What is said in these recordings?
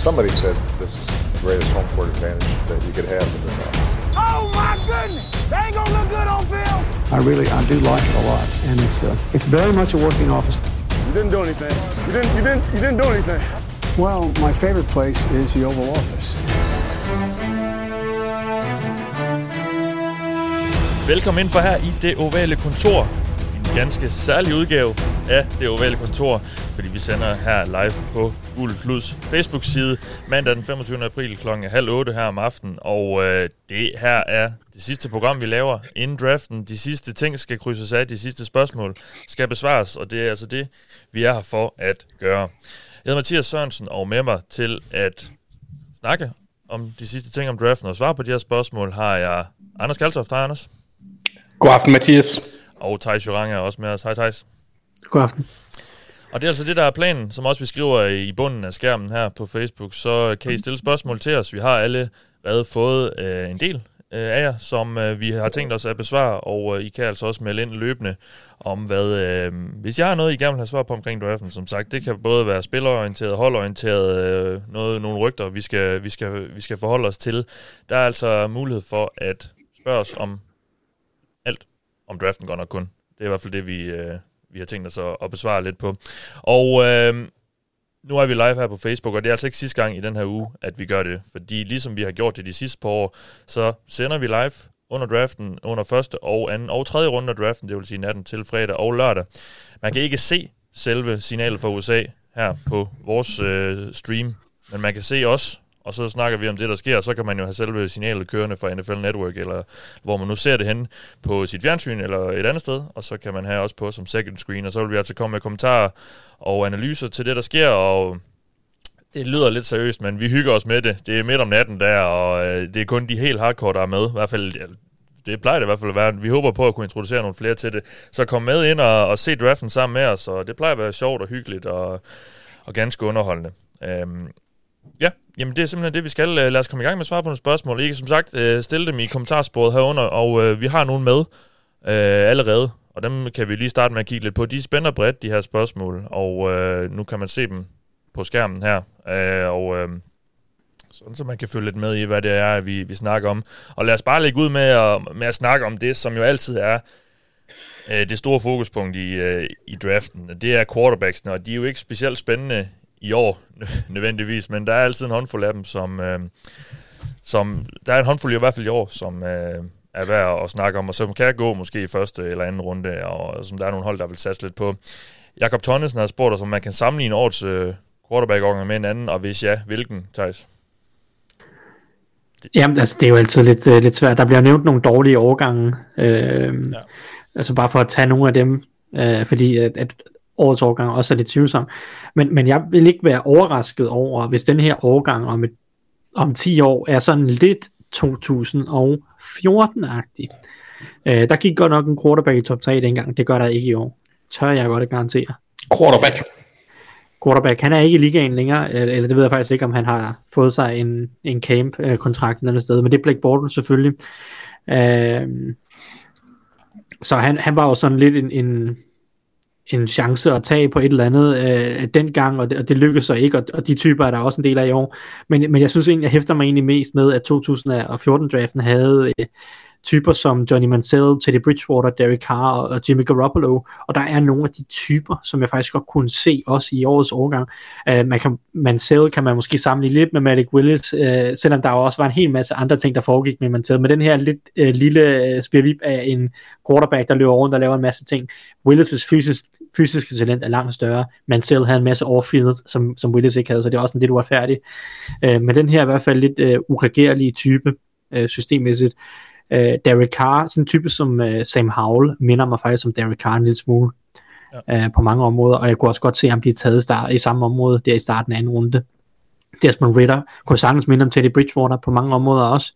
Somebody said this is the greatest home court advantage that you could have in this office. Oh my goodness! They ain't gonna look good on film. I really, I do like it a lot, and it's uh, it's very much a working office. You didn't do anything. You didn't. You didn't. You didn't do anything. Well, my favorite place is the Oval Office. Velkommen ind for her i det ovale kontor. Ganske særlig udgave af det ovale kontor, fordi vi sender her live på Gul Kluds Facebook-side mandag den 25. april kl. halv 8 her om aftenen. Og øh, det her er det sidste program, vi laver inden draften. De sidste ting skal krydses af, de sidste spørgsmål skal besvares, og det er altså det, vi er her for at gøre. Jeg hedder Mathias Sørensen, og med mig til at snakke om de sidste ting om draften og svare på de her spørgsmål, har jeg Anders Kaltoft. Hej Anders. God aften, Mathias. Og Thijs Jurang er også med os. Hej Thijs. God aften. Og det er altså det, der er planen, som også vi skriver i bunden af skærmen her på Facebook. Så kan I stille spørgsmål til os. Vi har allerede fået øh, en del øh, af jer, som øh, vi har tænkt os at besvare, og øh, I kan altså også melde ind løbende om, hvad... Øh, hvis jeg har noget, I gerne vil have svar på omkring draften, som sagt, det kan både være spillerorienteret, holdorienteret, øh, noget, nogle rygter, vi skal, vi, skal, vi skal forholde os til. Der er altså mulighed for at spørge os om om draften godt nok kun. Det er i hvert fald det, vi, øh, vi har tænkt os at, at besvare lidt på. Og øh, nu er vi live her på Facebook, og det er altså ikke sidste gang i den her uge, at vi gør det. Fordi ligesom vi har gjort det de sidste par år, så sender vi live under draften, under første og anden og tredje runde af draften, det vil sige natten til fredag og lørdag. Man kan ikke se selve signalet fra USA her på vores øh, stream, men man kan se os og så snakker vi om det, der sker, og så kan man jo have selve signalet kørende fra NFL Network, eller hvor man nu ser det hen på sit fjernsyn eller et andet sted, og så kan man have også på som second screen, og så vil vi altså komme med kommentarer og analyser til det, der sker, og det lyder lidt seriøst, men vi hygger os med det. Det er midt om natten der, og øh, det er kun de helt hardcore, der er med. I hvert fald, det plejer det i hvert fald at være. Vi håber på at kunne introducere nogle flere til det. Så kom med ind og, og se draften sammen med os, og det plejer at være sjovt og hyggeligt og, og ganske underholdende. Øhm, Ja, jamen det er simpelthen det, vi skal. Øh, lad os komme i gang med at svare på nogle spørgsmål. I kan som sagt øh, stille dem i kommentarsporet herunder, og øh, vi har nogle med øh, allerede, og dem kan vi lige starte med at kigge lidt på. De spænder bredt, de her spørgsmål, og øh, nu kan man se dem på skærmen her, øh, og øh, sådan så man kan følge lidt med i, hvad det er, vi, vi snakker om. Og lad os bare lægge ud med at, med at snakke om det, som jo altid er øh, det store fokuspunkt i, øh, i draften. Det er quarterbacksene, og de er jo ikke specielt spændende i år nødvendigvis, men der er altid en håndfuld af dem, som, øh, som der er en håndfuld i hvert fald i år, som øh, er værd at snakke om, og som kan gå måske i første eller anden runde, og som der er nogle hold, der vil satse lidt på. Jakob Tonnesen har spurgt os, om man kan sammenligne årets øh, quarterback med en anden, og hvis ja, hvilken, Thijs? Jamen, altså, det er jo altid lidt, uh, lidt svært. Der bliver nævnt nogle dårlige årgange. Øh, ja. Altså bare for at tage nogle af dem, øh, fordi at, at årets årgang også er lidt tvivlsom. Men, men jeg vil ikke være overrasket over, hvis den her årgang om, et, om 10 år er sådan lidt 2014-agtig. Øh, der gik godt nok en quarterback i top 3 dengang, det gør der ikke i år. Tør jeg godt at garantere. Quarterback. Quarterback, han er ikke i ligaen længere, eller det ved jeg faktisk ikke, om han har fået sig en, en camp-kontrakt et andet sted, men det er Blake Bortles selvfølgelig. Øh, så han, han var jo sådan lidt en, en en chance at tage på et eller andet øh, dengang, og det, og det lykkedes så ikke, og, og de typer er der også en del af i år. Men, men jeg synes egentlig, jeg hæfter mig egentlig mest med, at 2014-draften havde øh, typer som Johnny Mansell, Teddy Bridgewater, Derek Carr og Jimmy Garoppolo, og der er nogle af de typer, som jeg faktisk godt kunne se også i årets årgang. Øh, man kan, Mansell kan man måske sammenligne lidt med Malik Willis, øh, selvom der også var en hel masse andre ting, der foregik med Mansell, men den her lidt øh, lille øh, spirvip af en quarterback, der løber rundt og laver en masse ting. Willis' fysisk fysiske talent er langt større. Mansell havde en masse off-field, som, som Willis ikke havde, så det er også en lidt uretfærdigt. Uh, men den her er i hvert fald lidt uh, uregerlige type uh, systemmæssigt. Uh, Derek Carr, sådan en type som uh, Sam Howell, minder mig faktisk om Derek Carr en lille smule ja. uh, på mange områder, og jeg kunne også godt se ham blive taget start, i samme område der i starten af anden runde. Desmond Ritter kunne sagtens minde om Teddy Bridgewater på mange områder også.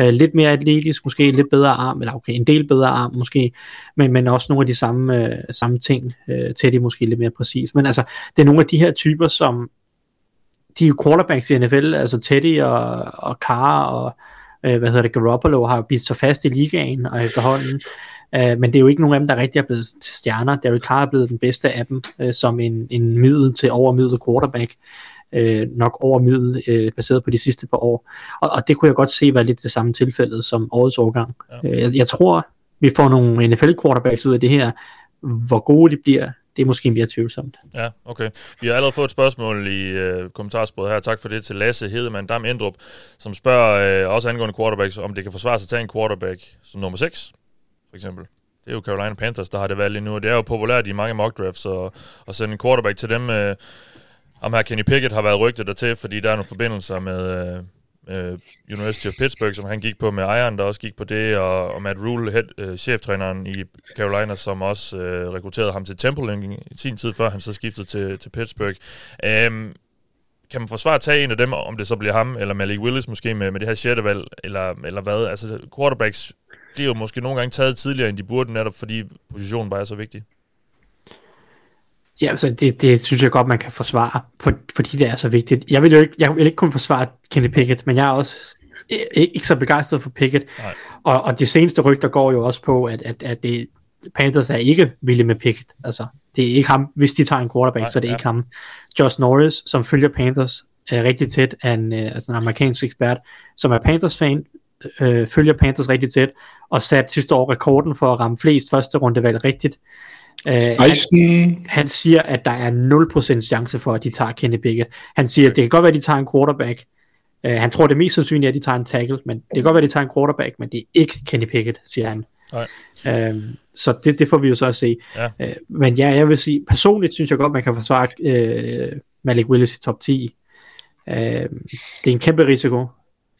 Uh, lidt mere atletisk, måske lidt bedre arm, eller okay, en del bedre arm måske, men, men også nogle af de samme, uh, samme ting. Uh, Teddy måske lidt mere præcis. Men altså, det er nogle af de her typer, som de er quarterbacks i NFL, altså Teddy og, og Carr og øh, hvad hedder det, Garoppolo har bidt sig fast i ligaen og efterhånden, øh, men det er jo ikke nogen af dem, der rigtig er blevet stjerner. Derek Carr er blevet den bedste af dem, øh, som en, en middel til overmiddel quarterback øh, nok over middel, øh, baseret på de sidste par år. Og, og det kunne jeg godt se være lidt det samme tilfælde som årets årgang. Ja. Øh, jeg, jeg tror, vi får nogle NFL quarterbacks ud af det her. Hvor gode de bliver, det er måske mere tvivlsomt. Ja, okay. Vi har allerede fået et spørgsmål i øh, kommentarsporet her. Tak for det til Lasse Hedemann Dam Endrup, som spørger øh, også angående quarterbacks, om det kan forsvare sig at tage en quarterback som nummer 6, for eksempel. Det er jo Carolina Panthers, der har det valgt lige nu, og det er jo populært i mange mock drafts at, at sende en quarterback til dem. Øh, om her Kenny Pickett har været rygtet dertil, fordi der er nogle forbindelser med, øh, University of Pittsburgh, som han gik på med ejeren, der også gik på det, og, og Matt Rule, head, øh, cheftræneren i Carolina, som også øh, rekrutterede ham til Temple i, i sin tid, før han så skiftede til, til Pittsburgh. Um, kan man forsvare at tage en af dem, om det så bliver ham, eller Malik Willis måske med, med det her sjette valg, eller, eller hvad? Altså, quarterbacks bliver jo måske nogle gange taget tidligere, end de burde, netop fordi positionen bare er så vigtig. Ja, altså det, det synes jeg godt, man kan forsvare, for, fordi det er så vigtigt. Jeg vil jo ikke, jeg vil ikke kun forsvare Kenny Pickett, men jeg er også ikke, ikke så begejstret for Pickett. Og, og de seneste rygter går jo også på, at, at, at det, Panthers er ikke villige med Pickett. Altså, det er ikke ham. Hvis de tager en quarterback, Nej, så er det ja. ikke ham. Josh Norris, som følger Panthers er rigtig tæt, er en, øh, altså en amerikansk ekspert, som er Panthers-fan, øh, følger Panthers rigtig tæt, og satte sidste år rekorden for at ramme flest første rundevalg rigtigt. Øh, han, han siger, at der er 0% chance for, at de tager Kenny Pickett. Han siger, at det kan godt være, at de tager en quarterback. Uh, han tror, det er mest sandsynligt, at de tager en tackle, men det kan godt være, at de tager en quarterback, men det er ikke Kenny Pickett, siger han. Nej. Uh, så det, det får vi jo så at se. Ja. Uh, men ja, jeg vil sige, personligt synes jeg godt, man kan forsvare uh, Malik Willis i top 10. Uh, det er en kæmpe risiko,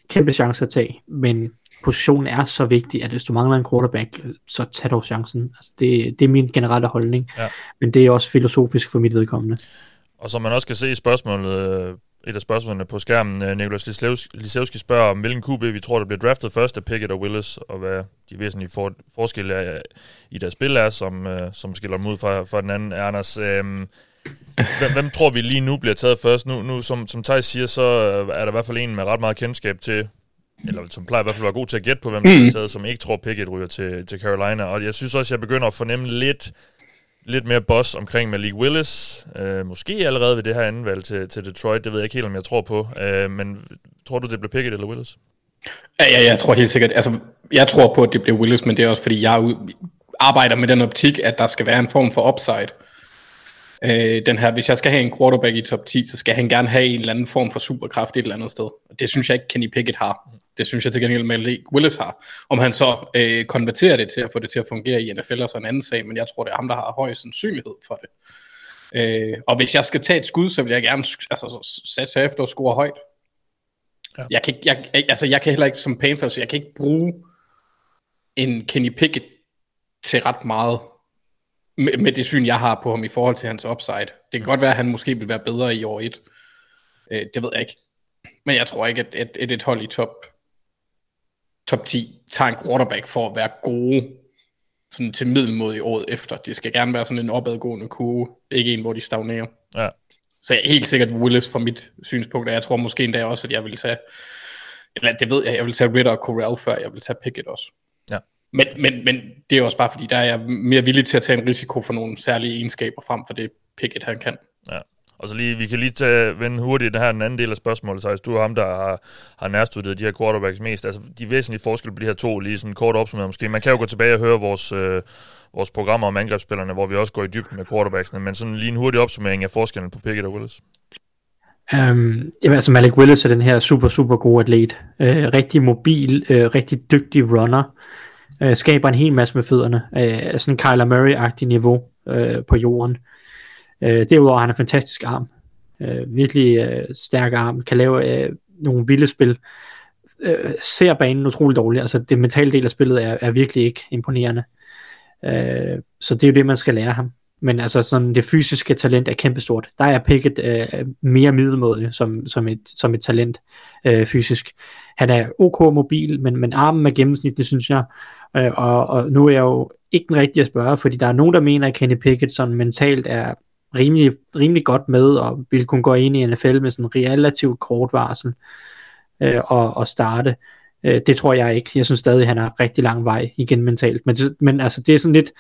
kæmpe chance at tage, men positionen er så vigtig, at hvis du mangler en quarterback, så tag dog chancen. Altså det, det er min generelle holdning, ja. men det er også filosofisk for mit vedkommende. Og som man også kan se i spørgsmålet, øh, et af spørgsmålene på skærmen, øh, Nikolaj Lisevski spørger om, hvilken QB vi tror, der bliver draftet først af Pickett og Willis, og hvad de væsentlige for, forskelle er, i deres spil er, som, øh, som skiller dem ud fra, fra den anden. Anders, øhm, hvem, hvem tror vi lige nu bliver taget først? Nu, nu som, som Thijs siger, så er der i hvert fald en med ret meget kendskab til, eller som plejer i hvert fald at være god til at gætte på, hvem der mm. er taget, som ikke tror, Pickett ryger til, til Carolina. Og jeg synes også, jeg begynder at fornemme lidt, lidt mere boss omkring Malik Willis. Øh, måske allerede ved det her anden valg til, til Detroit. Det ved jeg ikke helt, om jeg tror på. Øh, men tror du, det bliver Pickett eller Willis? Ja, ja, jeg tror helt sikkert. Altså, jeg tror på, at det bliver Willis, men det er også, fordi jeg arbejder med den optik, at der skal være en form for upside. Øh, den her, hvis jeg skal have en quarterback i top 10, så skal han gerne have en eller anden form for superkraft et eller andet sted. Og det synes jeg ikke Kenny Pickett har. Det synes jeg til gengæld Malik Willis har. Om han så øh, konverterer det til at få det til at fungere i NFL er så en anden sag, men jeg tror, det er ham, der har høj sandsynlighed for det. Øh, og hvis jeg skal tage et skud, så vil jeg gerne altså, satse efter at score højt. Ja. Jeg, kan, jeg, altså, jeg kan heller ikke som Panthers, jeg kan ikke bruge en Kenny Pickett til ret meget med, med det syn, jeg har på ham i forhold til hans upside. Det kan godt være, at han måske vil være bedre i år 1. Øh, det ved jeg ikke. Men jeg tror ikke, at et, et, et hold i top, top 10 tager en quarterback for at være gode sådan til middelmåde i året efter. Det skal gerne være sådan en opadgående kurve, ikke en, hvor de stagnerer. Ja. Så jeg er helt sikkert Willis fra mit synspunkt, og jeg tror måske endda også, at jeg vil tage, eller det ved jeg, jeg vil tage Ritter og Corral før, jeg vil tage Pickett også. Ja. Men, men, men det er også bare fordi, der er jeg mere villig til at tage en risiko for nogle særlige egenskaber frem for det Pickett han kan. Ja. Og så lige, vi kan lige tage, vende hurtigt det her den anden del af spørgsmålet, så du er ham, der har, har nærstuderet de her quarterbacks mest. Altså, de væsentlige forskelle på de her to, lige sådan kort opsummeret måske. Man kan jo gå tilbage og høre vores, øh, vores programmer om angrebsspillerne, hvor vi også går i dybden med quarterbacksene, men sådan lige en hurtig opsummering af forskellen på Pickett og Willis. Um, jamen, altså Malik Willis er den her super, super gode atlet. Uh, rigtig mobil, uh, rigtig dygtig runner. Uh, skaber en hel masse med fødderne. Uh, sådan Kyler Murray-agtig niveau uh, på jorden. Øh, derudover har han en fantastisk arm. Øh, virkelig øh, stærk arm. Kan lave øh, nogle vilde spil. Øh, ser banen utrolig dårligt. Altså det mentale del af spillet er, er virkelig ikke imponerende. Øh, så det er jo det, man skal lære ham. Men altså sådan det fysiske talent er kæmpestort. Der er Pickett øh, mere middelmådig som, som, et, som et talent øh, fysisk. Han er ok mobil, men, men armen er gennemsnitlig, synes jeg. Øh, og, og nu er jeg jo ikke den rigtige at spørge, fordi der er nogen, der mener, at Kenny Pickett sådan mentalt er rimelig, rimelig godt med, og ville kunne gå ind i NFL med sådan relativt kort varsel øh, og, og starte. Øh, det tror jeg ikke. Jeg synes stadig, at han har rigtig lang vej igen mentalt. Men, men altså, det er sådan lidt,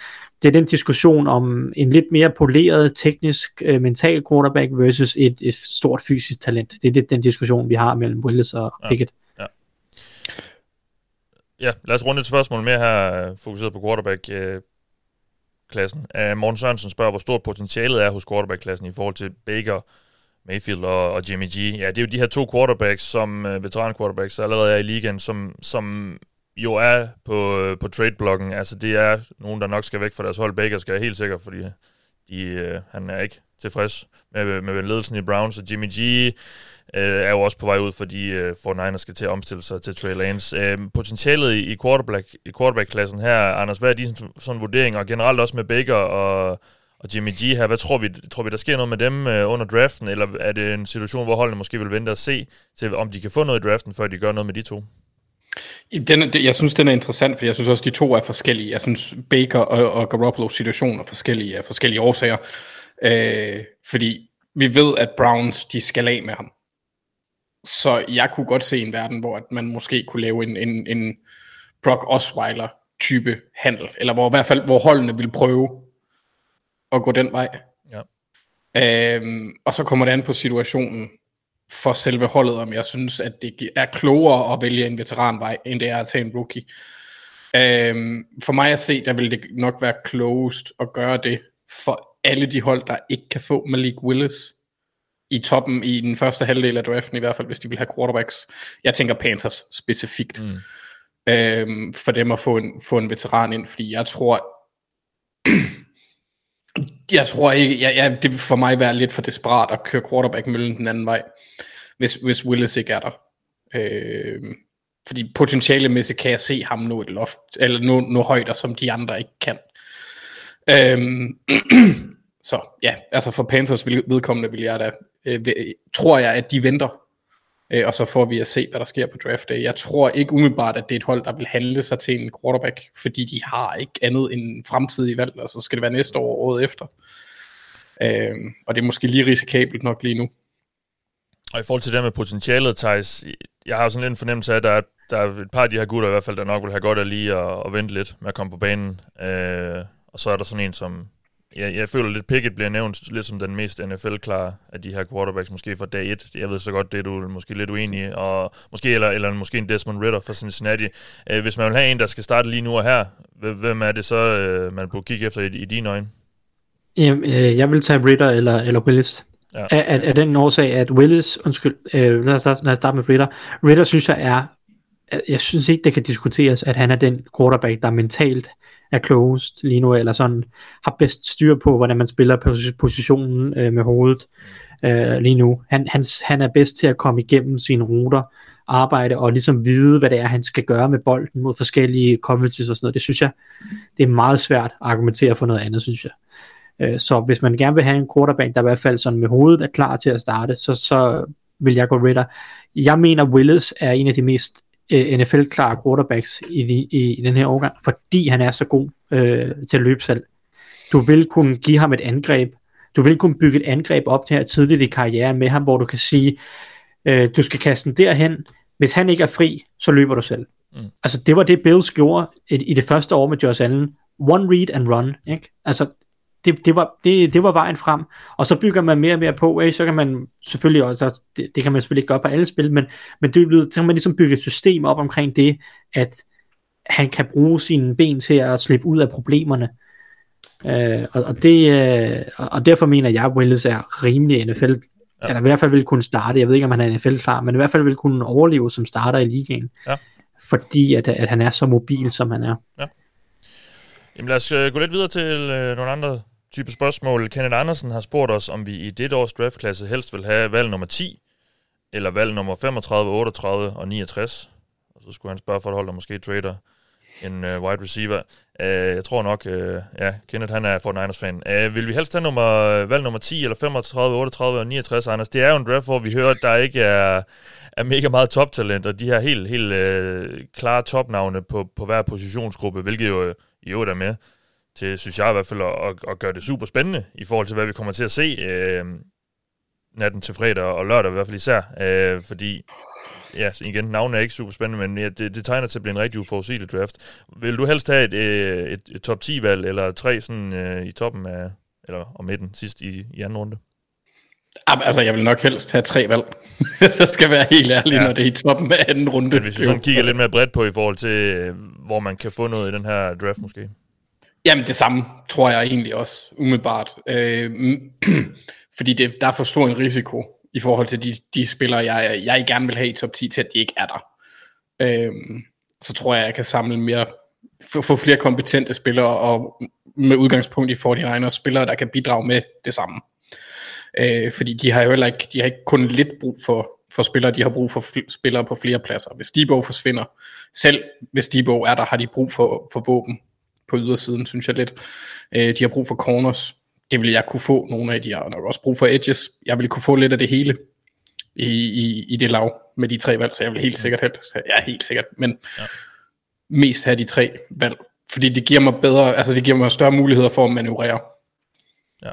det er den diskussion om en lidt mere poleret, teknisk, øh, mental quarterback versus et, et stort fysisk talent. Det er lidt den diskussion, vi har mellem Willis og Ja. Pickett. Ja, lad os runde et spørgsmål mere her, øh, fokuseret på quarterback-klassen. Uh, øh, Morten Sørensen spørger, hvor stort potentialet er hos quarterback-klassen i forhold til Baker, Mayfield og, og Jimmy G. Ja, det er jo de her to quarterbacks, som uh, veteran-quarterbacks, allerede er i ligaen, som, som jo er på, uh, på trade-blokken. Altså, det er nogen, der nok skal væk fra deres hold. Baker skal jeg helt sikker, fordi de, uh, han er ikke tilfreds med, med ledelsen i Browns, og Jimmy G øh, er jo også på vej ud, fordi øh, 49ers skal til at omstille sig til Trey Lance. Øh, potentialet i, i, quarterback, i quarterback-klassen her, Anders, hvad er din sådan, sådan vurdering, og generelt også med Baker og, og Jimmy G her, hvad tror vi, tror vi, der sker noget med dem øh, under draften, eller er det en situation, hvor holdene måske vil vente og se, til om de kan få noget i draften, før de gør noget med de to? Den, jeg synes, den er interessant, for jeg synes også, de to er forskellige. Jeg synes, Baker og, og Garoppolo situation er forskellige af forskellige årsager. Øh, fordi vi ved, at Browns, de skal af med ham. Så jeg kunne godt se en verden, hvor at man måske kunne lave en, en, en Brock Osweiler type handel, eller hvor i hvert fald, hvor holdene vil prøve at gå den vej. Ja. Øhm, og så kommer det an på situationen for selve holdet, om jeg synes, at det er klogere at vælge en veteranvej, end det er at tage en rookie. Øhm, for mig at se, der vil det nok være klogest at gøre det for alle de hold, der ikke kan få Malik Willis i toppen i den første halvdel af draften, i hvert fald hvis de vil have quarterbacks. Jeg tænker Panthers specifikt. Mm. Øhm, for dem at få en, få en veteran ind, fordi jeg tror, jeg tror ikke, jeg, jeg, det vil for mig være lidt for desperat at køre quarterback møllen den anden vej, hvis, hvis Willis ikke er der. Øh, fordi potentialemæssigt kan jeg se ham nå et loft, eller nå, nå højder, som de andre ikke kan. Øhm, så ja, altså for Panthers vedkommende vil jeg da, øh, tror jeg, at de venter, øh, og så får vi at se, hvad der sker på draft day. Jeg tror ikke umiddelbart, at det er et hold, der vil handle sig til en quarterback, fordi de har ikke andet end fremtidig valg, og så skal det være næste år og året efter. Øh, og det er måske lige risikabelt nok lige nu. Og i forhold til det med potentialet, Thijs, jeg har sådan lidt en fornemmelse af, at der er, der er et par af de her gutter i hvert fald, der nok vil have godt af lige at, at vente lidt med at komme på banen. Øh, og så er der sådan en, som... Jeg, jeg føler lidt, Pickett bliver nævnt lidt som den mest NFL-klare af de her quarterbacks, måske fra dag 1. Jeg ved så godt, det er du måske lidt uenig i. Og måske, eller, eller måske en Desmond Ritter fra Cincinnati. Øh, hvis man vil have en, der skal starte lige nu og her, hvem- er det så, øh, man burde kigge efter i, i dine øjne? Jamen, øh, jeg vil tage Ritter eller, eller Willis. Ja. Af, af, af den årsag, at Willis, undskyld, øh, lad, os, starte- lad os starte med Ritter. Ritter synes jeg er, jeg synes ikke, det kan diskuteres, at han er den quarterback, der mentalt er klogest lige nu, eller sådan har bedst styr på, hvordan man spiller positionen øh, med hovedet øh, lige nu. Han, han, han er bedst til at komme igennem sine ruter, arbejde og ligesom vide, hvad det er, han skal gøre med bolden mod forskellige coverages og sådan noget. Det synes jeg, det er meget svært at argumentere for noget andet, synes jeg. Øh, Så hvis man gerne vil have en quarterback, der i hvert fald sådan med hovedet er klar til at starte, så, så vil jeg gå Ritter. Jeg mener, Willis er en af de mest øh, NFL-klare quarterbacks i, de, i, i den her årgang, fordi han er så god øh, til at løbe selv. Du vil kunne give ham et angreb. Du vil kunne bygge et angreb op til her tidligt i karrieren med ham, hvor du kan sige, øh, du skal kaste den derhen. Hvis han ikke er fri, så løber du selv. Mm. Altså det var det Bills gjorde i, i det første år med Josh Allen. One read and run. Ikke? Altså det, det, var, det, det var vejen frem. Og så bygger man mere og mere på, ikke? så kan man selvfølgelig også, det, det kan man selvfølgelig ikke gøre på alle spil, men, men det, så kan man ligesom bygge et system op omkring det, at han kan bruge sine ben til at slippe ud af problemerne. Øh, og, og, det, øh, og- derfor mener jeg, at Willis er rimelig NFL, ja. eller i hvert fald vil kunne starte, jeg ved ikke, om han er NFL-klar, men i hvert fald vil kunne overleve som starter i ligaen. Ja. Fordi at, at han er så mobil, som han er. Jamen lad os øh, gå lidt videre til øh, nogle andre type spørgsmål. Kenneth Andersen har spurgt os, om vi i dette års draftklasse helst vil have valg nummer 10, eller valg nummer 35, 38 og 69. Og så skulle han spørge for et hold, der måske trader en øh, wide receiver. Øh, jeg tror nok, øh, ja, Kenneth han er 49ers-fan. Øh, vil vi helst have nummer, valg nummer 10, eller 35, 38 og 69, Anders? Det er jo en draft, hvor vi hører, at der ikke er, er mega meget toptalent, og de her helt, helt øh, klare topnavne på, på hver positionsgruppe, hvilket jo øh, i øvrigt er med til, synes jeg i hvert fald, at, at, at gøre det super spændende i forhold til, hvad vi kommer til at se øh, natten til fredag og lørdag i hvert fald især. Øh, fordi ja, igen, navnet er ikke super spændende, men ja, det, det tegner til at blive en rigtig uforudsigelig draft. Vil du helst have et, øh, et, et top 10-valg, eller tre sådan øh, i toppen af, eller om midten, sidst i, i anden runde? Altså, jeg vil nok helst have tre valg. så skal jeg være helt ærlig, ja. når det er i toppen af anden runde. Men hvis vi sådan kigger lidt mere bredt på i forhold til, øh, hvor man kan få noget i den her draft måske. Jamen det samme tror jeg egentlig også, umiddelbart. Øh, fordi det, der er for stor en risiko i forhold til de, de spillere, jeg, jeg gerne vil have i top 10 til, at de ikke er der. Øh, så tror jeg, jeg kan samle mere, få, få flere kompetente spillere, og med udgangspunkt i 49ers spillere, der kan bidrage med det samme. Øh, fordi de har jo heller ikke, de har ikke kun lidt brug for, for spillere, de har brug for fl- spillere på flere pladser. Hvis Debo forsvinder, selv hvis Debo er der, har de brug for, for våben på ydersiden, synes jeg lidt. Øh, de har brug for corners. Det vil jeg kunne få nogle af de har nok også brug for edges. Jeg vil kunne få lidt af det hele i, i, i det lav med de tre valg, så jeg vil helt sikkert have Ja, helt sikkert, men ja. mest have de tre valg. Fordi det giver mig bedre, altså det giver mig større muligheder for at manøvrere. Ja.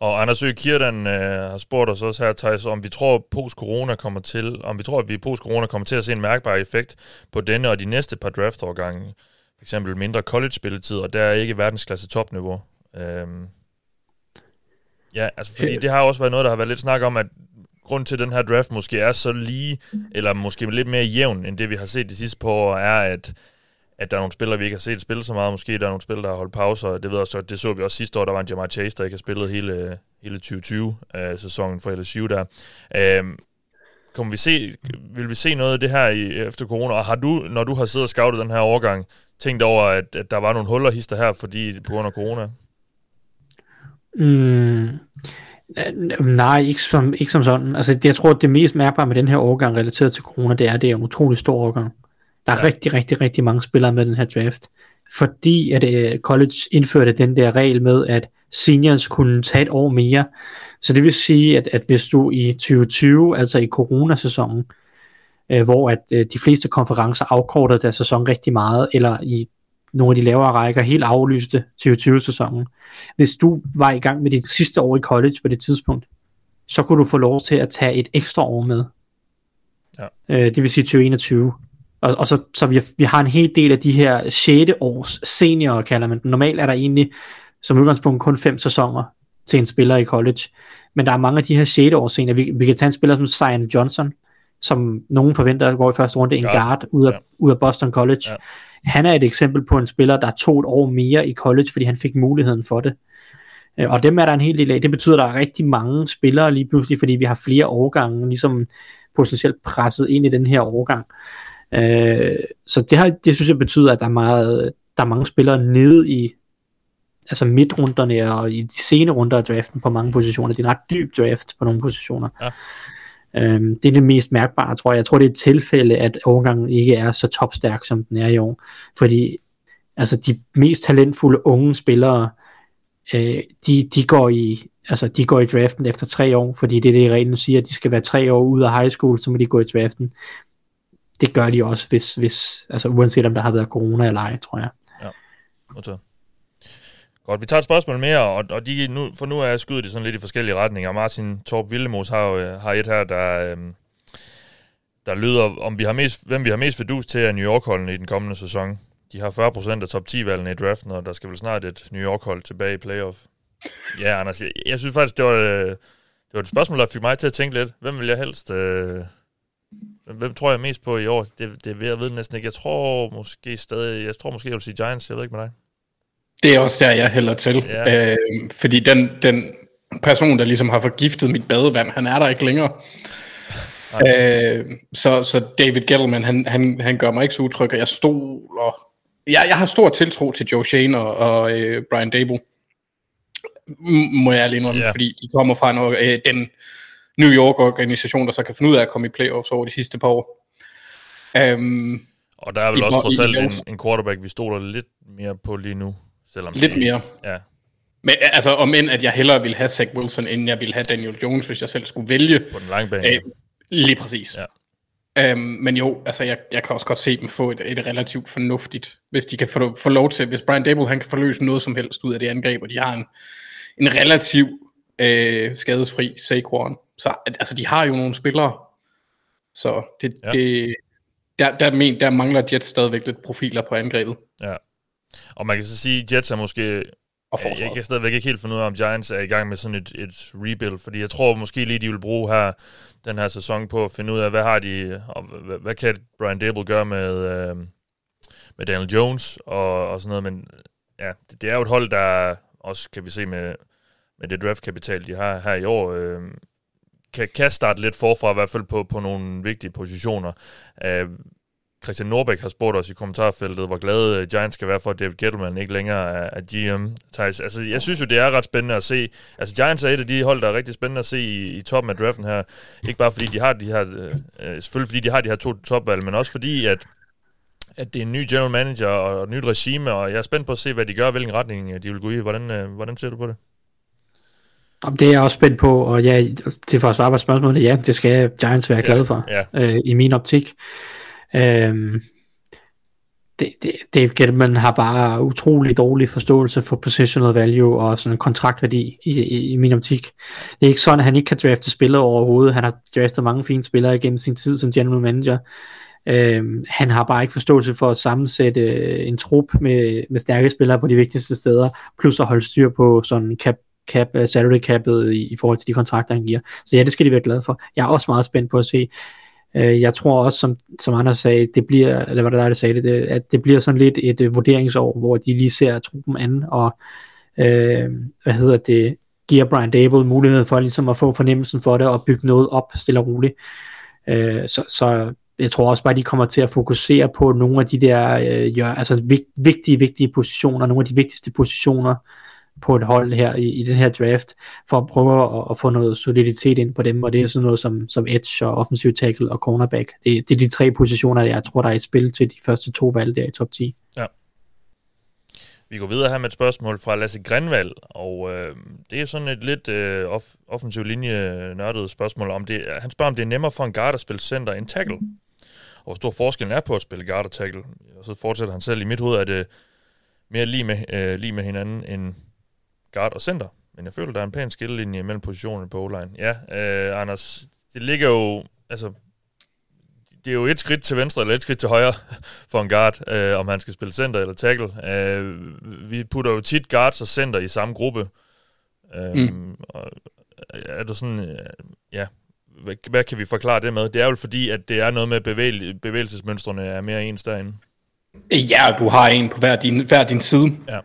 Og Anders Øge Kirdan øh, har spurgt os også her, Thijs, om vi tror, post-corona kommer til, om vi tror, at vi post-corona kommer til at se en mærkbar effekt på denne og de næste par draft-årgange eksempel mindre college-spilletid, og der er ikke verdensklasse topniveau. Øhm, ja, altså fordi det har også været noget, der har været lidt snak om, at grund til, at den her draft måske er så lige, eller måske lidt mere jævn, end det vi har set de sidste par år, er, at, at der er nogle spillere, vi ikke har set spille så meget. Måske der er nogle spillere, der har holdt pauser. Det, ved også, det så vi også sidste år, der var en Jamar Chase, der ikke har spillet hele, hele 2020-sæsonen for LSU der. Øhm, kommer vi se, vil vi se noget af det her i, efter corona? Og har du, når du har siddet og scoutet den her overgang, tænkt over, at, at der var nogle huller hister her, fordi på grund af corona? Mm, nej, ikke som, ikke som sådan. Altså, jeg tror, at det mest mærkbare med den her overgang relateret til corona, det er, at det er en utrolig stor overgang. Der er ja. rigtig, rigtig, rigtig mange spillere med den her draft. Fordi at uh, college indførte den der regel med, at seniors kunne tage et år mere. Så det vil sige, at, at hvis du i 2020, altså i coronasæsonen, øh, hvor at øh, de fleste konferencer afkortede deres sæson rigtig meget, eller i nogle af de lavere rækker helt aflyste 2020-sæsonen. Hvis du var i gang med dit sidste år i college på det tidspunkt, så kunne du få lov til at tage et ekstra år med. Ja. Øh, det vil sige 2021. Og, og så, så vi, vi har en hel del af de her 6. års seniorer, kalder man. Normalt er der egentlig som udgangspunkt kun fem sæsoner til en spiller i college. Men der er mange af de her 6. års seniorer. Vi, vi kan tage en spiller som Zion Johnson, som nogen forventer at gå i første runde, en guard ud af, ja. ud af Boston College. Ja. Han er et eksempel på en spiller, der tog et år mere i college, fordi han fik muligheden for det. Øh, og dem er der en hel del af. Det betyder, at der er rigtig mange spillere lige pludselig, fordi vi har flere årgange ligesom potentielt presset ind i den her årgang. Øh, så det, har, det synes jeg betyder, at der er, meget, der er mange spillere nede i altså midtrunderne og i de sene runder af draften på mange positioner. Det er en ret dyb draft på nogle positioner. Ja. Øhm, det er det mest mærkbare, tror jeg. Jeg tror, det er et tilfælde, at overgangen ikke er så topstærk, som den er i år. Fordi altså, de mest talentfulde unge spillere, øh, de, de, går i, altså, de går i draften efter tre år, fordi det er det, reglen siger, at de skal være tre år ud af high school, så må de gå i draften. Det gør de også, hvis, hvis altså, uanset om der har været corona eller ej, tror jeg. Ja, okay. Godt, vi tager et spørgsmål mere, og, og de, nu, for nu er skyddet i sådan lidt i forskellige retninger. Martin Torp Villemos har, jo, har et her, der, øh, der lyder, om vi har mest, hvem vi har mest fedus til af New York-holdene i den kommende sæson. De har 40% af top 10-valgene i draften, og der skal vel snart et New York-hold tilbage i playoff. Ja, Anders, jeg, jeg synes faktisk, det var, øh, det var et spørgsmål, der fik mig til at tænke lidt. Hvem vil jeg helst... Øh, hvem tror jeg mest på i år? Det, det ved jeg ved næsten ikke. Jeg tror måske stadig... Jeg tror måske, jeg vil sige Giants. Jeg ved ikke med dig. Det er også der, jeg hælder til. Ja. Øh, fordi den, den person, der ligesom har forgiftet mit badevand, han er der ikke længere. Øh, så, så David Gettleman, han, han, han gør mig ikke så utryg, og jeg stoler... Jeg, jeg har stor tiltro til Joe Shane og, og øh, Brian Dable. Må jeg lige yeah. fordi de kommer fra en, øh, den New York-organisation, der så kan finde ud af at komme i playoffs over de sidste par år. Um, og der er vel også trods alt en, en quarterback, vi stoler lidt mere på lige nu. Selvom Lidt mere. Ja. Men altså, om end at jeg hellere ville have Zach Wilson, end jeg ville have Daniel Jones, hvis jeg selv skulle vælge. På den lange bane. Øh, lige præcis. Ja. Øhm, men jo, altså jeg, jeg kan også godt se dem få et, et relativt fornuftigt, hvis de kan få, få lov til, hvis Brian Dable han kan forløse noget som helst ud af det angreb, og de har en, en relativ øh, skadesfri Saquon. Så altså, de har jo nogle spillere, Så det, ja. det, der, der, men, der mangler Jets stadigvæk lidt profiler på angrebet Ja. Og man kan så sige, at Jets er måske... og Jeg, jeg forsvaret. kan stadigvæk ikke helt finde ud af, om Giants er i gang med sådan et, et rebuild, fordi jeg tror måske lige, de vil bruge her den her sæson på at finde ud af, hvad har de, og hvad, hvad kan Brian Dable gøre med, øh, med Daniel Jones og, og sådan noget, men ja, det, det er jo et hold, der også kan vi se med, med det draftkapital, de har her i år, øh, kan, kan starte lidt forfra, i hvert fald på, på nogle vigtige positioner. Øh, Christian Norbæk har spurgt os i kommentarfeltet, hvor glade øh, Giants skal være for, at David Gettleman ikke længere er, er GM. Thijs, altså, jeg synes jo, det er ret spændende at se. Altså, Giants er et af de hold, der er rigtig spændende at se i, i toppen af draften her. Ikke bare fordi de har de her, øh, øh, selvfølgelig fordi de har de her to topvalg, men også fordi, at at det er en ny general manager og et nyt regime, og jeg er spændt på at se, hvad de gør, hvilken retning øh, de vil gå i. Hvordan, øh, hvordan ser du på det? Det er jeg også spændt på, og ja, til for at svare på spørgsmålet, ja, det skal Giants være glade for, Ja, øh, i min optik. Øhm, det, det, Dave Gettman har bare utrolig dårlig forståelse for positional value og sådan en kontraktværdi i, i, i min optik. Det er ikke sådan, at han ikke kan drafte spillere overhovedet. Han har draftet mange fine spillere gennem sin tid som general manager. Øhm, han har bare ikke forståelse for at sammensætte øh, en trup med, med stærke spillere på de vigtigste steder, plus at holde styr på sådan cap, cap, øh, salary capet i, i forhold til de kontrakter, han giver. Så ja, det skal de være glade for. Jeg er også meget spændt på at se. Øh, jeg tror også, som, som Anders sagde, det bliver, eller hvad det der, der sagde det, det, at det bliver sådan lidt et uh, vurderingsår, hvor de lige ser truppen an, og øh, hvad hedder det, giver Brian Dable mulighed for ligesom at få fornemmelsen for det, og bygge noget op stille og roligt. Øh, så, så jeg tror også bare, at de kommer til at fokusere på nogle af de der øh, ja, altså vigt, vigtige, vigtige positioner, nogle af de vigtigste positioner på et hold her i, i den her draft, for at prøve at, at få noget soliditet ind på dem, og det er sådan noget som, som edge og offensive tackle og cornerback. Det, det er de tre positioner, jeg tror, der er i spil til de første to valg der i top 10. Ja. Vi går videre her med et spørgsmål fra Lasse Grenvald, og øh, det er sådan et lidt øh, off- offensiv linje øh, nørdet spørgsmål. om det. Han spørger, om det er nemmere for en guard at spille center end tackle. Og hvor stor forskellen er på at spille guard og tackle. Og så fortsætter han selv i mit hoved, at det mere lige med, øh, lige med hinanden end guard og center. Men jeg føler, der er en pæn skillelinje mellem positionerne på O-line. Ja, øh, Anders, det ligger jo... Altså, det er jo et skridt til venstre eller et skridt til højre for en guard, øh, om han skal spille center eller tackle. Øh, vi putter jo tit guards og center i samme gruppe. Øh, mm. og, er du sådan, øh, ja, hvad, hvad kan vi forklare det med? Det er jo fordi, at det er noget med bevægel, bevægelsesmønstrene er mere ens derinde. Ja, du har en på hver din, hver din side Ja.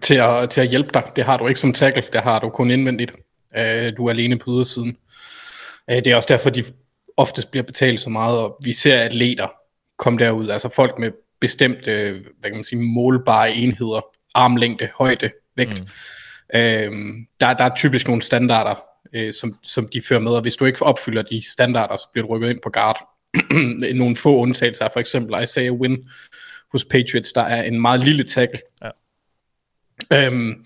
til, at, til at hjælpe dig. Det har du ikke som tackle, det har du kun indvendigt. Øh, du er alene på ydersiden. Øh, det er også derfor, de oftest bliver betalt så meget, og vi ser atleter komme derud, altså folk med bestemte, øh, hvad kan man sige, målbare enheder, armlængde, højde, vægt. Mm. Øh, der, der er typisk nogle standarder, øh, som, som de fører med, og hvis du ikke opfylder de standarder, så bliver du rykket ind på guard. nogle få undtagelser er for eksempel Isaiah Wynn hos Patriots, der er en meget lille tackle. Ja. Øhm,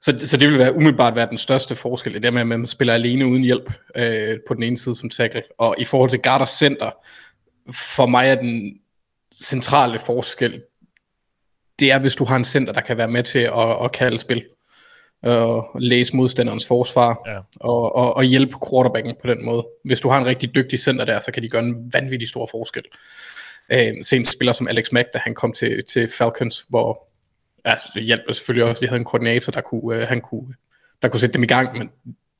så, så det vil være umiddelbart være den største forskel, det der med, at man spiller alene uden hjælp øh, på den ene side som tackle. Og i forhold til og center, for mig er den centrale forskel, det er, hvis du har en center, der kan være med til at, at kalde spil, og læse modstanderens forsvar, Ja. og, og, og hjælpe quarterbacken på den måde. Hvis du har en rigtig dygtig center der, så kan de gøre en vanvittig stor forskel. Øh, se en spiller som Alex Mack, da han kom til, til Falcons, hvor ja, det hjalp selvfølgelig også, at vi havde en koordinator, der kunne, øh, han kunne, der kunne sætte dem i gang, men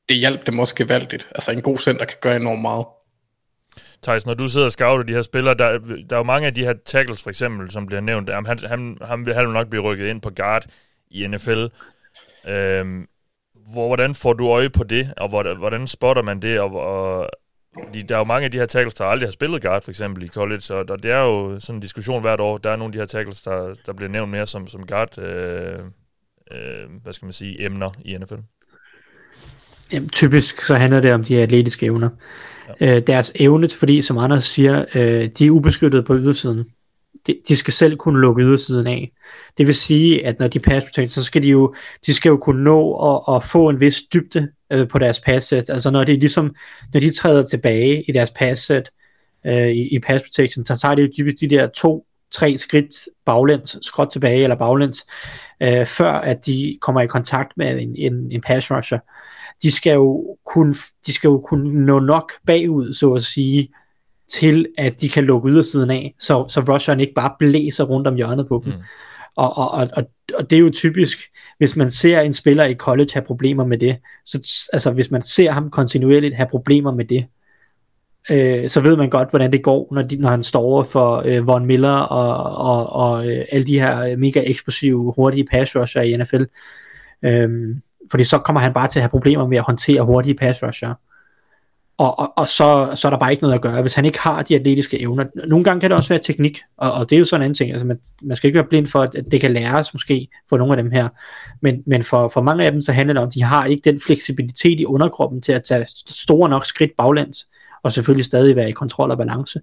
det hjalp dem også gevaldigt. Altså en god center kan gøre enormt meget. Thijs, når du sidder og scouter de her spillere, der, der er jo mange af de her tackles, for eksempel, som bliver nævnt. Jamen, han, han, han vil han vil nok blive rykket ind på guard i NFL. Øhm, hvor, hvordan får du øje på det, og hvordan, hvordan spotter man det? Og, og, fordi der er jo mange af de her tackles, der aldrig har spillet guard, for eksempel i college, og der, det er jo sådan en diskussion hvert år. Der er nogle af de her tackles, der, der bliver nævnt mere som, som guard, øh, øh, hvad skal man sige, emner i NFL. Jamen, typisk så handler det om de atletiske evner. Ja. Øh, deres evne, fordi som Anders siger, øh, de er ubeskyttet på ydersiden. De, de skal selv kunne lukke ydersiden af. Det vil sige, at når de pass protect, så skal de jo, de skal jo kunne nå at, at få en vis dybde øh, på deres pass set. Altså når de ligesom, når de træder tilbage i deres pass set, øh, i, i pass protection, så tager det jo typisk de der to, tre skridt baglæns, skråt tilbage eller baglæns, øh, før at de kommer i kontakt med en, en, en pass rusher de skal jo kunne, de skal jo kunne nå nok bagud, så at sige, til at de kan lukke ydersiden af, så, så rusheren ikke bare blæser rundt om hjørnet på dem. Mm. Og, og, og, og, og det er jo typisk, hvis man ser en spiller i college have problemer med det, så altså hvis man ser ham kontinuerligt have problemer med det, øh, så ved man godt, hvordan det går, når, de, når han står over for øh, Von Miller og, og, og øh, alle de her øh, mega eksplosive, hurtige pass rusher i NFL. Øh, fordi så kommer han bare til at have problemer med at håndtere hurtige pass rusher. Og, og, og så, så er der bare ikke noget at gøre, hvis han ikke har de atletiske evner. Nogle gange kan det også være teknik, og, og det er jo sådan en anden ting. Altså man, man skal ikke være blind for, at det kan læres måske for nogle af dem her. Men, men for, for mange af dem, så handler det om, at de har ikke den fleksibilitet i underkroppen til at tage store nok skridt baglæns og selvfølgelig stadig være i kontrol og balance.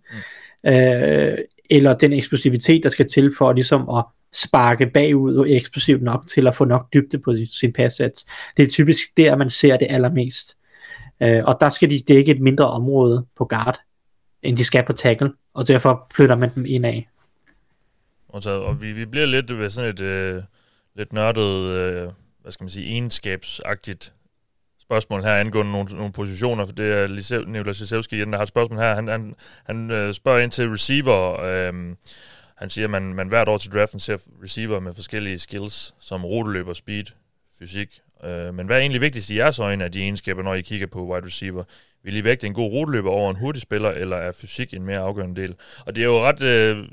Mm. Øh, eller den eksplosivitet, der skal til for ligesom at sparke bagud og eksplosivt nok til at få nok dybde på sin passsats. Det er typisk der, man ser det allermest. Øh, og der skal de dække et mindre område på guard, end de skal på tackle, og derfor flytter man dem indad. Og, så, og vi, vi bliver lidt ved sådan et øh, lidt nørdet, øh, hvad skal man sige, egenskabsagtigt spørgsmål her angående nogle, nogle positioner, for det er Lisev, Niklas Lisevski igen, der har et spørgsmål her. Han, han, han øh, spørger ind til receiver. Øh, han siger, at man, man hvert år til draften ser receiver med forskellige skills, som roteløber, speed, fysik. Øh, men hvad er egentlig vigtigst i jeres øjne af de egenskaber, når I kigger på wide receiver? Vil I vægte en god ruteløber over en hurtig spiller, eller er fysik en mere afgørende del? Og det er jo ret øh,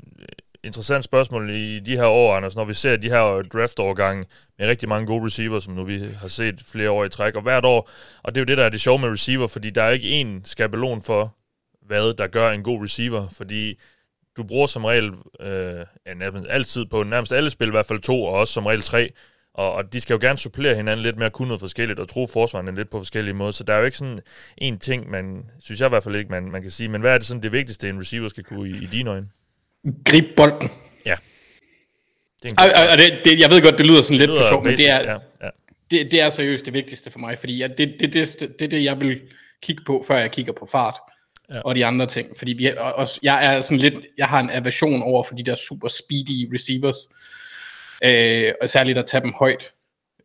interessant spørgsmål i de her år, Anders, når vi ser de her draft-årgange med rigtig mange gode receiver, som nu vi har set flere år i træk, og hvert år, og det er jo det, der er det sjove med receiver, fordi der er ikke én skabelon for, hvad der gør en god receiver, fordi du bruger som regel øh, ja, altid på nærmest alle spil, i hvert fald to, og også som regel tre, og, og de skal jo gerne supplere hinanden lidt mere kunne noget forskelligt, og tro forsvarerne lidt på forskellige måder, så der er jo ikke sådan en ting, man synes jeg i hvert fald ikke, man, man kan sige, men hvad er det sådan det vigtigste, en receiver skal kunne i, i dine øjne? Grib bolden. Ja. Det er og, og det, det, jeg ved godt, det lyder sådan lidt for sjovt, men det er, ja, ja. Det, det er seriøst det vigtigste for mig, fordi det, det, det, det, det, det, jeg vil kigge på, før jeg kigger på fart ja. og de andre ting. Fordi vi, også, jeg er sådan lidt, jeg har en aversion over for de der super speedy receivers, øh, og særligt at tage dem højt.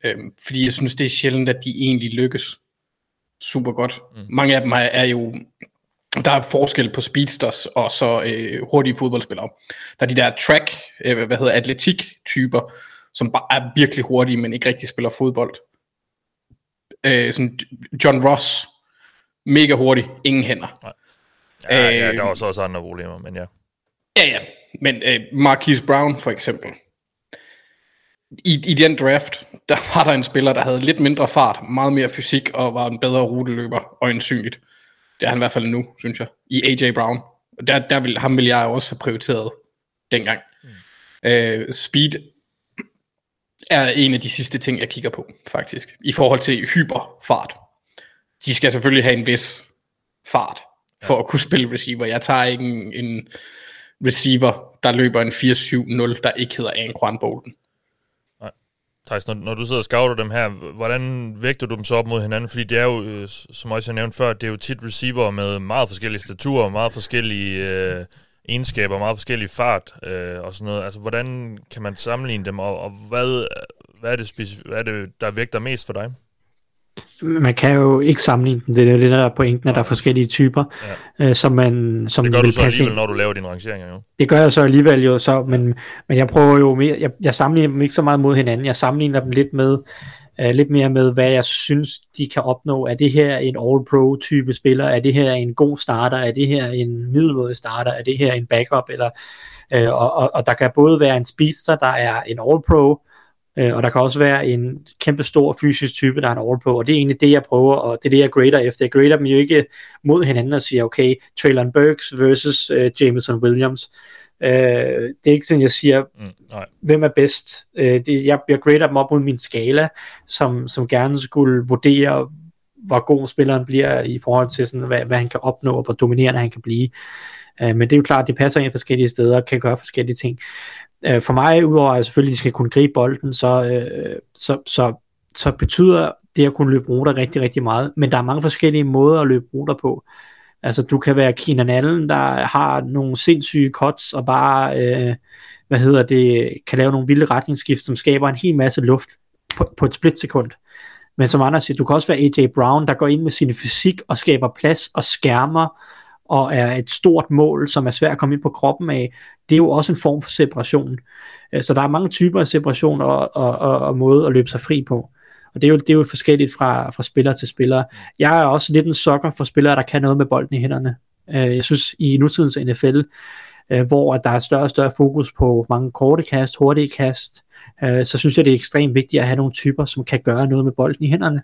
Øh, fordi jeg synes, det er sjældent, at de egentlig lykkes super godt. Mm. Mange af dem er, er jo der er forskel på speedsters og så øh, hurtige fodboldspillere. Der er de der track, øh, hvad hedder atletik-typer, som bare er virkelig hurtige, men ikke rigtig spiller fodbold. Øh, sådan John Ross, mega hurtig, ingen hænder. Nej. Ja, øh, ja, der er også, også andre problemer, men ja. Ja, ja. Men øh, Marquise Brown for eksempel. I, I den draft, der var der en spiller, der havde lidt mindre fart, meget mere fysik og var en bedre ruteløber, øjensynligt. Det er han i hvert fald nu, synes jeg. I AJ Brown. Der, der vil, ham vil jeg også have prioriteret dengang. Mm. Øh, speed er en af de sidste ting, jeg kigger på, faktisk. I forhold til hyperfart. De skal selvfølgelig have en vis fart, for at kunne spille receiver. Jeg tager ikke en, en receiver, der løber en 4-7-0, der ikke hedder Anquan Bolden. Thijs, når, når du sidder og scouter dem her, hvordan vægter du dem så op mod hinanden? Fordi det er jo, øh, som også jeg nævnte før, det er jo tit receiver med meget forskellige staturer, meget forskellige øh, egenskaber, meget forskellige fart øh, og sådan noget. Altså, hvordan kan man sammenligne dem, og, og hvad, øh, hvad, er det hvad er det, der vægter mest for dig? Man kan jo ikke sammenligne dem. Det er det der pointen, at der er forskellige typer, ja. øh, som man som Det gør du så alligevel, ind. når du laver dine rangeringer, jo. Det gør jeg så alligevel jo, så, men, men jeg prøver jo mere, jeg, jeg sammenligner dem ikke så meget mod hinanden, jeg sammenligner dem lidt med, uh, lidt mere med, hvad jeg synes, de kan opnå. Er det her en all-pro type spiller? Er det her en god starter? Er det her en middelmåde starter? Er det her en backup? Eller, uh, og, og, og der kan både være en speedster, der er en all-pro, Øh, og der kan også være en kæmpe stor fysisk type, der er en all på, og det er egentlig det, jeg prøver, og det er det, jeg grader efter. Jeg grader dem jo ikke mod hinanden og siger, okay, Traylon Burks versus øh, Jameson Williams. Øh, det er ikke sådan, jeg siger, mm, nej. hvem er bedst. Øh, det, jeg, jeg grader dem op mod min skala, som, som gerne skulle vurdere, hvor god spilleren bliver i forhold til, sådan, hvad, hvad han kan opnå, og hvor dominerende han kan blive. Øh, men det er jo klart, at de passer ind forskellige steder, og kan gøre forskellige ting. Øh, for mig, udover at selvfølgelig de skal kunne gribe bolden, så, øh, så, så, så betyder det at kunne løbe ruter rigtig, rigtig meget. Men der er mange forskellige måder at løbe ruter på. Altså du kan være Keenan Allen, der har nogle sindssyge cuts og bare, øh, hvad hedder det, kan lave nogle vilde retningsskift, som skaber en hel masse luft på, på et splitsekund. Men som andre siger, du kan også være AJ Brown, der går ind med sin fysik og skaber plads og skærmer og er et stort mål, som er svært at komme ind på kroppen af, det er jo også en form for separation. Øh, så der er mange typer af separation og, og, og, og måde at løbe sig fri på. Og det er jo, det er jo forskelligt fra, fra spiller til spiller. Jeg er også lidt en sokker for spillere, der kan noget med bolden i hænderne. Øh, jeg synes, i nutidens NFL, øh, hvor der er større og større fokus på mange korte kast, hurtige kast, så synes jeg, det er ekstremt vigtigt at have nogle typer, som kan gøre noget med bolden i hænderne.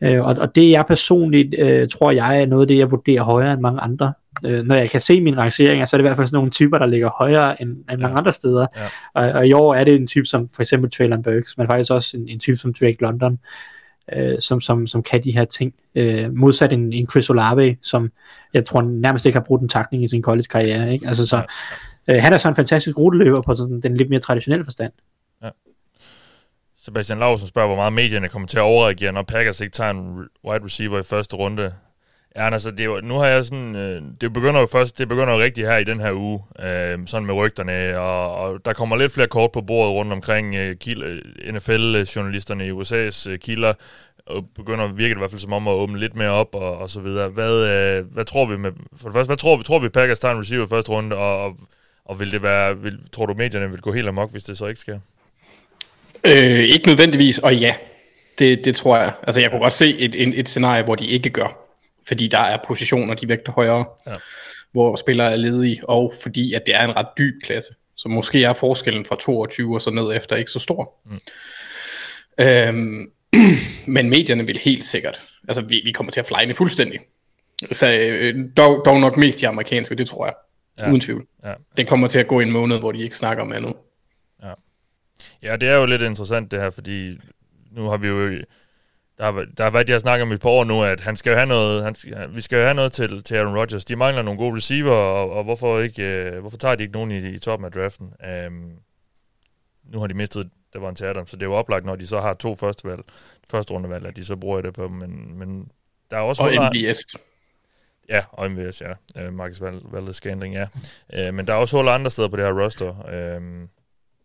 Øh, og, og det jeg personligt øh, tror jeg er noget af det, jeg vurderer højere end mange andre. Øh, når jeg kan se mine rangeringer, så er det i hvert fald sådan nogle typer, der ligger højere end, end ja. mange andre steder. Ja. Og, og i år er det en type som for eksempel Traylon Burks, men faktisk også en, en type som Drake London, øh, som, som, som kan de her ting. Øh, modsat en, en Chris Olave, som jeg tror nærmest ikke har brugt en takning i sin college-karriere. Ikke? Altså, så, øh, han er så en fantastisk ruteløber på sådan, den lidt mere traditionelle forstand. Sebastian Lausen spørger, hvor meget medierne kommer til at overreagere, når Packers ikke tager en wide receiver i første runde. Ja, altså, det er jo, nu har jeg sådan, øh, det begynder jo først, det begynder jo rigtigt her i den her uge, øh, sådan med rygterne, og, og der kommer lidt flere kort på bordet rundt omkring øh, øh NFL-journalisterne i USA's øh, kilder, og begynder virke i hvert fald som om at åbne lidt mere op og, og så videre. Hvad, øh, hvad tror vi med, for det første, hvad tror vi, tror vi Packers tager en receiver i første runde, og, og, og vil det være, vil, tror du medierne vil gå helt amok, hvis det så ikke sker? Øh, ikke nødvendigvis, og ja, det, det tror jeg. Altså jeg kunne godt se et, et, et scenarie, hvor de ikke gør fordi der er positioner, de vægter højere, ja. hvor spillere er ledige, og fordi at det er en ret dyb klasse. Så måske er forskellen fra 22 og så ned efter ikke så stor. Mm. Øhm, men medierne vil helt sikkert, altså vi, vi kommer til at flyne fuldstændig. Så øh, dog, dog nok mest de amerikanske, det tror jeg. Ja. Uden tvivl. Ja. Den kommer til at gå i en måned, hvor de ikke snakker om andet. Ja. det er jo lidt interessant det her, fordi nu har vi jo der har, der har været, jeg har snakket om et par år nu, at han skal jo have noget, han, vi skal jo have noget til, til Aaron Rodgers. De mangler nogle gode receiver, og, og hvorfor, ikke, uh, hvorfor tager de ikke nogen i, i toppen af draften? Um, nu har de mistet det var en til Adam, så det er jo oplagt, når de så har to første, valg, første rundevalg, at de så bruger det på dem, men, men der er også... Og MVS. Ja, og MVS, ja. Uh, Marcus Valdes Scandling, ja. Uh, men der er også huller andre steder på det her roster, uh,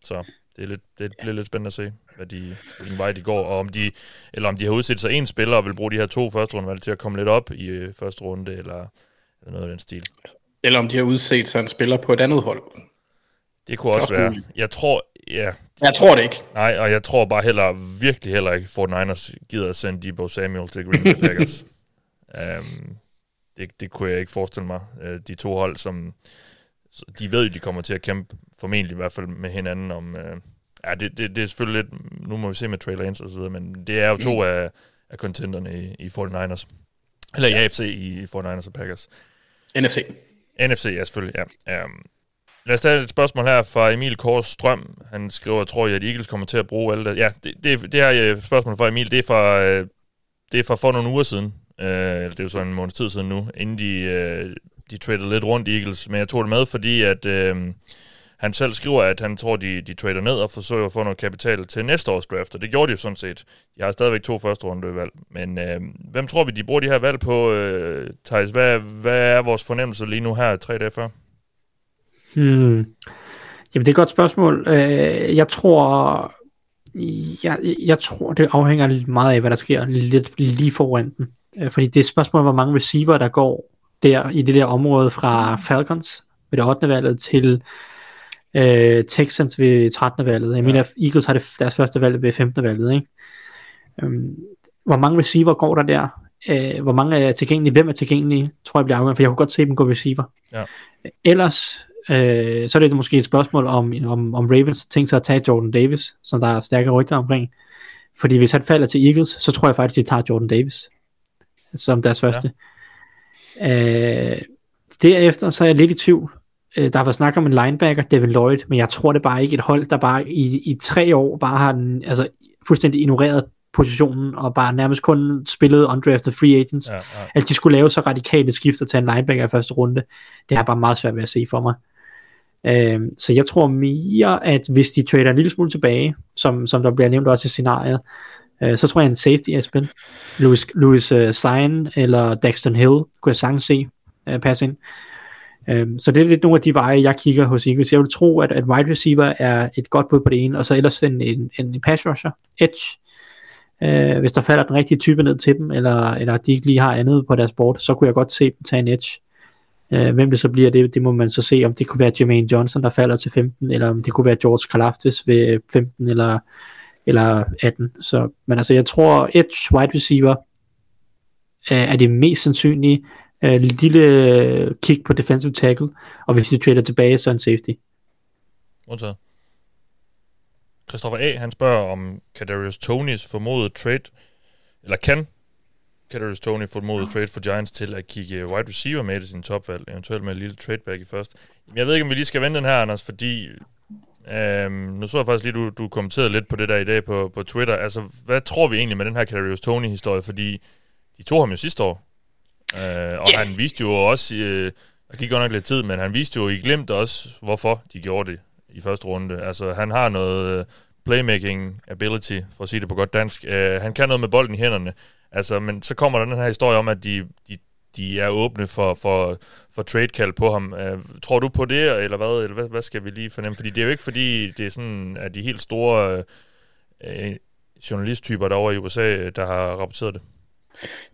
så det, er lidt, det bliver lidt spændende at se, hvad de, hvilken vej de går, og om de, eller om de har udsat sig en spiller og vil bruge de her to første rundevalg til at komme lidt op i øh, første runde, eller, eller noget af den stil. Eller om de har udset sig en spiller på et andet hold. Det kunne også være. Jeg tror, ja. Jeg tror det ikke. Nej, og jeg tror bare heller, virkelig heller ikke, Fort Niners gider at sende Debo Samuel til Green Bay Packers. um, det, det kunne jeg ikke forestille mig. Uh, de to hold, som de ved jo, de kommer til at kæmpe formentlig i hvert fald med hinanden om... Uh, ja, det, det, det er selvfølgelig lidt... Nu må vi se med Trey Lance og så videre, men det er jo to mm. af, af contenderne i, i 49ers. Eller i ja. AFC i, i 49ers og Packers. NFC. NFC, ja, selvfølgelig, ja. Um, lad os tage et spørgsmål her fra Emil Kors Strøm. Han skriver, tror jeg, at Eagles kommer til at bruge alle det. Ja, det, det, det her øh, spørgsmål fra Emil, det er fra, øh, det er fra for nogle uger siden. Uh, det er jo så en måneds tid siden nu, inden de, uh, de traded lidt rundt i Eagles. Men jeg tog det med, fordi at... Uh, han selv skriver, at han tror, de, de trader ned og forsøger at få noget kapital til næste års draft, og det gjorde de jo sådan set. De har stadigvæk to første runde valg. Men øh, hvem tror vi, de bruger de her valg på, øh, Thijs? Hvad, hvad er vores fornemmelse lige nu her, tre dage før? Hmm. Jamen, det er et godt spørgsmål. Øh, jeg tror, jeg, jeg tror, det afhænger meget af, hvad der sker lidt lige foran den. Øh, fordi det er et spørgsmål, hvor mange receiver, der går der i det der område fra Falcons ved det 8. valget til øh, Texans ved 13. valget. Jeg ja. mener, Eagles har det, deres første valg ved 15. valget. Ikke? Øhm, hvor mange receiver går der der? Øh, hvor mange er tilgængelige? Hvem er tilgængelige? Tror jeg bliver afgørende, for jeg kunne godt se dem gå receiver. Ja. Ellers, øh, så er det måske et spørgsmål om, om, om Ravens tænker sig at tage Jordan Davis, som der er stærke rygter omkring. Fordi hvis han falder til Eagles, så tror jeg faktisk, de tager Jordan Davis som deres første. Ja. Øh, derefter så er jeg lidt i tvivl. Øh, der har været snak om en linebacker, Devin Lloyd, men jeg tror det bare ikke et hold, der bare i, i tre år bare har den, altså, fuldstændig ignoreret positionen, og bare nærmest kun spillet undrafted free agents. Ja, ja. At de skulle lave så radikale skifter til en linebacker i første runde, det har bare meget svært ved at se for mig. Øhm, så jeg tror mere, at hvis de trader en lille smule tilbage, som, som der bliver nævnt også i scenariet, øh, så tror jeg en safety, Esben, Louis, Louis uh, Stein eller Daxton Hill, kunne jeg sagtens se uh, passe ind. Øhm, så det er lidt nogle af de veje, jeg kigger hos Eagles. Jeg vil tro, at, at wide receiver er et godt bud på det ene, og så ellers en, en, en pass rusher, edge. Øh, hvis der falder den rigtige type ned til dem, eller, eller de ikke lige har andet på deres board, så kunne jeg godt se dem tage en edge. Øh, hvem det så bliver, det, det må man så se, om det kunne være Jermaine Johnson, der falder til 15, eller om det kunne være George Kalaftis ved 15 eller, eller 18. Så, men altså, jeg tror, edge wide receiver øh, er det mest sandsynlige. Øh, lille øh, kick på defensive tackle, og hvis de trader tilbage, så en safety. Modtaget. Christoffer A. han spørger om Kadarius Tonys formodet trade, eller kan Kadarius Tony formodet trade for Giants til at kigge wide receiver med i sin topvalg, eventuelt med en lille trade back i først. Jeg ved ikke, om vi lige skal vende den her, Anders, fordi øhm, nu så jeg faktisk lige, du, du kommenterede lidt på det der i dag på, på Twitter. Altså, hvad tror vi egentlig med den her Kadarius Tony-historie? Fordi de tog ham jo sidste år, øh, og yeah. han viste jo også, øh, der gik godt nok lidt tid, men han viste jo i glemt også, hvorfor de gjorde det i første runde. Altså, han har noget øh, playmaking ability, for at sige det på godt dansk. Uh, han kan noget med bolden i hænderne. Altså, men så kommer der den her historie om, at de, de, de er åbne for, for, for trade-kald på ham. Uh, tror du på det, eller hvad? Eller hvad, hvad skal vi lige fornemme? Fordi det er jo ikke fordi, det er sådan, at de helt store uh, journalisttyper derovre i USA, der har rapporteret det.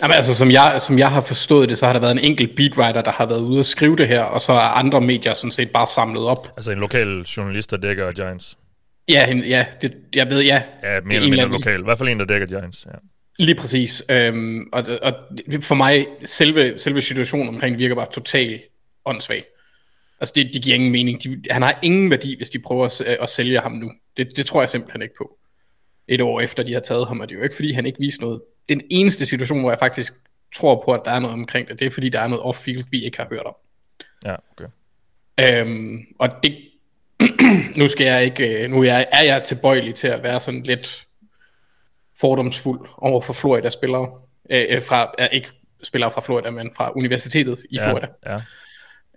Jamen altså, som jeg, som jeg har forstået det, så har der været en enkelt beatwriter, der har været ude og skrive det her, og så er andre medier sådan set bare samlet op. Altså en lokal journalist, der dækker Giants? Ja, en, ja det, jeg ved, ja. Ja, mere eller mindre lokal. I hvert fald en, der dækker Giants, ja. Lige præcis. Øhm, og, og for mig, selve, selve situationen omkring virker bare totalt åndssvag. Altså, det, det giver ingen mening. De, han har ingen værdi, hvis de prøver at, at sælge ham nu. Det, det tror jeg simpelthen ikke på. Et år efter, de har taget ham, og det er jo ikke, fordi han ikke viser noget den eneste situation, hvor jeg faktisk tror på, at der er noget omkring det, det er fordi, der er noget off-field, vi ikke har hørt om. Ja, okay. Øhm, og det, nu skal jeg ikke, øh, nu er jeg, er jeg tilbøjelig til at være sådan lidt fordomsfuld over for Florida spillere, øh, øh, fra, øh, ikke spillere fra Florida, men fra universitetet i ja, Florida.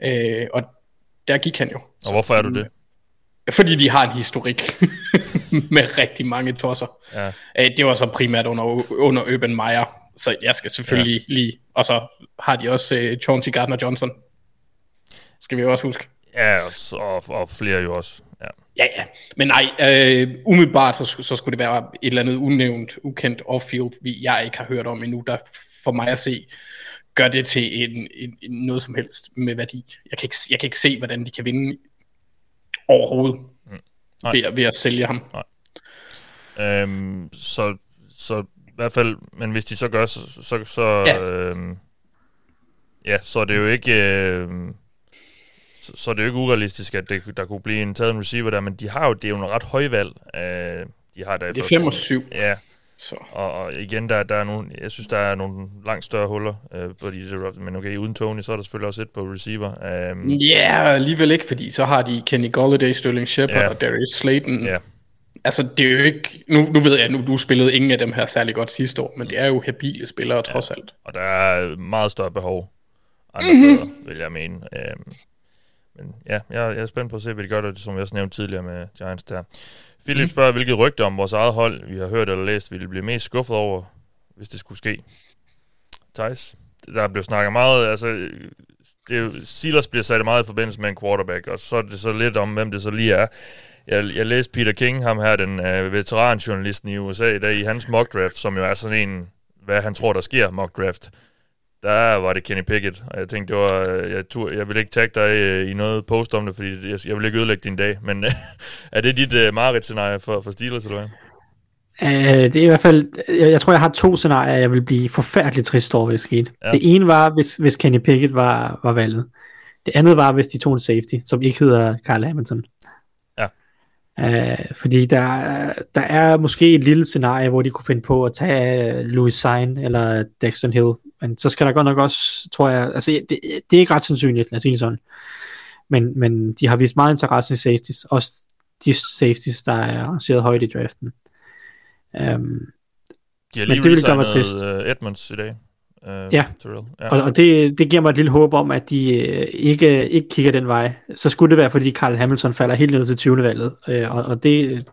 Ja. Øh, og der gik han jo. Og hvorfor er du det? Fordi de har en historik med rigtig mange tosser. Ja. Øh, det var så primært under, under Urban Meyer, så jeg skal selvfølgelig ja. lige... Og så har de også uh, Chauncey Gardner-Johnson. Skal vi også huske. Ja, og, og, og flere jo også. Ja, ja. ja. Men nej, øh, umiddelbart så, så skulle det være et eller andet unævnt, ukendt off-field, vi, jeg ikke har hørt om endnu, der for mig at se, gør det til en, en, en noget som helst med værdi. Jeg kan, ikke, jeg kan ikke se, hvordan de kan vinde overhovedet mm. ved, ved at sælge ham. Nej. Øhm, så, så i hvert fald, men hvis de så gør, så, så, så ja. Øhm, ja, så er det jo ikke, øh, så, så er det jo ikke urealistisk, at det, der kunne blive en taget en receiver der, men de har jo, det er jo en ret højvalg. Øh, de har der det er 5 og 7. Ja, så. Og, og igen, der, der er nogle, jeg synes, der er nogle langt større huller øh, på de der, men okay, uden Tony, så er der selvfølgelig også et på receiver. Um, ja, yeah, alligevel ikke, fordi så har de Kenny Golladay, Sterling Shepard yeah. og Darius Slayton. Ja. Yeah. Altså, det er jo ikke... Nu, nu ved jeg, at nu du spillede ingen af dem her særlig godt sidste år, men det er jo habile spillere ja. trods alt. Og der er meget større behov andre mm-hmm. steder, vil jeg mene. Um, men ja, jeg, jeg er spændt på at se, hvad de gør, det, som jeg også nævnte tidligere med Giants der. Philip mhm. spørger, hvilket rygte om vores eget hold, vi har hørt eller læst, ville blive mest skuffet over, hvis det skulle ske. Thijs, der blev snakket meget, altså, det Silas bliver sat meget i forbindelse med en quarterback, og så er det så lidt om, hvem det så lige er. Jeg, jeg læste Peter King, ham her, den uh, veteranjournalisten i USA, i dag i hans mock draft, som jo er sådan en, hvad han tror, der sker mock draft der var det Kenny Pickett, og jeg tænkte, det var, jeg, tog, jeg vil ikke tagge dig øh, i noget post om det, fordi jeg, jeg vil ikke ødelægge din dag, men er det dit uh, Marit-scenarie for, for Steelers, eller hvad? Uh, det er i hvert fald, jeg, jeg tror, jeg har to scenarier, jeg vil blive forfærdeligt trist over, hvis det skete. Ja. Det ene var, hvis, hvis Kenny Pickett var, var valget. Det andet var, hvis de tog en safety, som ikke hedder Carl Hamilton. Uh, fordi der, der er måske et lille scenarie, hvor de kunne finde på at tage Louis Sein eller Dexter Hill, men så skal der godt nok også, tror jeg, altså det, det er ikke ret sandsynligt, lad os sige sådan. Men, men de har vist meget interesse i safeties, også de safeties, der er arrangeret højt i draften. Um, de har lige men det vil gøre mig trist. Uh, Edmonds i dag. Uh, ja, Terrell. ja. og, og det, det giver mig et lille håb om, at de uh, ikke, ikke kigger den vej. Så skulle det være, fordi Carl Hamilton falder helt ned til 20. valget, uh, og, og det,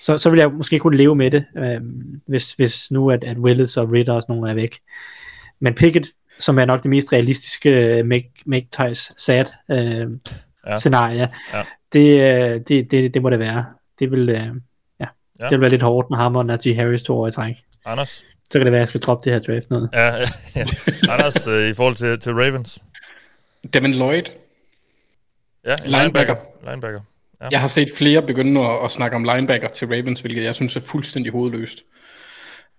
så, så vil jeg måske kunne leve med det, uh, hvis, hvis nu at, at Willis og Ritter og sådan nogle er væk. Men Pickett, som er nok det mest realistiske make, make ties sad uh, ja. scenarie, ja. Det, det, det, det må det være. Det vil, uh, ja, ja. det vil være lidt hårdt, når ham og Najee Harris to år i træk. Anders? Så kan det være, at jeg skal droppe det her draft noget. Ja, ja. Anders, øh, i forhold til, til Ravens? Devin Lloyd. Ja, Linebacker. Linebacker. Ja. Jeg har set flere begynde at, at snakke om linebacker til Ravens, hvilket jeg synes er fuldstændig hovedløst.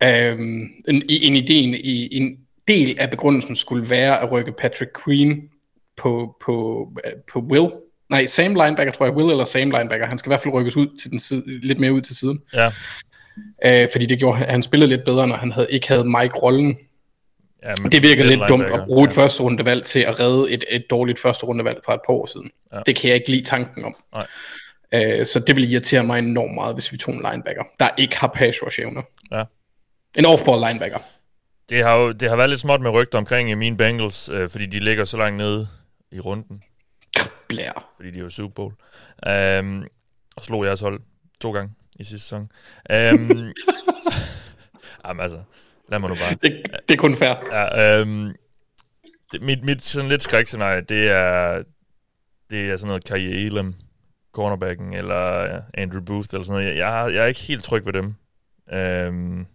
Øhm, en, en, ideen, i, en del af begrundelsen skulle være at rykke Patrick Queen på, på, på Will. Nej, Sam linebacker, tror jeg. Will eller Sam linebacker. Han skal i hvert fald rykkes ud til den side, lidt mere ud til siden. Ja. Øh, fordi det gjorde, han spillede lidt bedre, når han havde, ikke havde Mike-rollen. ja men Det virker lidt dumt at bruge et første rundevalg til at redde et, et dårligt første rundevalg fra et par år siden. Ja. Ja. Det kan jeg ikke lide tanken om. Nej. Øh, så det vil irritere mig enormt meget, hvis vi tog en linebacker, der ikke har pass rush evner. Ja. En off-ball linebacker. Det har jo det har været lidt småt med rygter omkring i mine Bengals, øh, fordi de ligger så langt nede i runden, Blær. fordi de er jo Super Bowl. Um, og slog jeres hold to gange i sidste sæson. Um, jamen altså, lad mig nu bare. Det, det er kun fair. Ja, øhm, det, mit, mit sådan lidt skrækscenarie, det er, det er sådan noget Kaje Elam, cornerbacken, eller ja, Andrew Booth, eller sådan noget. Jeg, jeg, er- jeg er ikke helt tryg ved dem. Øhm,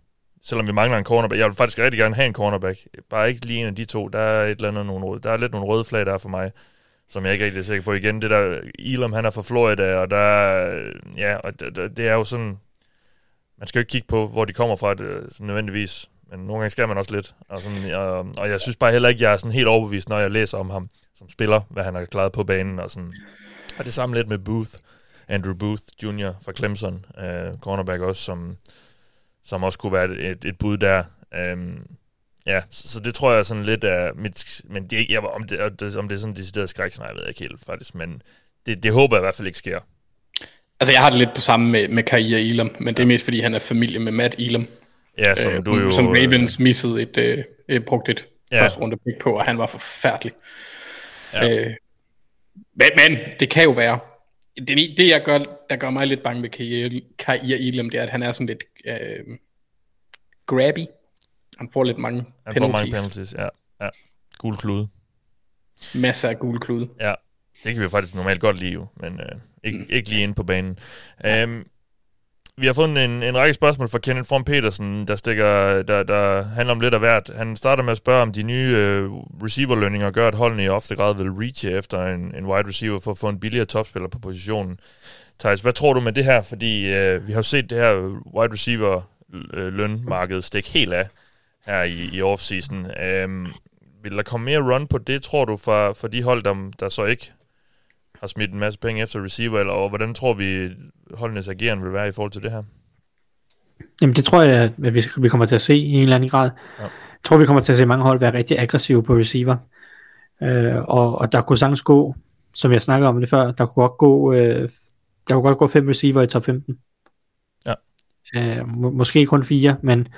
selvom vi mangler en cornerback. Jeg vil faktisk rigtig gerne have en cornerback. Bare ikke lige en af de to. Der er et eller andet, nogle, røde- der er lidt nogle røde flag der for mig, som jeg ikke rigtig er sikker på. Igen, det der, Elam, han er fra Florida, og der, ja, og det, det- det er jo sådan, man skal jo ikke kigge på, hvor de kommer fra, det, sådan nødvendigvis. Men nogle gange skal man også lidt. Og, sådan, og, og jeg synes bare heller ikke, jeg er sådan helt overbevist, når jeg læser om ham som spiller, hvad han har klaret på banen. Og, sådan. og det samme lidt med Booth, Andrew Booth Jr. fra Clemson, øh, cornerback også, som, som også kunne være et, et, bud der. Øhm, ja, så, så det tror jeg sådan lidt er mit... Men det er jeg, om, det, om det om det er sådan decideret skrækscenarie, ved jeg ikke helt faktisk. Men det, det håber jeg i hvert fald ikke sker. Altså, jeg har det lidt på samme med, med Kaia Elam, men det er mest fordi, han er familie med Matt Elam, Ja, som øh, du jo... som Ravens missede et, øh, øh, brugt et Ja. første runde pick på, og han var forfærdelig. Ja. Øh, men, men, det kan jo være. Det, det jeg gør, der gør mig lidt bange ved Kaia Kaia Elam, det er, at han er sådan lidt øh, grabby. Han får lidt mange Han får penalties. mange penalties, ja. ja. Gul klude. Masser af gule klude. Ja, det kan vi faktisk normalt godt lide jo, men øh, ikke, ikke lige inde på banen. Um, vi har fået en, en række spørgsmål fra Kenneth From Petersen, der, stikker, der, der handler om lidt af hvert. Han starter med at spørge, om de nye øh, receiverlønninger gør, at holdene i ofte grad vil reache efter en, en wide receiver for at få en billigere topspiller på positionen. Thijs, hvad tror du med det her? Fordi øh, vi har jo set det her wide receiver øh, lønmarked stikke helt af her i, i offseason. Um, vil der komme mere run på det, tror du, for, for de hold, der, der så ikke har smidt en masse penge efter receiver, eller og hvordan tror vi, holdenes ageren vil være i forhold til det her? Jamen det tror jeg, at vi, vi kommer til at se i en eller anden grad. Ja. Jeg tror, vi kommer til at se mange hold være rigtig aggressive på receiver. Øh, og, og der kunne sagtens gå, som jeg snakkede om det før, der kunne godt gå, øh, der kunne godt gå fem receiver i top 15. Ja. Øh, må, måske kun fire, men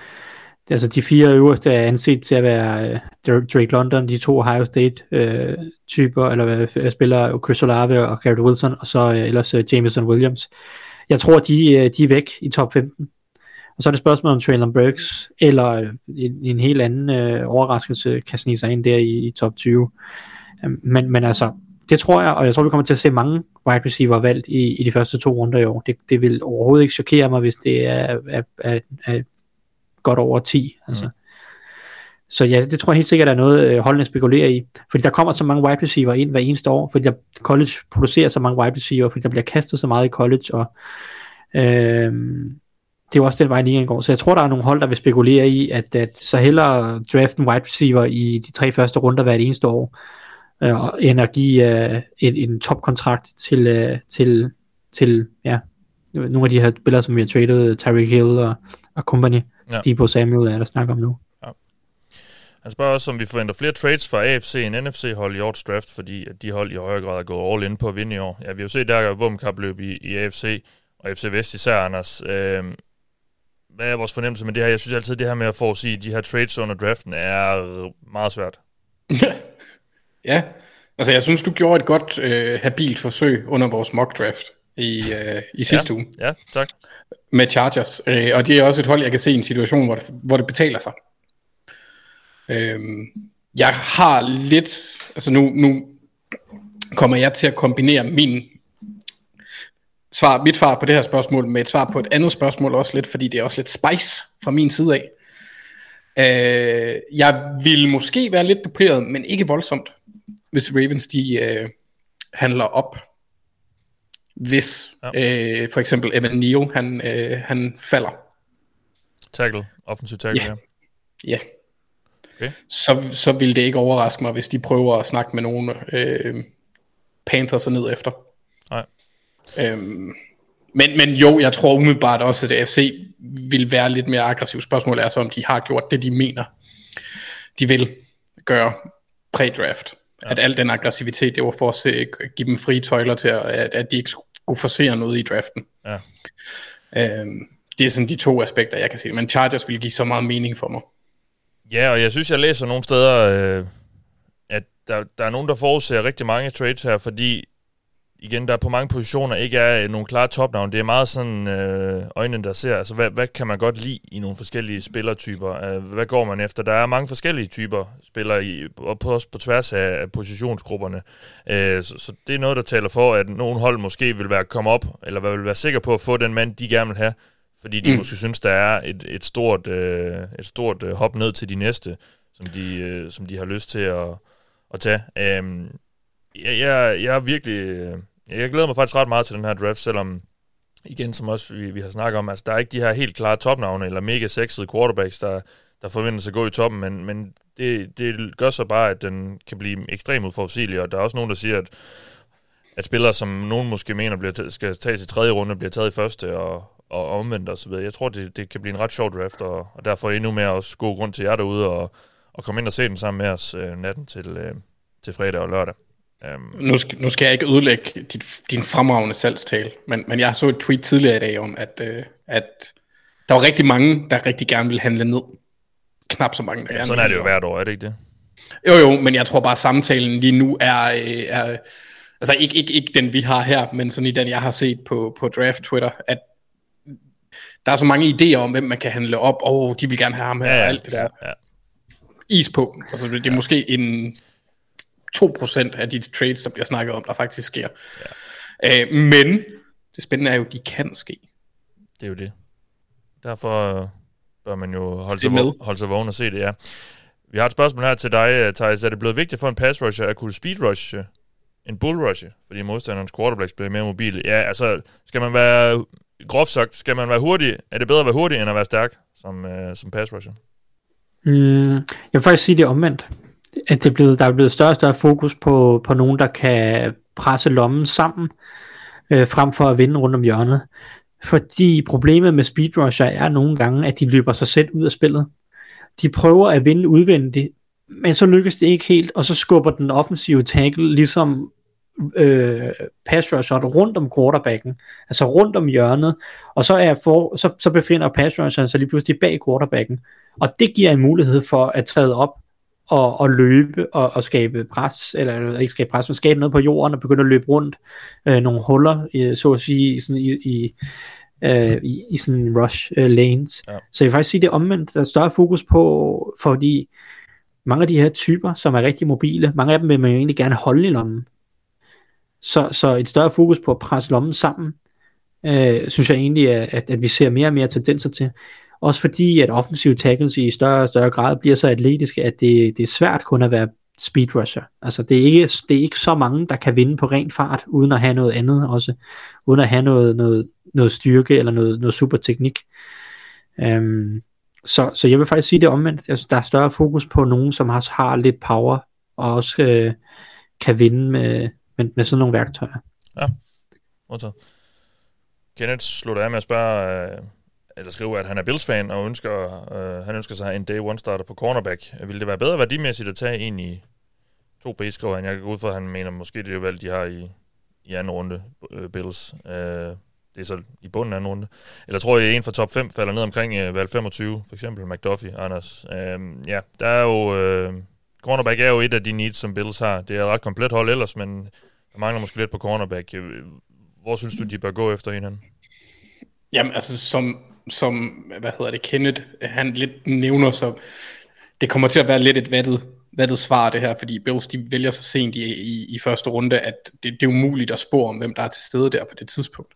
altså de fire øverste er anset til at være øh, Drake London, de to Ohio State øh, typer, eller spiller Chris Olave og Garrett Wilson, og så øh, ellers øh, Jameson Williams. Jeg tror, de, øh, de er væk i top 15. Og så er det spørgsmålet om Traylon Burks, eller øh, en, en helt anden øh, overraskelse kan snige sig ind der i, i top 20. Øhm, men, men altså, det tror jeg, og jeg tror, vi kommer til at se mange wide receiver valgt i, i de første to runder i år. Det, det vil overhovedet ikke chokere mig, hvis det er, er, er, er godt over 10. Altså. Mm. Så ja, det tror jeg helt sikkert er noget, øh, holdene spekulerer i. Fordi der kommer så mange wide receiver ind hver eneste år, fordi der, college producerer så mange wide receiver, fordi der bliver kastet så meget i college, og øh, det er jo også den vej, ligaen går. Så jeg tror, der er nogle hold, der vil spekulere i, at, at så hellere draft en wide receiver i de tre første runder hver eneste år, øh, end at give øh, en, en topkontrakt til, øh, til, til ja, nogle af de her spillere, som vi har traded, Tyreek Hill og, og company. Ja. Ja. Debo Samuel er der snakker om nu. Han spørger også, om vi forventer flere trades fra AFC end NFC-hold i årets draft, fordi at de hold i højere grad er gået all in på at vinde i år. Ja, vi har jo set, der er våbenkapløb i, i AFC, og FC Vest især, Anders. Øh, hvad er vores fornemmelse med det her? Jeg synes altid, det her med at få at sige, de her trades under draften er meget svært. ja, altså jeg synes, du gjorde et godt, øh, habilt forsøg under vores mock draft i, øh, i sidste ja. uge Ja, tak. med Chargers. Øh, og det er også et hold, jeg kan se i en situation, hvor det, hvor det betaler sig. Øhm, jeg har lidt, altså nu, nu kommer jeg til at kombinere min svar, mit svar på det her spørgsmål med et svar på et andet spørgsmål også lidt, fordi det er også lidt spice fra min side af. Øh, jeg vil måske være lidt duperet, men ikke voldsomt. hvis Ravens de øh, handler op, hvis ja. øh, for eksempel Evan Neal, han, øh, han falder. Tackle, offensiv tackle, ja. ja. Okay. Så, så vil det ikke overraske mig, hvis de prøver at snakke med nogen øh, Panthers ned efter. Nej. Øhm, men, men jo, jeg tror umiddelbart også, at FC vil være lidt mere aggressivt. Spørgsmålet er så, om de har gjort det, de mener, de vil gøre pre-draft. Ja. At al den aggressivitet, det var for at se, give dem frie tøjler til, at, at de ikke skulle forsere noget i draften. Ja. Øhm, det er sådan de to aspekter, jeg kan se. Men Chargers vil give så meget mening for mig. Ja, og jeg synes, jeg læser nogle steder, øh, at der, der er nogen, der forudser rigtig mange trades her, fordi igen, der på mange positioner ikke er nogen klare topnavn. Det er meget sådan øh, øjnene, der ser, altså hvad, hvad kan man godt lide i nogle forskellige spillertyper? Øh, hvad går man efter? Der er mange forskellige typer spillere, i, og på, også på tværs af, positionsgrupperne. Øh, så, så det er noget, der taler for, at nogle hold måske vil være komme op, eller vil være sikker på at få den mand, de gerne vil have, fordi de mm. måske synes, der er et, et stort, øh, et stort øh, hop ned til de næste, som de, øh, som de har lyst til at, at tage. Øh, jeg, jeg, jeg er virkelig... Øh, jeg glæder mig faktisk ret meget til den her draft, selvom igen, som også vi, vi har snakket om, altså der er ikke de her helt klare topnavne, eller mega sexede quarterbacks, der, der forventes at gå i toppen, men, men det, det gør så bare, at den kan blive ekstremt udforudsigelig, og der er også nogen, der siger, at, at spillere, som nogen måske mener bliver skal tages i tredje runde, bliver taget i første, og, og omvendt og så videre. Jeg tror, det, det kan blive en ret sjov draft, og, og derfor endnu mere også god grund til jer derude, og, og komme ind og se den sammen med os øh, natten til, øh, til fredag og lørdag. Um, nu, skal, nu skal jeg ikke ødelægge dit, din fremragende salgstale, men, men jeg så et tweet tidligere i dag om, at, øh, at der var rigtig mange, der rigtig gerne vil handle ned. Knap så mange, der ja, Sådan er det jo hvert år, er det ikke det? Jo jo, men jeg tror bare, at samtalen lige nu er, øh, er altså ikke, ikke, ikke den vi har her, men sådan i den jeg har set på, på draft Twitter, at der er så mange idéer om, hvem man kan handle op, og oh, de vil gerne have ham her, ja, og alt det der. Ja. Is på. Altså det er ja. måske en 2% af de trades, der bliver snakket om, der faktisk sker. Ja. Øh, men det spændende er jo, at de kan ske. Det er jo det. Derfor øh, bør man jo holde sig, vågen, holde sig vågen og se det, ja. Vi har et spørgsmål her til dig, øh, Thijs. Er det blevet vigtigt for en pass rusher at kunne speed rush en bull rusher, fordi modstanderens quarterbacks bliver mere mobile? Ja, altså, skal man være, groft sagt, skal man være hurtig? Er det bedre at være hurtig, end at være stærk som, uh, som pass rusher? Mm, jeg vil faktisk sige det omvendt at det er blevet, der er blevet større og større fokus på, på nogen, der kan presse lommen sammen, øh, frem for at vinde rundt om hjørnet. Fordi problemet med speedrusher er nogle gange, at de løber sig selv ud af spillet. De prøver at vinde udvendigt, men så lykkes det ikke helt, og så skubber den offensive tackle ligesom øh, pass rusher rundt om quarterbacken, altså rundt om hjørnet, og så, er for, så, så befinder pass rusheren sig lige pludselig bag quarterbacken, og det giver en mulighed for at træde op og, og løbe og, og skabe pres, eller ikke skabe pres, men skabe noget på jorden og begynde at løbe rundt øh, nogle huller, øh, så at sige, i, sådan, i, i, øh, i, i sådan rush øh, lanes. Ja. Så jeg vil faktisk sige, det er omvendt. Der er større fokus på, fordi mange af de her typer, som er rigtig mobile, mange af dem vil man jo egentlig gerne holde i lommen. Så, så et større fokus på at presse lommen sammen, øh, synes jeg egentlig, at, at vi ser mere og mere tendenser til. Også fordi, at offensive tackles i større og større grad bliver så atletiske, at det, det er svært kun at være speed rusher. Altså det er, ikke, det er ikke så mange, der kan vinde på ren fart, uden at have noget andet også. Uden at have noget, noget, noget styrke eller noget, noget super teknik. Øhm, så, så jeg vil faktisk sige det omvendt. Altså, der er større fokus på nogen, som har, har lidt power, og også øh, kan vinde med, med, med sådan nogle værktøjer. Ja, modtaget. Kenneth slutter af med at spørge, øh, eller skriver, at han er Bills-fan og ønsker, øh, han ønsker sig en day one starter på cornerback. Vil det være bedre værdimæssigt at tage en i to B, skriver han. Jeg kan gå ud fra, at han mener, måske det er jo valg, de har i, i anden runde, øh, Bills. Øh, det er så i bunden af anden runde. Eller tror jeg, en fra top 5 falder ned omkring øh, valg 25, for eksempel McDuffie, Anders. Øh, ja, der er jo... Øh, cornerback er jo et af de needs, som Bills har. Det er et ret komplet hold ellers, men der mangler måske lidt på cornerback. Øh, hvor synes du, de bør gå efter en Jamen, altså, som, som, hvad hedder det, Kenneth, han lidt nævner, så det kommer til at være lidt et vattet, vattet svar det her, fordi Bills de vælger så sent i, i, i første runde, at det, det er umuligt at spore om, hvem der er til stede der på det tidspunkt.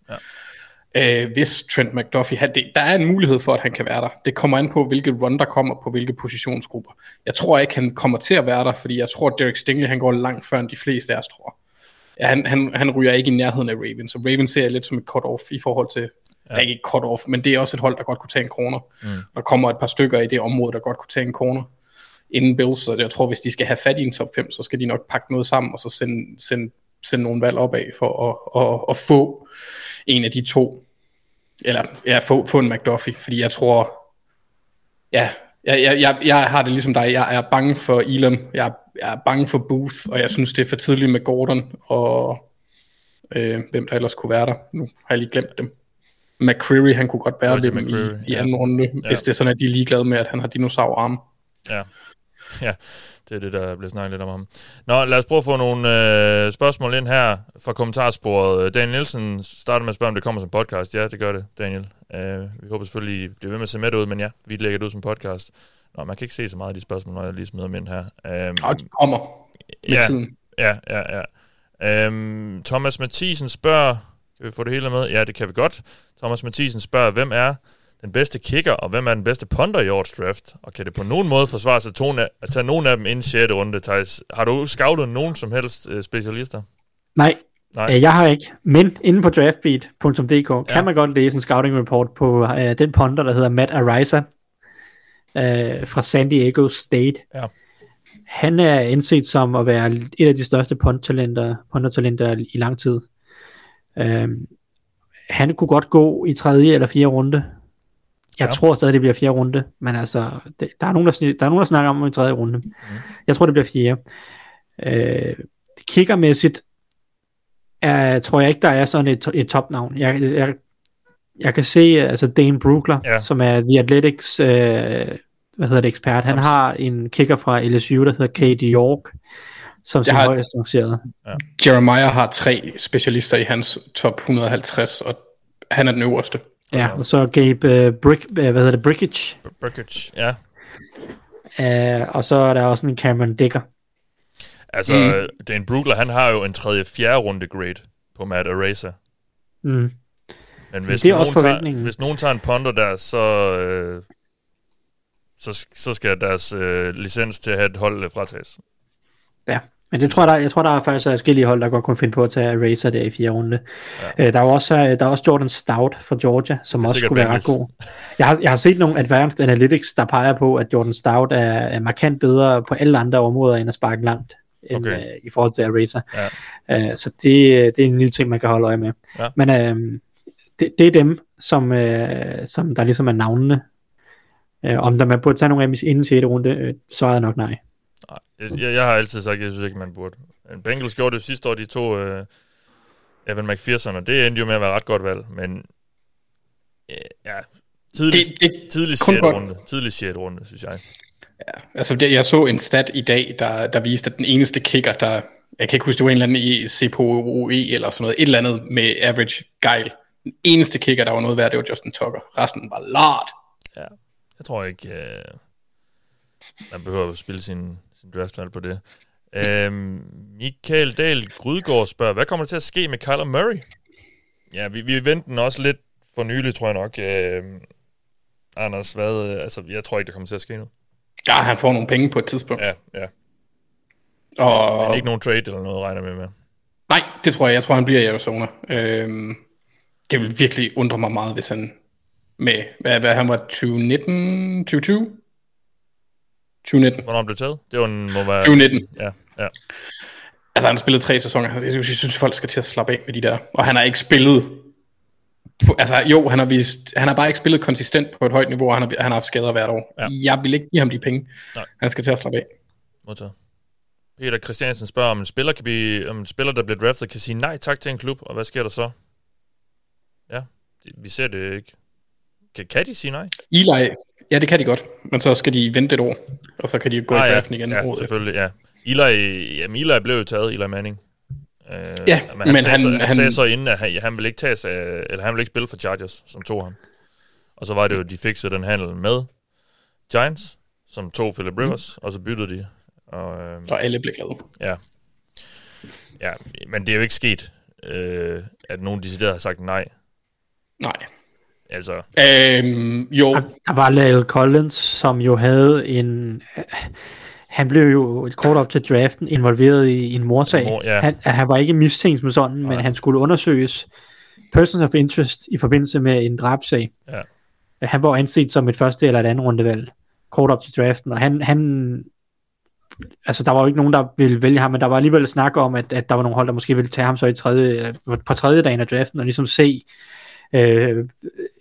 Ja. øh, hvis Trent McDuffie, han, det, der er en mulighed for, at han kan være der. Det kommer an på, hvilke run der kommer på hvilke positionsgrupper. Jeg tror ikke, han kommer til at være der, fordi jeg tror, at Derek Stingley, han går langt før end de fleste af os tror. Han, han, han ryger ikke i nærheden af Ravens, så Ravens ser jeg lidt som et cut-off i forhold til, ja. ikke et cut-off, men det er også et hold, der godt kunne tage en kroner. Mm. Der kommer et par stykker i det område, der godt kunne tage en kroner inden Bills, så jeg tror, hvis de skal have fat i en top 5, så skal de nok pakke noget sammen, og så sende, sende, sende nogle valg opad for at, at, at få en af de to, eller ja, få, få en McDuffie, fordi jeg tror, ja, jeg, jeg, jeg, jeg har det ligesom dig, jeg er bange for Elam, jeg, jeg er bange for Booth, og jeg synes, det er for tidligt med Gordon, og øh, hvem der ellers kunne være der. Nu har jeg lige glemt dem. McCreary, han kunne godt være ved dem i, i anden ja. runde, ja. hvis det er sådan, at de er ligeglade med, at han har dinosaurarme. Ja. ja, det er det, der bliver snakket lidt om ham. Nå, lad os prøve at få nogle øh, spørgsmål ind her fra kommentarsporet. Daniel Nielsen starter med at spørge, om det kommer som podcast. Ja, det gør det, Daniel. Øh, vi håber selvfølgelig, I bliver ved med at se med ud, men ja, vi lægger det ud som podcast. Nå, man kan ikke se så meget af de spørgsmål, når jeg lige smider dem ind her. Øh, Og det kommer med ja, tiden. Ja, ja, ja. Øhm, Thomas Mathisen spørger, kan vi få det hele med? Ja, det kan vi godt. Thomas Mathisen spørger, hvem er den bedste kicker, og hvem er den bedste punter i årets draft? Og kan det på nogen måde forsvare sig at, at tage nogen af dem ind i 6. runde, Thijs? Har du scoutet nogen som helst øh, specialister? Nej, Nej. Øh, jeg har ikke. Men inde på draftbeat.dk ja. kan man godt læse en scouting report på øh, den punter, der hedder Matt Ariza øh, fra San Diego State. Ja. Han er indset som at være et af de største puntertalenter, puntertalenter i lang tid. Øh, han kunne godt gå i tredje eller fjerde runde. Jeg ja. tror stadig, det bliver fjerde runde, men altså, det, der, er nogen, der, der er nogen, der snakker om i tredje runde. Mm. Jeg tror, det bliver fjerde. Øh, kickermæssigt er, tror jeg ikke, der er sådan et, et topnavn. Jeg, jeg, jeg kan se, altså Dane Brugler, ja. som er The Athletics, øh, hvad hedder det, ekspert, han Jamen. har en kicker fra LSU, der hedder Katie York, som sin højeste rangeret. Ja. Jeremiah har tre specialister i hans top 150, og han er den øverste. Ja, og så Gabe uh, Brick, uh, hvad hedder det, Brickage. Brickage, ja. Uh, og så er der også en Cameron Dicker. Altså, mm. Dan Brugler, han har jo en tredje, fjerde runde grade på Matt Eraser. Mm. Men hvis, det er nogen også tager, hvis nogen tager en punter der, så, øh, så, så skal deres øh, licens til at have et hold fratages. Ja, men det tror jeg, der, jeg tror, der er faktisk forskellige hold, der godt kunne finde på at tage Racer der i fire runde. Ja. Øh, der, er også, øh, der er også Jordan Stout fra Georgia, som også skulle være ret god. Jeg har, jeg har set nogle advanced analytics, der peger på, at Jordan Stout er, er markant bedre på alle andre områder, end at sparke langt end, okay. øh, i forhold til Racer. Ja. Øh, så det, det er en lille ting, man kan holde øje med. Ja. Men øh, det, det er dem, som, øh, som der ligesom er navnene. Øh, om der man burde tage nogle af dem inden 6. runde, øh, så er jeg nok nej. Nej, jeg, jeg har altid sagt, at jeg synes ikke, man burde. Bengals gjorde det sidste år, de to øh, Evan McPherson, og det endte jo med at være ret godt valg, men øh, ja, tidlig, det, det, tidlig 6. runde, tidlig 6. runde, synes jeg. Ja, altså det, jeg så en stat i dag, der, der viste, at den eneste kicker, der, jeg kan ikke huske, det var en eller anden i CPOE eller sådan noget, et eller andet med average guile. Den eneste kicker, der var noget værd, det var Justin Tucker. Resten var lart. Ja, jeg tror ikke, øh, man behøver at spille sin, sin draftvalg på det. Øhm, Michael Dahl Grydgaard spørger, hvad kommer der til at ske med Kyler Murray? Ja, vi, vi venter den også lidt for nylig, tror jeg nok. Øhm, Anders, hvad, altså, jeg tror ikke, der kommer til at ske nu. Ja, han får nogle penge på et tidspunkt. Ja, ja. Og... Men ikke nogen trade eller noget, regner med med. Nej, det tror jeg. Jeg tror, han bliver i Arizona. Øhm, det vil virkelig undre mig meget, hvis han med, hvad, hvad han var, 2019, 2020? 2019. Hvornår han blev taget? Det var en, må være... 2019. Ja, ja. Altså, han har spillet tre sæsoner. Jeg synes, folk skal til at slappe af med de der. Og han har ikke spillet... Altså, jo, han har, vist, han har bare ikke spillet konsistent på et højt niveau, og han har, han har haft skader hvert år. Ja. Jeg vil ikke give ham de penge. Nej. Han skal til at slappe af. Modtaget. Peter Christiansen spørger, om en spiller, kan blive, om en spiller, der bliver draftet, kan sige nej tak til en klub, og hvad sker der så? Ja, vi ser det ikke. Kan, kan de sige nej? Eli, ja det kan de godt, men så skal de vente et år, og så kan de gå ah, i draften igen. Ja, selvfølgelig, ja. Eli, ja, Eli blev jo taget, Eli Manning. Uh, ja, men han, men sagde, han, så, han, han sagde så inden, at han, han ville ikke tage eller han ville ikke spille for Chargers, som tog ham. Og så var det jo, de fik den handel med Giants, som tog Philip Rivers, mm. og så byttede de. Og, øh, og alle blev glade. Ja. Ja, men det er jo ikke sket, øh, at nogen decideret har sagt nej. Nej. Altså, Øhm, jo, Der, var Lale Collins, som jo havde en... Han blev jo et kort op til draften involveret i en morsag. Mor- ja. han, han var ikke mistænkt som sådan, men han skulle undersøges persons of interest i forbindelse med en drabsag. Ja. Han var anset som et første eller et andet rundevalg kort op til draften, og han, han altså der var jo ikke nogen, der ville vælge ham, men der var alligevel snak om, at, at der var nogle hold, der måske ville tage ham så i tredje, på tredje dagen af draften, og ligesom se, øh,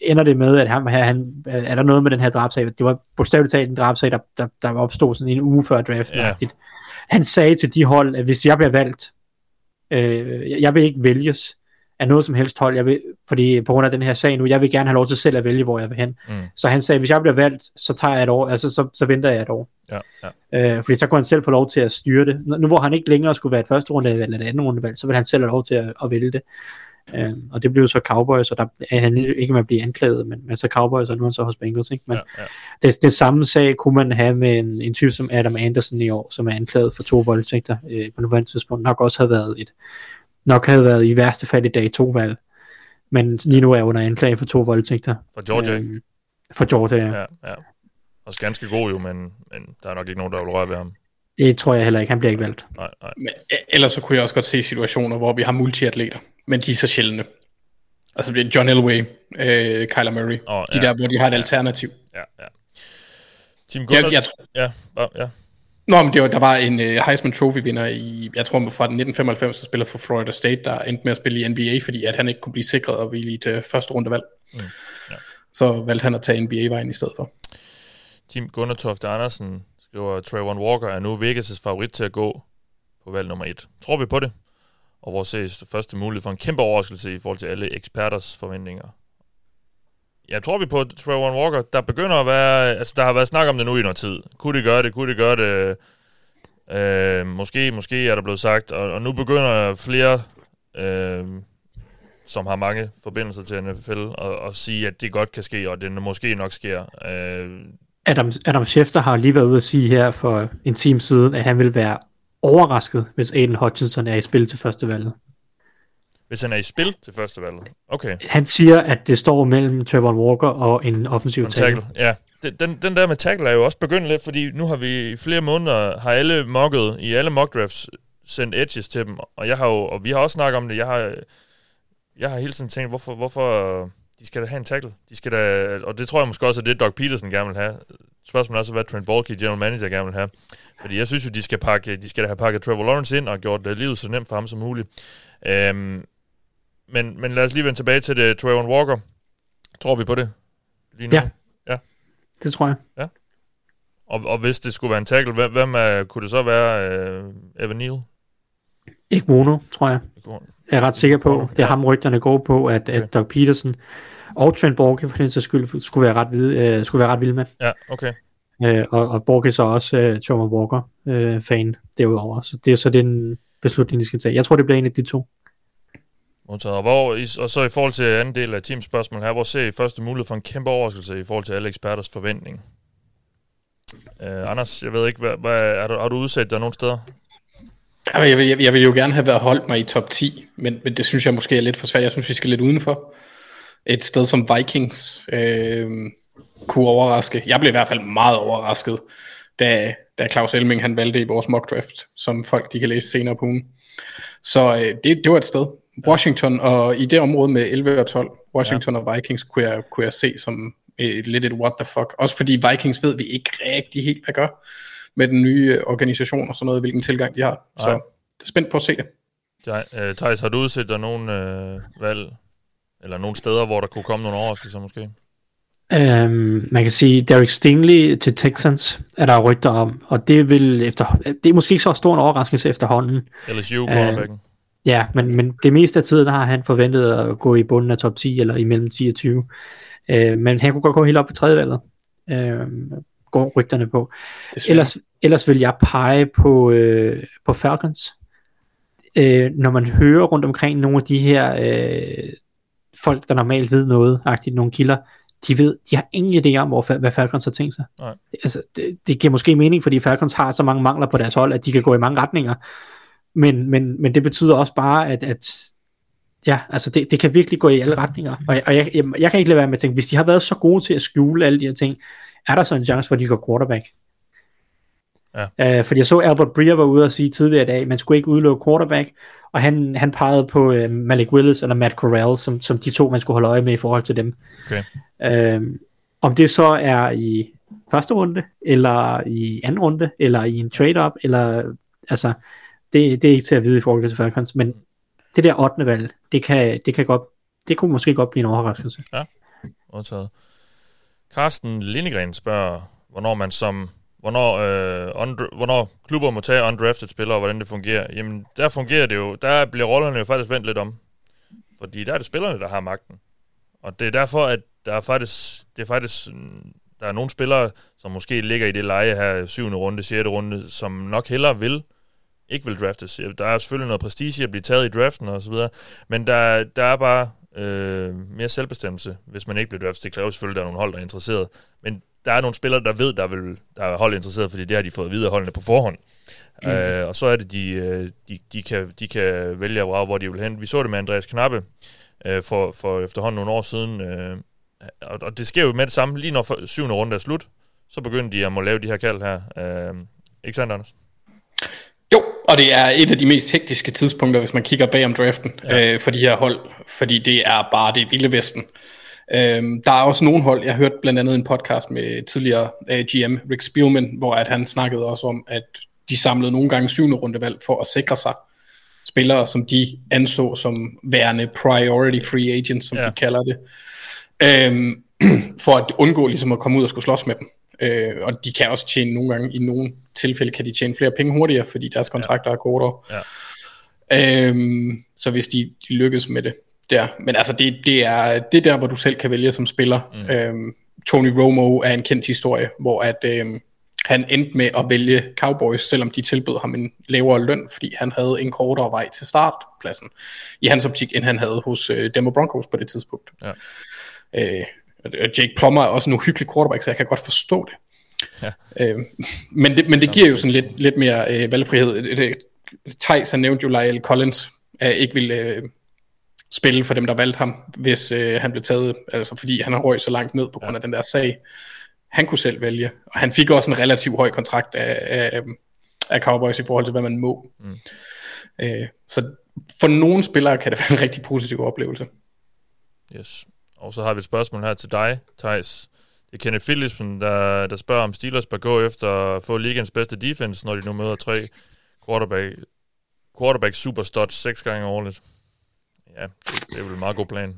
ender det med, at han, han, er der noget med den her drabsag? Det var bogstaveligt talt en drabsag, der, der, der opstod sådan en uge før draften. Ja. Han sagde til de hold, at hvis jeg bliver valgt, øh, jeg- vil ikke vælges af noget som helst hold, jeg vil, fordi på grund af den her sag nu, jeg vil gerne have lov til selv at vælge, hvor jeg vil hen. Mm. Så han sagde, hvis jeg bliver valgt, så tager jeg et år, altså så, så venter jeg et år. ja, ja. Øh, fordi så kunne han selv få lov til at styre det. Nu, hvor han ikke længere skulle være et første rundevalg eller et andet rundevalg, så vil han selv have lov til at, at vælge det. Øh, og det blev så Cowboys, og der er han ikke med at blive anklaget, men, men så Cowboys, og nu er han så hos Bengals. Ikke? Men ja, ja. det, det samme sag kunne man have med en, en type som Adam Anderson i år, som er anklaget for to voldtægter øh, på nuværende tidspunkt. Nok også havde været et, nok havde været i værste fald i dag to valg. Men lige nu er jeg under anklage for to voldtægter. For Georgia. Øh, for Georgia, ja. ja, ja. Også ganske god jo, men, men der er nok ikke nogen, der vil røre ved ham. Det tror jeg heller ikke, han bliver ikke valgt. Nej, nej. men ellers så kunne jeg også godt se situationer, hvor vi har multiatleter, men de er så sjældne. Altså det er John Elway, øh, Kyler Murray, Åh, de ja. der, hvor de har et alternativ. Ja, ja. Team Gunnar, Jeg, jeg, ja, bare- ja. Nå, men det var, der var en uh, Heisman Trophy vinder i, jeg tror fra 1995, der spiller for Florida State, der endte med at spille i NBA, fordi at han ikke kunne blive sikret og ville i et uh, første rundevalg. Mm, ja. Så valgte han at tage NBA-vejen i stedet for. Team Gunnar Tofte Andersen skriver, Trayvon Walker er nu Vegas' favorit til at gå på valg nummer et. Tror vi på det? Og vores series første mulighed for en kæmpe overraskelse i forhold til alle eksperters forventninger? Jeg tror vi på Trevor Walker. Der begynder at være... Altså, der har været snak om det nu i noget tid. Kunne det gøre det? Kunne det gøre det? Øh, måske, måske er der blevet sagt. Og, og nu begynder flere, øh, som har mange forbindelser til NFL, at, og sige, at det godt kan ske, og det måske nok sker. Øh, Adam, Adam Schefter har lige været ude at sige her for en time siden, at han vil være overrasket, hvis Aiden Hutchinson er i spil til første valget. Hvis han er i spil til første valget. Okay. Han siger, at det står mellem Trevor Walker og en offensiv En tackle. tackle. Ja. Den, den, der med tackle er jo også begyndt lidt, fordi nu har vi i flere måneder, har alle mocket, i alle mock drafts, sendt edges til dem, og jeg har jo, og vi har også snakket om det, jeg har, jeg har hele tiden tænkt, hvorfor, hvorfor de skal da have en tackle. De skal da, og det tror jeg måske også, at det Doug Peterson gerne vil have. Spørgsmålet er også, hvad Trent Baalke, general manager, gerne vil have. Fordi jeg synes jo, de skal, pakke, de skal have pakket Trevor Lawrence ind og gjort uh, livet så nemt for ham som muligt. Um, men, men lad os lige vende tilbage til det. Trevor Walker. Tror vi på det? Lige nu? Ja. Det tror jeg. Og, og hvis det skulle være en tackle, hvem, hvem er, kunne det så være? Uh, Evan Neal? Ikke Mono, tror jeg. Jeg er ret sikker på. Det er ham, rygterne går på, at, Okay. at Doug Peterson og Trent Borke for den sags skyld skulle være ret, vilde, øh, skulle være ret vilde med. Ja, okay. Øh, og, og Borke så også øh, Trevor Walker øh, fan derudover. Så det er så den beslutning, de skal tage. Jeg tror, det bliver en af de to. Modtaget. Og, hvor, og så i forhold til anden del af teams spørgsmål her, hvor ser I første mulighed for en kæmpe overraskelse i forhold til alle eksperters forventning? Uh, Anders, jeg ved ikke, hvad, hvad, er du, har du udsat dig nogle steder? Jamen, Jeg vil, jeg, jeg vil jo gerne have været holdt mig i top 10, men, men det synes jeg måske er lidt for svært. Jeg synes, vi skal lidt udenfor. Et sted som Vikings øh, kunne overraske. Jeg blev i hvert fald meget overrasket, da, da Claus Elming han valgte i vores mock draft, som folk de kan læse senere på ugen. Så øh, det, det var et sted. Washington, og i det område med 11 og 12, Washington ja. og Vikings, kunne jeg, kunne jeg se som et, lidt et what the fuck. Også fordi Vikings ved vi ikke rigtig helt, hvad gør med den nye øh, organisation og sådan noget, hvilken tilgang de har. Så Nej. det er spændt på at se det. Uh, Thijs, har du udsat dig nogle uh, valg, eller nogle steder, hvor der kunne komme nogle overraskelser måske? Øhm, man kan sige, Derek Stingley til Texans er der rygter om, og det vil efter, det er måske ikke så stor en overraskelse efterhånden. LSU, cornerbacken. Ja, men, men det meste af tiden har han forventet at gå i bunden af top 10, eller imellem 10 og 20. Øh, men han kunne godt gå helt op på tredje valget. Øh, går rygterne på. Ellers, ellers vil jeg pege på, øh, på Falcons. Øh, når man hører rundt omkring nogle af de her øh, folk, der normalt ved noget, agtigt nogle kilder, de ved, de har ingen idé om, hvor, hvad Falcons har tænkt sig. Nej. Altså, det, det giver måske mening, fordi Falcons har så mange mangler på deres hold, at de kan gå i mange retninger. Men, men, men det betyder også bare, at, at Ja, altså det, det kan virkelig gå i alle retninger. Og, og jeg, jeg, jeg kan ikke lade være med at tænke, hvis de har været så gode til at skjule alle de her ting, er der så en chance for, at de går quarterback? Ja. Uh, fordi jeg så Albert Breer var ude og sige tidligere i dag, at man skulle ikke udelukke quarterback, og han, han pegede på uh, Malik Willis eller Matt Corral, som, som de to, man skulle holde øje med i forhold til dem. Okay. Uh, om det så er i første runde, eller i anden runde, eller i en trade-up, eller altså, det, det er ikke til at vide i forhold til Falcons, men det der 8. valg, det kan, det kan godt, det kunne måske godt blive en overraskelse. Ja, modtaget. Carsten Lindegren spørger, hvornår man som hvornår, øh, undra- hvornår klubber må tage undrafted spillere, og hvordan det fungerer. Jamen, der fungerer det jo, der bliver rollerne jo faktisk vendt lidt om. Fordi der er det spillerne, der har magten. Og det er derfor, at der er faktisk, det er faktisk, mm, der er nogle spillere, som måske ligger i det leje her, syvende runde, sjette runde, som nok hellere vil, ikke vil draftes. Der er selvfølgelig noget prestige at blive taget i draften og så videre, men der, der er bare øh, mere selvbestemmelse, hvis man ikke bliver draftet. Det kræver selvfølgelig, at der er nogle hold, der er interesseret. Men der er nogle spillere, der ved, der, vil, der er hold interesseret, fordi det har de fået videre holdene på forhånd. Mm. Øh, og så er det, de, øh, de, de, kan, de kan vælge, hvor de vil hen. Vi så det med Andreas Knappe øh, for, for efterhånden nogle år siden. Øh, og, og det sker jo med det samme. Lige når syvende runde er slut, så begynder de at må lave de her kald her. Øh, ikke sandt, Anders? Jo, og det er et af de mest hektiske tidspunkter, hvis man kigger bag om draften ja. øh, for de her hold, fordi det er bare det vilde vesten. Øhm, der er også nogle hold, jeg har hørt blandt andet en podcast med tidligere øh, GM Rick Spielman, hvor at han snakkede også om, at de samlede nogle gange syvende rundevalg for at sikre sig spillere, som de anså som værende priority free agents, som ja. de kalder det, øhm, for at undgå ligesom at komme ud og skulle slås med dem. Øh, og de kan også tjene nogle gange, i nogle tilfælde kan de tjene flere penge hurtigere, fordi deres kontrakter ja. er kortere. Ja. Øhm, så hvis de, de lykkes med det der. Men altså, det, det, er, det er der, hvor du selv kan vælge som spiller. Mm. Øhm, Tony Romo er en kendt historie, hvor at, øhm, han endte med at vælge Cowboys, selvom de tilbød ham en lavere løn, fordi han havde en kortere vej til startpladsen i hans optik, end han havde hos øh, Denver Broncos på det tidspunkt. Ja. Øh, Jake Plummer er også en uhyggelig quarterback, så jeg kan godt forstå det. Ja. Øh, men det, men det giver jo sådan lidt, lidt mere øh, valgfrihed. Thijs, han nævnte jo Lyle Collins, at ikke ville øh, spille for dem, der valgte ham, hvis øh, han blev taget, altså fordi han har røg så langt ned på grund af den der sag. Han kunne selv vælge, og han fik også en relativt høj kontrakt af, af, af Cowboys i forhold til, hvad man må. Mm. Øh, så for nogle spillere kan det være en rigtig positiv oplevelse. Yes. Og så har vi et spørgsmål her til dig, Thijs. Det er Kenneth Philipsen, der, der spørger, om Steelers bør gå efter at få ligens bedste defense, når de nu møder tre quarterback, quarterback superstuds seks gange årligt. Ja, det, er vel en meget god plan.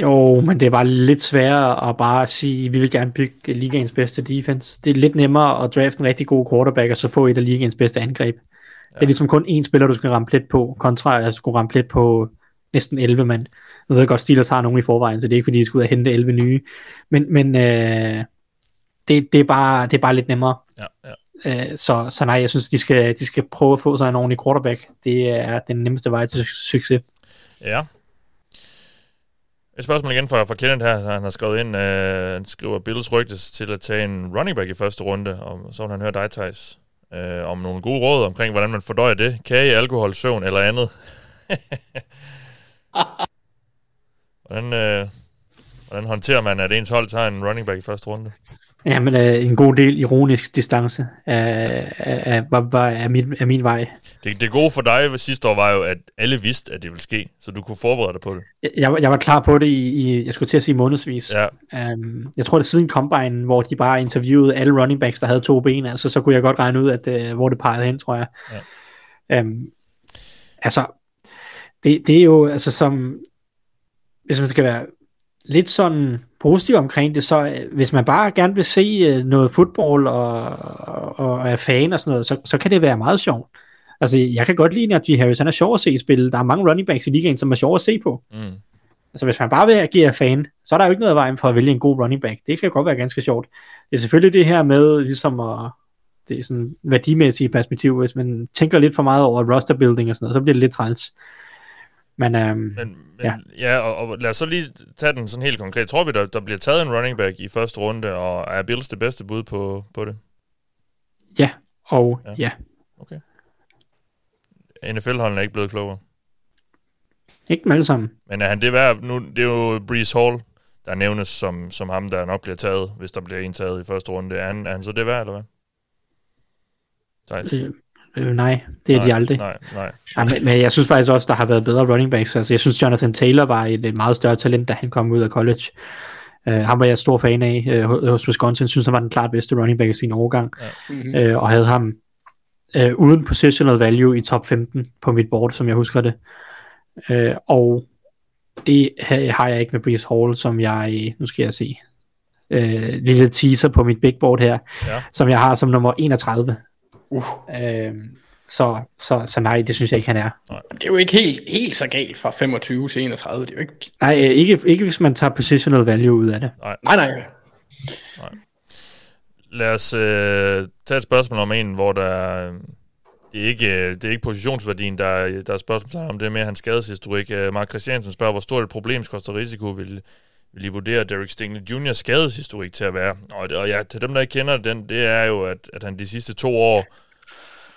Jo, men det er bare lidt sværere at bare sige, at vi vil gerne bygge ligaens bedste defense. Det er lidt nemmere at drafte en rigtig god quarterback, og så få et af ligaens bedste angreb. Ja. Det er ligesom kun én spiller, du skal ramme plet på, kontra at skulle ramme plet på næsten 11 mand. Nu ved jeg godt, Steelers har nogen i forvejen, så det er ikke fordi, de skal ud og hente 11 nye. Men, men øh, det, det, er bare, det er bare lidt nemmere. Ja, ja. Øh, så, så nej, jeg synes, de skal, de skal prøve at få sig en ordentlig quarterback. Det er den nemmeste vej til succes. Ja. Et spørgsmål igen fra, fra Kenneth her. Han har skrevet ind, øh, han skriver Bills rygtes til at tage en running back i første runde, og så vil han høre dig, Thijs, øh, om nogle gode råd omkring, hvordan man fordøjer det. Kage, alkohol, søvn eller andet. hvordan, øh, hvordan håndterer man, at ens hold tager en running back i første runde? Ja, men uh, en god del ironisk distance er, er, er, er, min, er min vej. Det, det gode for dig sidste år var jo, at alle vidste, at det ville ske, så du kunne forberede dig på det. Jeg, jeg, jeg var klar på det i, i, jeg skulle til at sige månedsvis. Ja. Um, jeg tror, det er siden Combine, hvor de bare interviewede alle running backs, der havde to ben, altså så kunne jeg godt regne ud, at uh, hvor det pegede hen, tror jeg. Ja. Um, altså, det, det er jo altså som, hvis man skal være lidt sådan positiv omkring det, så øh, hvis man bare gerne vil se øh, noget fodbold og, og, og er fan og sådan noget, så, så kan det være meget sjovt. Altså, jeg kan godt lide, at G. Harris, han er sjov at se i spil. Der er mange running backs i ligaen, som er sjov at se på. Mm. Altså, hvis man bare vil agere fan, så er der jo ikke noget vejen for at vælge en god running back. Det kan godt være ganske sjovt. Det er selvfølgelig det her med, ligesom at, det er sådan værdimæssige perspektiv, hvis man tænker lidt for meget over roster building og sådan noget, så bliver det lidt træls. Men, øhm, men, men ja, ja og, og lad os så lige tage den sådan helt konkret. Tror vi, der, der bliver taget en running back i første runde, og er Bills det bedste bud på, på det? Ja, og ja. ja. Okay. NFL-holdene er ikke blevet klogere? Ikke dem alle sammen. Men er han det værd? Nu, det er jo Breeze Hall, der nævnes som, som ham, der nok bliver taget, hvis der bliver en taget i første runde. Er han, er han så det værd, eller hvad? Thijs? Øh, øh, nej, det er nej, de aldrig. Nej, nej. Ja, men, men jeg synes faktisk også, der har været bedre running backs. Altså, jeg synes, Jonathan Taylor var et, et meget større talent, da han kom ud af college. Uh, ham var jeg stor fan af uh, hos Wisconsin. Jeg synes, han var den klart bedste running back i sin årgang. Ja. Mm-hmm. Uh, og havde ham uh, uden positional value i top 15 på mit board, som jeg husker det. Uh, og det har jeg ikke med Breeze Hall, som jeg, nu skal jeg se, uh, lille teaser på mit big board her, Ja. som jeg har som nummer 31. Uh. Uh, så, så, så nej, det synes jeg ikke, han er. Det er jo ikke helt, helt så galt fra 25 til 31. Det er jo ikke... Nej, øh, ikke, ikke hvis man tager positional value ud af det. Nej, nej. Lad os øh, tage et spørgsmål om en, hvor der... Det er ikke, øh, det er ikke positionsværdien, der, er- der er spørgsmål om det er mere hans skadeshistorik. Øh, Mark Christiansen spørger, hvor stort et problem koster risiko vil, vil I vurdere Derek Stingley Jr. skadeshistorik til at være? Og, og ja, til dem, der ikke kender den, det er jo, at, at han de sidste to år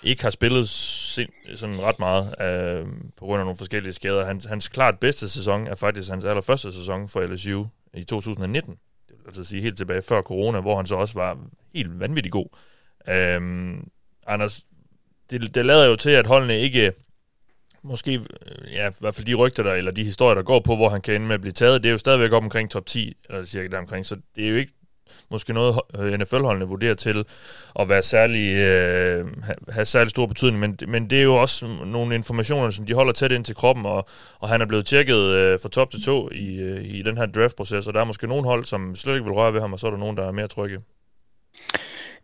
ikke har spillet sind, sådan ret meget øh, på grund af nogle forskellige skader. Hans, hans klart bedste sæson er faktisk hans allerførste sæson for LSU i 2019. Det vil altså sige helt tilbage før corona, hvor han så også var helt vanvittig god. Øh, Anders, det, det lader jo til, at holdene ikke, måske, øh, ja, i hvert fald de rygter der, eller de historier, der går på, hvor han kan ende med at blive taget, det er jo stadigvæk op omkring top 10, eller cirka der omkring, så det er jo ikke måske noget, øh, NFL-holdene vurderer til at være særlig, øh, have særlig stor betydning, men, men det er jo også nogle informationer, som de holder tæt ind til kroppen, og, og han er blevet tjekket øh, fra top til to i, øh, i den her draft-proces, og der er måske nogle hold, som slet ikke vil røre ved ham, og så er der nogen, der er mere trygge.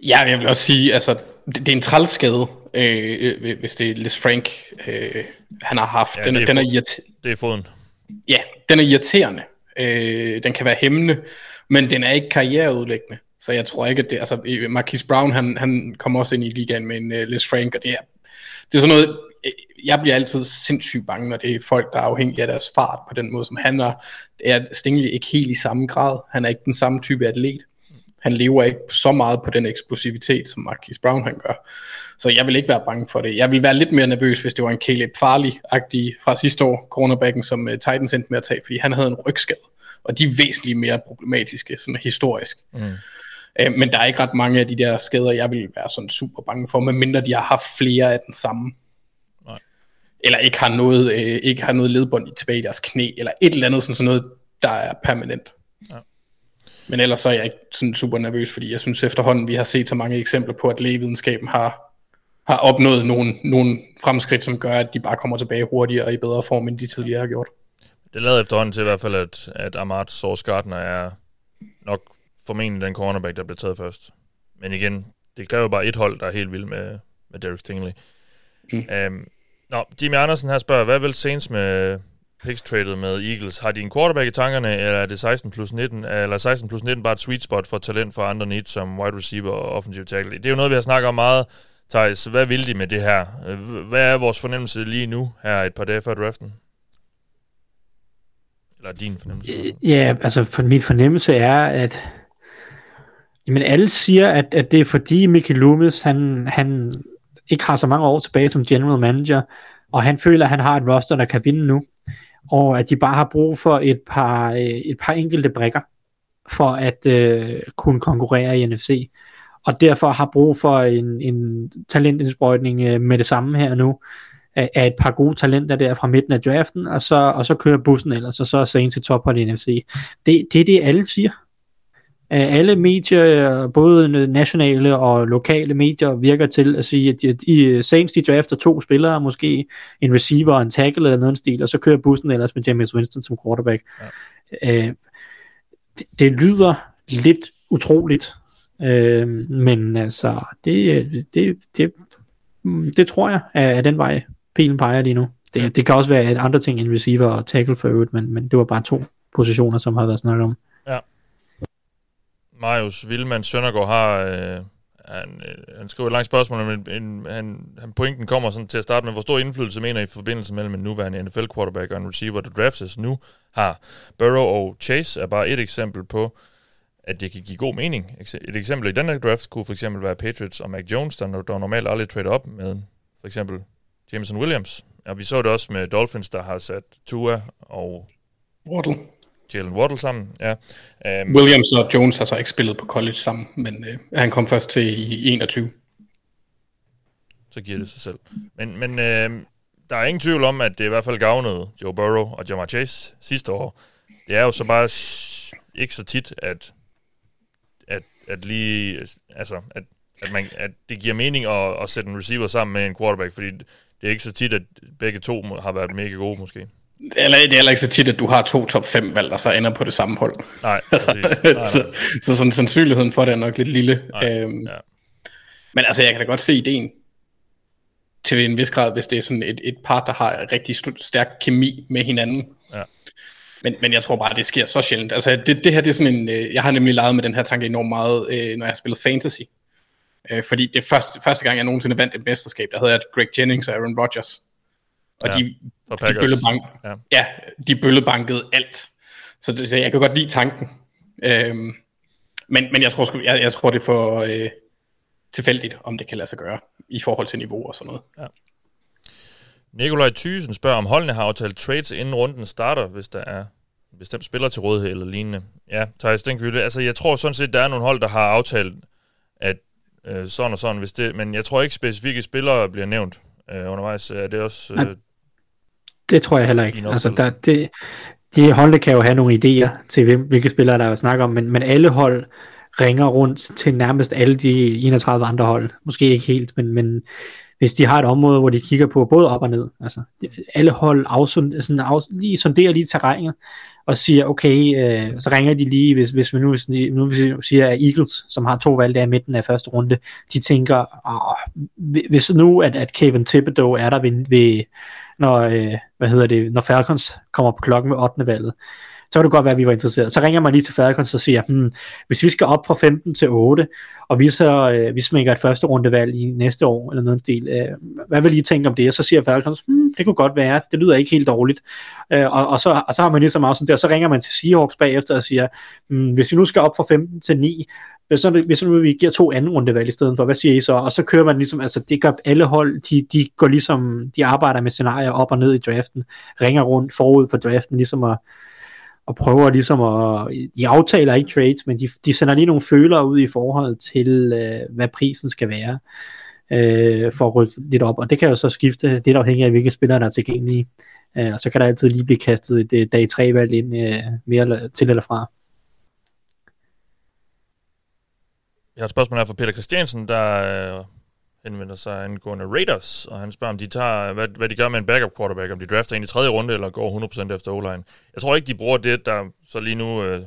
Ja, jeg vil også sige, altså, det, det er en trælskade, øh, øh, hvis det er Les Frank, øh, han har haft. Ja, den, er, den, er fu- irriter- Det er foden. ja, den er irriterende. Øh, den kan være hæmmende, men den er ikke karriereudlæggende. Så jeg tror ikke, at det... Altså, øh, Marquis Brown, han, han kommer også ind i ligaen med en uh, Les Frank, og det er, det er sådan noget... øh, Jeg bliver altid sindssygt bange, når det er folk, der er afhængige af deres fart på den måde, som han er. Det er Stingley ikke helt i samme grad. Han er ikke den samme type atlet. Han lever ikke så meget på den eksplosivitet, som Marquis Brown han gør. Så jeg vil ikke være bange for det. Jeg vil være lidt mere nervøs, hvis det var en Caleb Farley-agtig fra sidste år, cornerbacken, som uh, Titans endte med at tage, fordi han havde en rygskade. Og de er væsentligt mere problematiske, sådan historisk. Mm. Uh, men der er ikke ret mange af de der skader, jeg vil være sådan super bange for, medmindre de har haft flere af den samme. Nej. Eller ikke har noget, øh, ikke har noget ledbånd tilbage i deres knæ, eller et eller andet sådan, sådan noget, der er permanent. Ja. Men ellers så er jeg ikke sådan super nervøs, fordi jeg synes efterhånden, vi har set så mange eksempler på, at lægevidenskaben har, har opnået nogle, nogle fremskridt, som gør, at de bare kommer tilbage hurtigere og i bedre form, end de tidligere har gjort. Det lader efterhånden til i hvert fald, at, at Ahmad Source Gardner er nok formentlig den cornerback, der bliver taget først. Men igen, det kræver bare et hold, der er helt vild med, med Derek Stingley. Mm. Um, nå, Jimmy Andersen her spørger, hvad vil Saints med picks traded med Eagles? Har de en quarterback i tankerne, eller er det 16 plus 19, eller 16 plus 19 bare et sweet spot for talent for andre needs som wide receiver og offensive tackle? Det er jo noget, vi har snakket om meget, Thijs. Hvad vil de med det her? Hvad er vores fornemmelse lige nu, her et par dage før draften? Eller din fornemmelse? Øh, ja, altså for min fornemmelse er, at jamen alle siger, at, at det er fordi Mickey Loomis, han, han ikke har så mange år tilbage som general manager, og han føler, at han har et roster, der kan vinde nu, og at de bare har brug for et par, øh, et par enkelte brikker, for at øh, kunne konkurrere i NFC, og derfor har brug for en, en talentindsprøjtning øh, med det samme her nu, af af et par gode talenter der fra midten af draften, og så, og så kører bussen ellers, og så er Saints i tophold i NFC. Det, det er det, alle siger. Øh, Alle medier, både nationale og lokale medier, virker til at sige, at de, de, Saints de drafter to spillere, måske en receiver og en tackle eller noget den stil, og så kører bussen ellers med James Winston som quarterback. Ja. Øh, det, det lyder lidt utroligt, øh, men altså, det, det, det, mm, det tror jeg er, er den vej, pilen peger lige nu. Det, det kan også være et andre ting end receiver og tackle for øvrigt, men, men det var bare to positioner, som har været snakket om. Marius Vilman Søndergaard har... Øh, han, øh, han skriver et langt spørgsmål, men en, han, han pointen kommer sådan til at starte med, hvor stor indflydelse mener I i forbindelse mellem en nuværende NFL-quarterback og en receiver, der draftes nu har. Burrow og Chase er bare et eksempel på, at det kan give god mening. Et eksempel i den her draft kunne for eksempel være Patriots og Mac Jones, der, der normalt aldrig trader op med for eksempel Jameson Williams. Ja, vi så det også med Dolphins, der har sat Tua og Waddle. Jalen Waddle sammen. Ja. Um, Williams og Jones har så ikke spillet på college sammen, men øh, han kom først til i 21. så giver det sig selv. Men, men øh, der er ingen tvivl om, at det i hvert fald gavnede Joe Burrow og Jamar Chase sidste år. Det er jo så bare ikke så tit, at, at, lige, altså, at, at, man, at det giver mening at, at sætte en receiver sammen med en quarterback, fordi det er ikke så tit, at begge to har været mega gode, måske. Eller, det er heller ikke så tit, at du har to top 5 valg, og så ender på det samme hold. Nej, Altså. Nej, nej. så, så sådan sandsynligheden for det er nok lidt lille. Nej, øhm, ja. Men altså, jeg kan da godt se ideen til en vis grad, hvis det er sådan et, et par, der har rigtig st- stærk kemi med hinanden. Ja. Men, men jeg tror bare, det sker så sjældent. Altså, det, det her det er sådan en... Øh, jeg har nemlig leget med den her tanke enormt meget, øh, når jeg har spillet fantasy. Øh, fordi det første, første gang, jeg nogensinde vandt et mesterskab, der havde jeg Greg Jennings og Aaron Rodgers. Og Ja, de, for de, bøllebank, Ja. ja, de bøllebankede alt. Så, det, så jeg kan godt lide tanken. Øhm, men, men jeg tror, jeg, jeg tror det er for øh, tilfældigt, om det kan lade sig gøre i forhold til niveau og sådan noget. Nikolaj Thysen spørger, om holdene har aftalt trades inden runden starter, hvis der er en bestemt spiller til rådighed eller lignende. Ja, Thijs, den kan vi, altså, jeg tror sådan set, der er nogle hold, der har aftalt, at øh, sådan og sådan, hvis det, men jeg tror ikke specifikke spillere bliver nævnt øh, undervejs. Er det også... Øh, Nej. Det tror jeg heller ikke. Altså, der, det, de holdene kan jo have nogle idéer til, hvem, hvilke spillere der er at snakke om, men, men alle hold ringer rundt til nærmest alle de 31 andre hold. Måske ikke helt, men, men hvis de har et område, hvor de kigger på både op og ned. Altså, alle hold afsund, sådan af, lige sonderer lige terrænet, og siger, okay, øh, så ringer de lige, hvis, hvis vi nu, nu hvis vi siger, at Eagles, som har to valg der i midten af første runde, de tænker, Åh, hvis nu, at, at Kevin Thibodeau er der ved, ved når, øh, hvad hedder det, når Falcons kommer på klokken med 8. valget, så kan det godt være, at vi var interesseret. Så ringer man lige til Falcons og siger, hmm, hvis vi skal op fra 15 til 8, og vi så øh, vi smækker et første rundevalg i næste år, eller noget stil, øh, hvad vil I tænke om det? Og så siger Falcons, hmm, det kunne godt være, det lyder ikke helt dårligt. Øh, og, og, så, og så har man lige så meget sådan og så ringer man til Seahawks bagefter og siger, hmm, hvis vi nu skal op fra 15 til 9, hvis så, hvis nu vi giver to anden rundevalg i stedet for, hvad siger I så? Og så kører man ligesom, altså det gør alle hold, de, de går ligesom, de arbejder med scenarier op og ned i draften, ringer rundt forud for draften, ligesom at, og prøver ligesom at, de aftaler ikke trades, men de, de sender lige nogle følere ud i forhold til, øh, hvad prisen skal være, øh, for at rykke lidt op, og det kan jo så skifte, lidt afhængig af, hvilke spillere der er tilgængelige, øh, og så kan der altid lige blive kastet et øh, dag 3 valg ind, øh, mere til eller fra. Jeg har et spørgsmål her fra Peter Christiansen, der øh, henvender sig angående Raiders, og han spørger, om de tager, hvad, hvad de gør med en backup quarterback, om de drafter en i tredje runde, eller går 100% efter o-line. Jeg tror ikke, de bruger det, der så lige nu øh,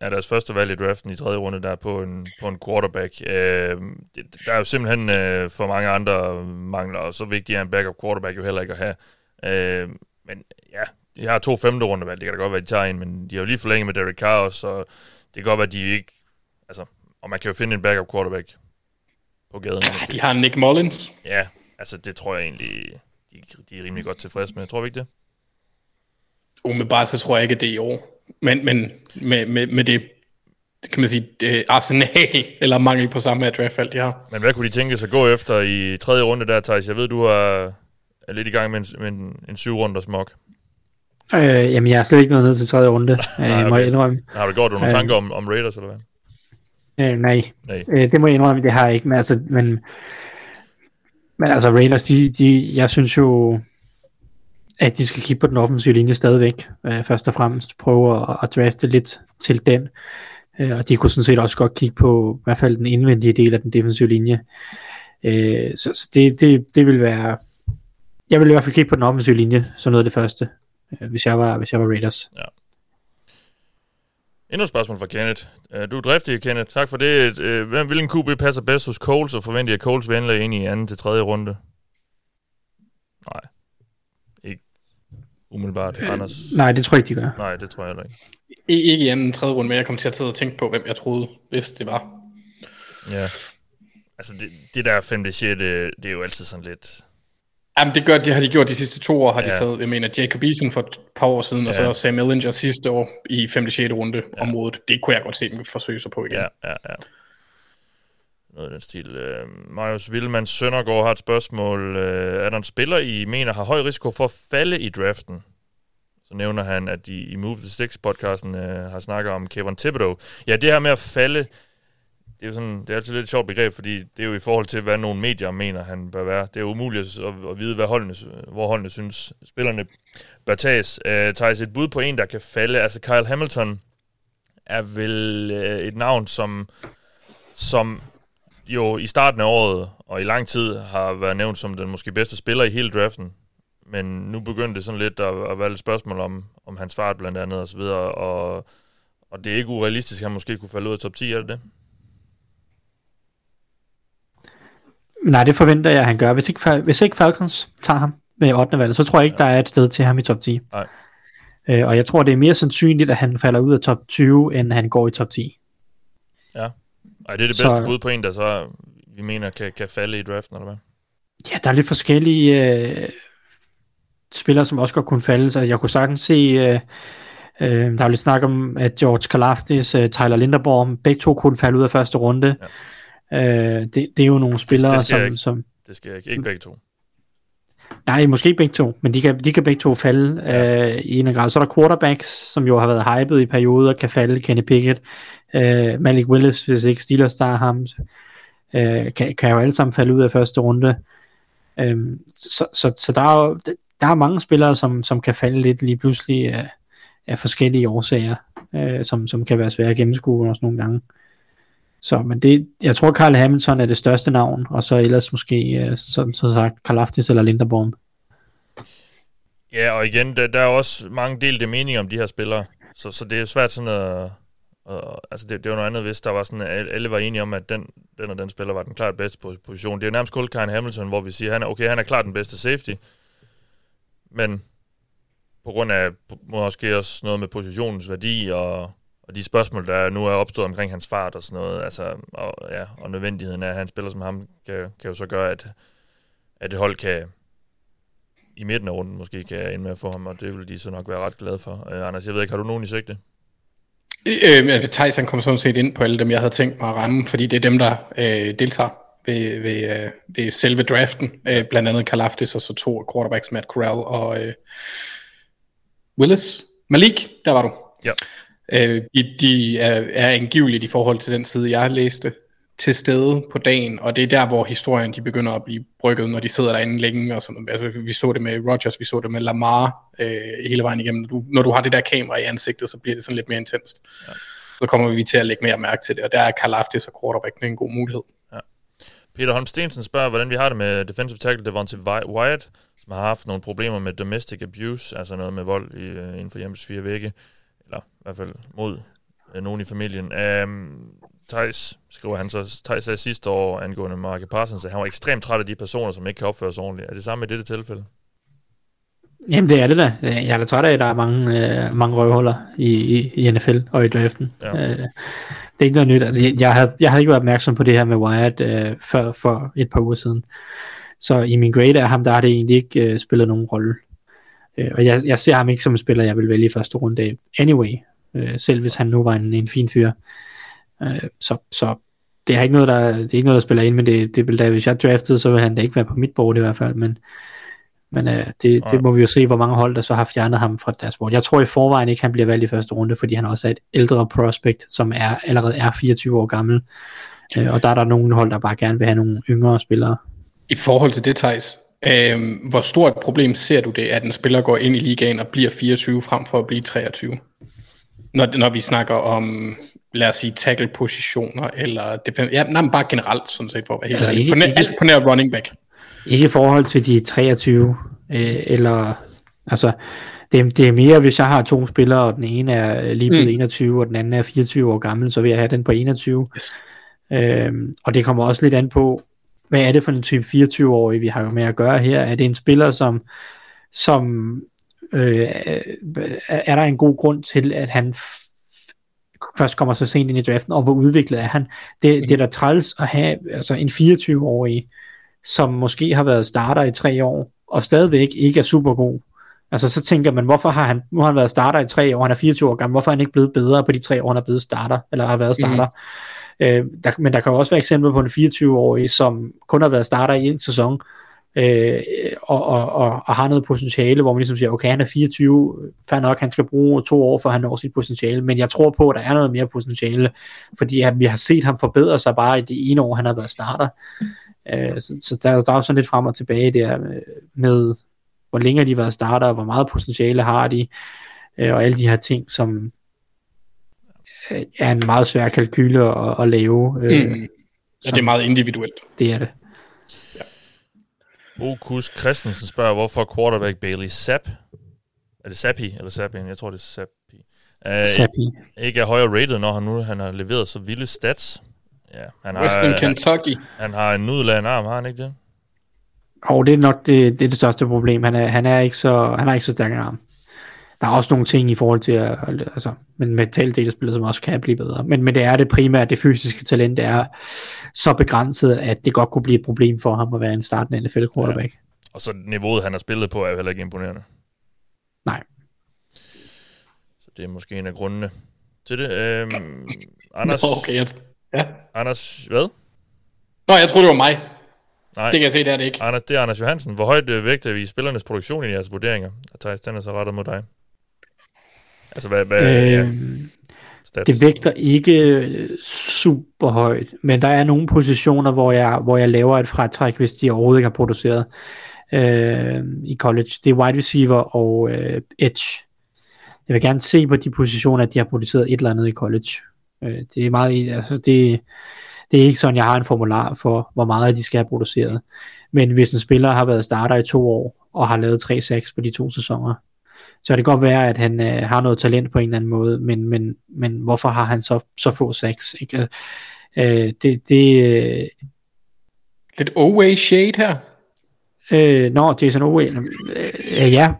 er deres første valg i draften i tredje runde, der er på en, på en quarterback. Øh, det, der er jo simpelthen øh, for mange andre mangler, og så vigtig er en backup quarterback jo heller ikke at have. Øh, men ja, de har to femte rundevalg, det kan da godt være, de tager en, men de har jo lige forlænget med Derek Carr så det kan godt være, de ikke, altså, og man kan jo finde en backup quarterback på gaden. Ja, de har Nick Mullins. Ja, altså det tror jeg egentlig, de, de er rimelig godt tilfredse med. Tror vi ikke det? Umiddelbart så tror jeg ikke, at det er i år. Men, men med, med, med det, kan man sige, det arsenal, eller mangel på samme af draftvalg, de har. Men hvad kunne de tænke sig at gå efter i tredje runde der, Thijs? Jeg ved, du er, er lidt i gang med en, med en, en syv runders mock. Øh, jamen, jeg er slet ikke nået ned til tredje runde, øh, Nej, må okay. jeg indrømme. Har du gjort dig nogle Øh. tanker om, om Raiders, eller hvad? Øh, nej, Nej. øh, det må jeg indrømme, det har jeg ikke, men altså, men, men altså Raiders, de, de, jeg synes jo, at de skal kigge på den offensive linje stadigvæk, øh, først og fremmest, prøve at, at drafte lidt til den, øh, og de kunne sådan set også godt kigge på, i hvert fald den indvendige del af den defensive linje, øh, så, så det, det, det vil være, jeg vil i hvert fald kigge på den offensive linje, som noget af det første, øh, hvis jeg var, hvis jeg var Raiders. Endnu et spørgsmål fra Kenneth. Øh, Du er driftig, Kenneth. Tak for det. Øh, Hvem, hvilken QB passer bedst hos Coles, og forventer at Coles vil ind i anden til tredje runde? Nej. Ikke umiddelbart, øh, Anders. Nej, det tror jeg ikke, de gør. Nej, det tror jeg heller ikke. I, ikke i anden tredje runde, men jeg kom til at sidde og tænke på, hvem jeg troede, hvis det var. Ja. Altså, det, det der 5. 6. Det, det er jo altid sådan lidt... Jamen, det, gør, det har de gjort de sidste to år, har de Ja. taget, jeg mener, Jacob Eason for et par år siden, og Ja. så Sam Ellinger sidste år i 5. 6. runde området. Det kunne jeg godt se dem forsøge sig på igen. Ja, ja, ja. noget af den stil. Øh, Marius Villemann Søndergaard har et spørgsmål. Øh, er der en spiller, I mener har høj risiko for at falde i draften? Så nævner han, at de i Move the Sticks podcasten øh, har snakket om Kevin Thibodeau. Ja, det her med at falde, det er jo sådan, det er altid lidt et sjovt begreb, fordi det er jo i forhold til, hvad nogle medier mener, han bør være. Det er jo umuligt at, at vide, hvad holdene, hvor holdene synes, spillerne bør tages. Øh, tages et bud på en, der kan falde. Altså Kyle Hamilton er vel øh, et navn, som, som jo i starten af året og i lang tid har været nævnt som den måske bedste spiller i hele draften. Men nu begynder det sådan lidt at, at være et spørgsmål om, om hans fart blandt andet og så videre, og, og det er ikke urealistisk, at han måske kunne falde ud af top 10, er det det? Nej, det forventer jeg, at han gør. Hvis ikke, hvis ikke Falcons tager ham med 8. valg, så tror jeg ikke, ja. der er et sted til ham i top 10. Nej. Øh, og jeg tror, det er mere sandsynligt, at han falder ud af top 20, end han går i top 10. Ja. Ej, det er det bedste så, bud på en, der så, vi mener, kan, kan falde i draften, eller hvad? Ja, der er lidt forskellige øh, spillere, som også godt kunne falde. Så jeg kunne sagtens se, øh, øh, der er lidt snak om, at George Kalafdis, øh, Tyler Linderborg, begge to kunne falde ud af første runde. Ja. Øh, det, det er jo nogle spillere, det, det som, ikke. som... Det skal jeg ikke. Ikke begge to. Nej, måske ikke begge to, men de kan, de kan begge to falde ja. øh, i en grad. Så er der quarterbacks, som jo har været hyped i perioder, kan falde. Kenny Pickett, øh, Malik Willis, hvis ikke Steelers der ham, øh, kan, kan jo alle sammen falde ud af første runde. Øh, så, så, så der er jo, der er mange spillere, som, som kan falde lidt lige pludselig af, af forskellige årsager, øh, som, som kan være svære at gennemskue også nogle gange. Så, men det, jeg tror, Carl Hamilton er det største navn, og så ellers måske, øh, som, som så sagt, Karl Aftis eller Linderborn. Ja, og igen, der, der er også mange delte meninger om de her spillere, så, så det er svært sådan at... Og, altså det, det var noget andet, hvis der var sådan, at alle var enige om, at den, den og den spiller var den klart bedste position. Det er nærmest kun Karen Hamilton, hvor vi siger, han er, okay, han er klart den bedste safety, men på grund af måske også noget med positionens værdi og og de spørgsmål, der nu er opstået omkring hans fart og sådan noget, altså, og, ja, og nødvendigheden af, at han spiller som ham, kan, kan jo så gøre, at, at et hold kan i midten af runden måske kan ende med at få ham, og det vil de så nok være ret glade for. Uh, Anders, jeg ved ikke, har du nogen i sigte? Øh, Thijs han kom sådan set ind på alle dem, jeg havde tænkt mig at ramme, fordi det er dem, der øh, deltager ved, ved, øh, ved selve draften. Øh, blandt andet Kalafdis og så to quarterbacks, Matt Corral og øh, Willis. Malik, der var du. Ja. Øh, de er, er angiveligt i forhold til den side, jeg læste, til stede på dagen, og det er der, hvor historien de begynder at blive brygget, når de sidder derinde længe og sådan noget. Altså, vi så det med Rogers, vi så det med Lamar øh, hele vejen igennem. Når du, når du har det der kamera i ansigtet, så bliver det sådan lidt mere intenst. Ja. Så kommer vi til at lægge mere mærke til det, og der er Karl Aftis og quarterback en god mulighed. Ja. Peter Holm Stensen spørger, hvordan vi har det med defensive tackle Devontae Wyatt, som har haft nogle problemer med domestic abuse, altså noget med vold i, øh, inden for hjemmets fire vægge eller i hvert fald mod øh, nogen i familien. Um, Thijs, skriver han så, Thijs sagde sidste år angående Mark Parsons, at han var ekstremt træt af de personer, som ikke kan opføre sig ordentligt. Er det samme i dette tilfælde? Jamen det er det da. Jeg er da træt af, at der er mange, øh, mange røvhuller i, i, i NFL og i draften. Ja. Øh, det er ikke noget nyt. Altså, jeg, jeg, havde, jeg havde ikke været opmærksom på det her med Wyatt øh, før for et par uger siden. Så i min grade af ham, der har det egentlig ikke øh, spillet nogen rolle. Øh, og jeg, jeg ser ham ikke som en spiller, jeg vil vælge i første runde anyway, øh, selv hvis han nu var en, en fin fyr. Øh, så, så det er ikke noget, der, det er ikke noget, der spiller ind, men det, det vil da, hvis jeg draftede, så vil han da ikke være på mit board i hvert fald, men, men øh, det, det må vi jo se, hvor mange hold, der så har fjernet ham fra deres board. Jeg tror i forvejen ikke, han bliver valgt i første runde, fordi han også er et ældre prospect, som er allerede er 24 år gammel, øh, og der er der nogle hold, der bare gerne vil have nogle yngre spillere. I forhold til det, Thijs, Øh, hvor stort et problem ser du det, at en spiller går ind i ligaen og bliver 24 frem for at blive 23? Når, når vi snakker om, lad os sige, tackle-positioner, eller defense, ja, nej, bare generelt, sådan set, helt altså, ikke, på, nær, ikke, på nær running back. Ikke i forhold til de 23, øh, eller, altså, det, det er mere, hvis jeg har to spillere, og den ene er lige blevet mm. 21, og den anden er 24 år gammel, så vil jeg have den på 21. Yes. Øhm, og det kommer også lidt an på, hvad er det for en type 24-årig, vi har med at gøre her? Er det en spiller, som, som øh, er der en god grund til, at han først kommer så sent ind i draften, og hvor udviklet er han? Det, det er da træls at have altså en 24-årig, som måske har været starter i tre år, og stadigvæk ikke er super god. Altså så tænker man, hvorfor har han, nu har han været starter i tre år, han er 24 år gammel, hvorfor er han ikke blevet bedre på de tre år, han er blevet starter, eller har været starter? Øh, der, men der kan jo også være eksempler på en 24-årig, som kun har været starter i en sæson, øh, og, og, og, og har noget potentiale, hvor man ligesom siger, okay, han er 24, fair nok, han skal bruge to år, for han når sit potentiale, men jeg tror på, at der er noget mere potentiale, fordi at vi har set ham forbedre sig bare i det ene år, han har været starter. Øh, så, så der, der er jo sådan lidt frem og tilbage der med, hvor længe de har været starter, og hvor meget potentiale har de, øh, og alle de her ting, som er en meget svær kalkyle at, at lave. Øh, Mm. Ja, det er meget individuelt. Det er det. Okus Christensen spørger, hvorfor quarterback Bailey Zapp, er det Zappi eller Zappi? Jeg tror, det er Zappi. Uh, Sapi. ikke er højere rated, når han nu han har leveret så vilde stats. Ja, han har, Western han, Kentucky. han har en nudelagen arm, har han ikke det? Og det er nok det, det, er det største problem. Han er, han er ikke så, han er ikke så stærk en arm. Der er også nogle ting i forhold til, at, altså, men mentalt del af spillet, som også kan blive bedre. Men, men det er det primært, det fysiske talent, er så begrænset, at det godt kunne blive et problem for ham at være en startende NFL quarterback. Ja. Og så niveauet, han har spillet på, er jo heller ikke imponerende. Nej. Så det er måske en af grundene til det. Øhm, Anders, Nå, okay, jeg, ja. Anders, hvad? Nå, jeg troede, det var mig. Nej, Det kan jeg se, det er det ikke. Anders, det er Anders Johansen. Hvor højt øh, vægter vi spillernes produktion i jeres vurderinger? Og Thijs, den er så rettet mod dig. Altså, hvad, hvad øh, ja, stats? det vægter ikke øh, super højt, men der er nogle positioner, hvor jeg, hvor jeg laver et fratræk, hvis de overhovedet ikke har produceret øh, i college. Det er wide receiver og øh, edge. Jeg vil gerne se på de positioner, at de har produceret et eller andet i college. Øh, det er meget, altså det, det er ikke sådan, jeg har en formular for, hvor meget de skal have produceret. Men hvis en spiller har været starter i to år, og har lavet 3-6 på de to sæsoner, så kan det godt være, at han øh, har noget talent på en eller anden måde, men, men, men hvorfor har han så, så få sacks? Ikke? Øh, det, det, øh, Lidt away shade her. øh, nå, Jason Owe, øh, øh, ja,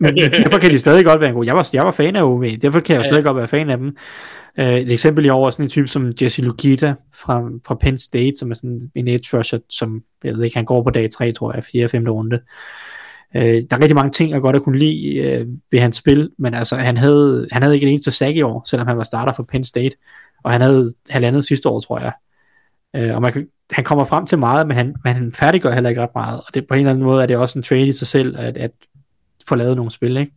men derfor kan de stadig godt være en god. Jeg var, jeg var fan af Owe, derfor kan jeg jo stadig godt være fan af dem. Øh, et eksempel i år er sådan en type som Jesse Lukita fra, fra Penn State, som er sådan en edge rusher, som, jeg ved ikke, han går på dag 3, tror jeg, 4. og 5. runde. Øh, der er rigtig mange ting, jeg godt kunne lide øh, ved hans spil, men altså, han havde, han havde ikke en eneste sack i år, selvom han var starter for Penn State, og han havde halvandet sidste år, tror jeg. Øh, og man kan, han kommer frem til meget, men han, men han færdiggør heller ikke ret meget, og det, på en eller anden måde er det også en trade i sig selv, at, at få lavet nogle spil, ikke?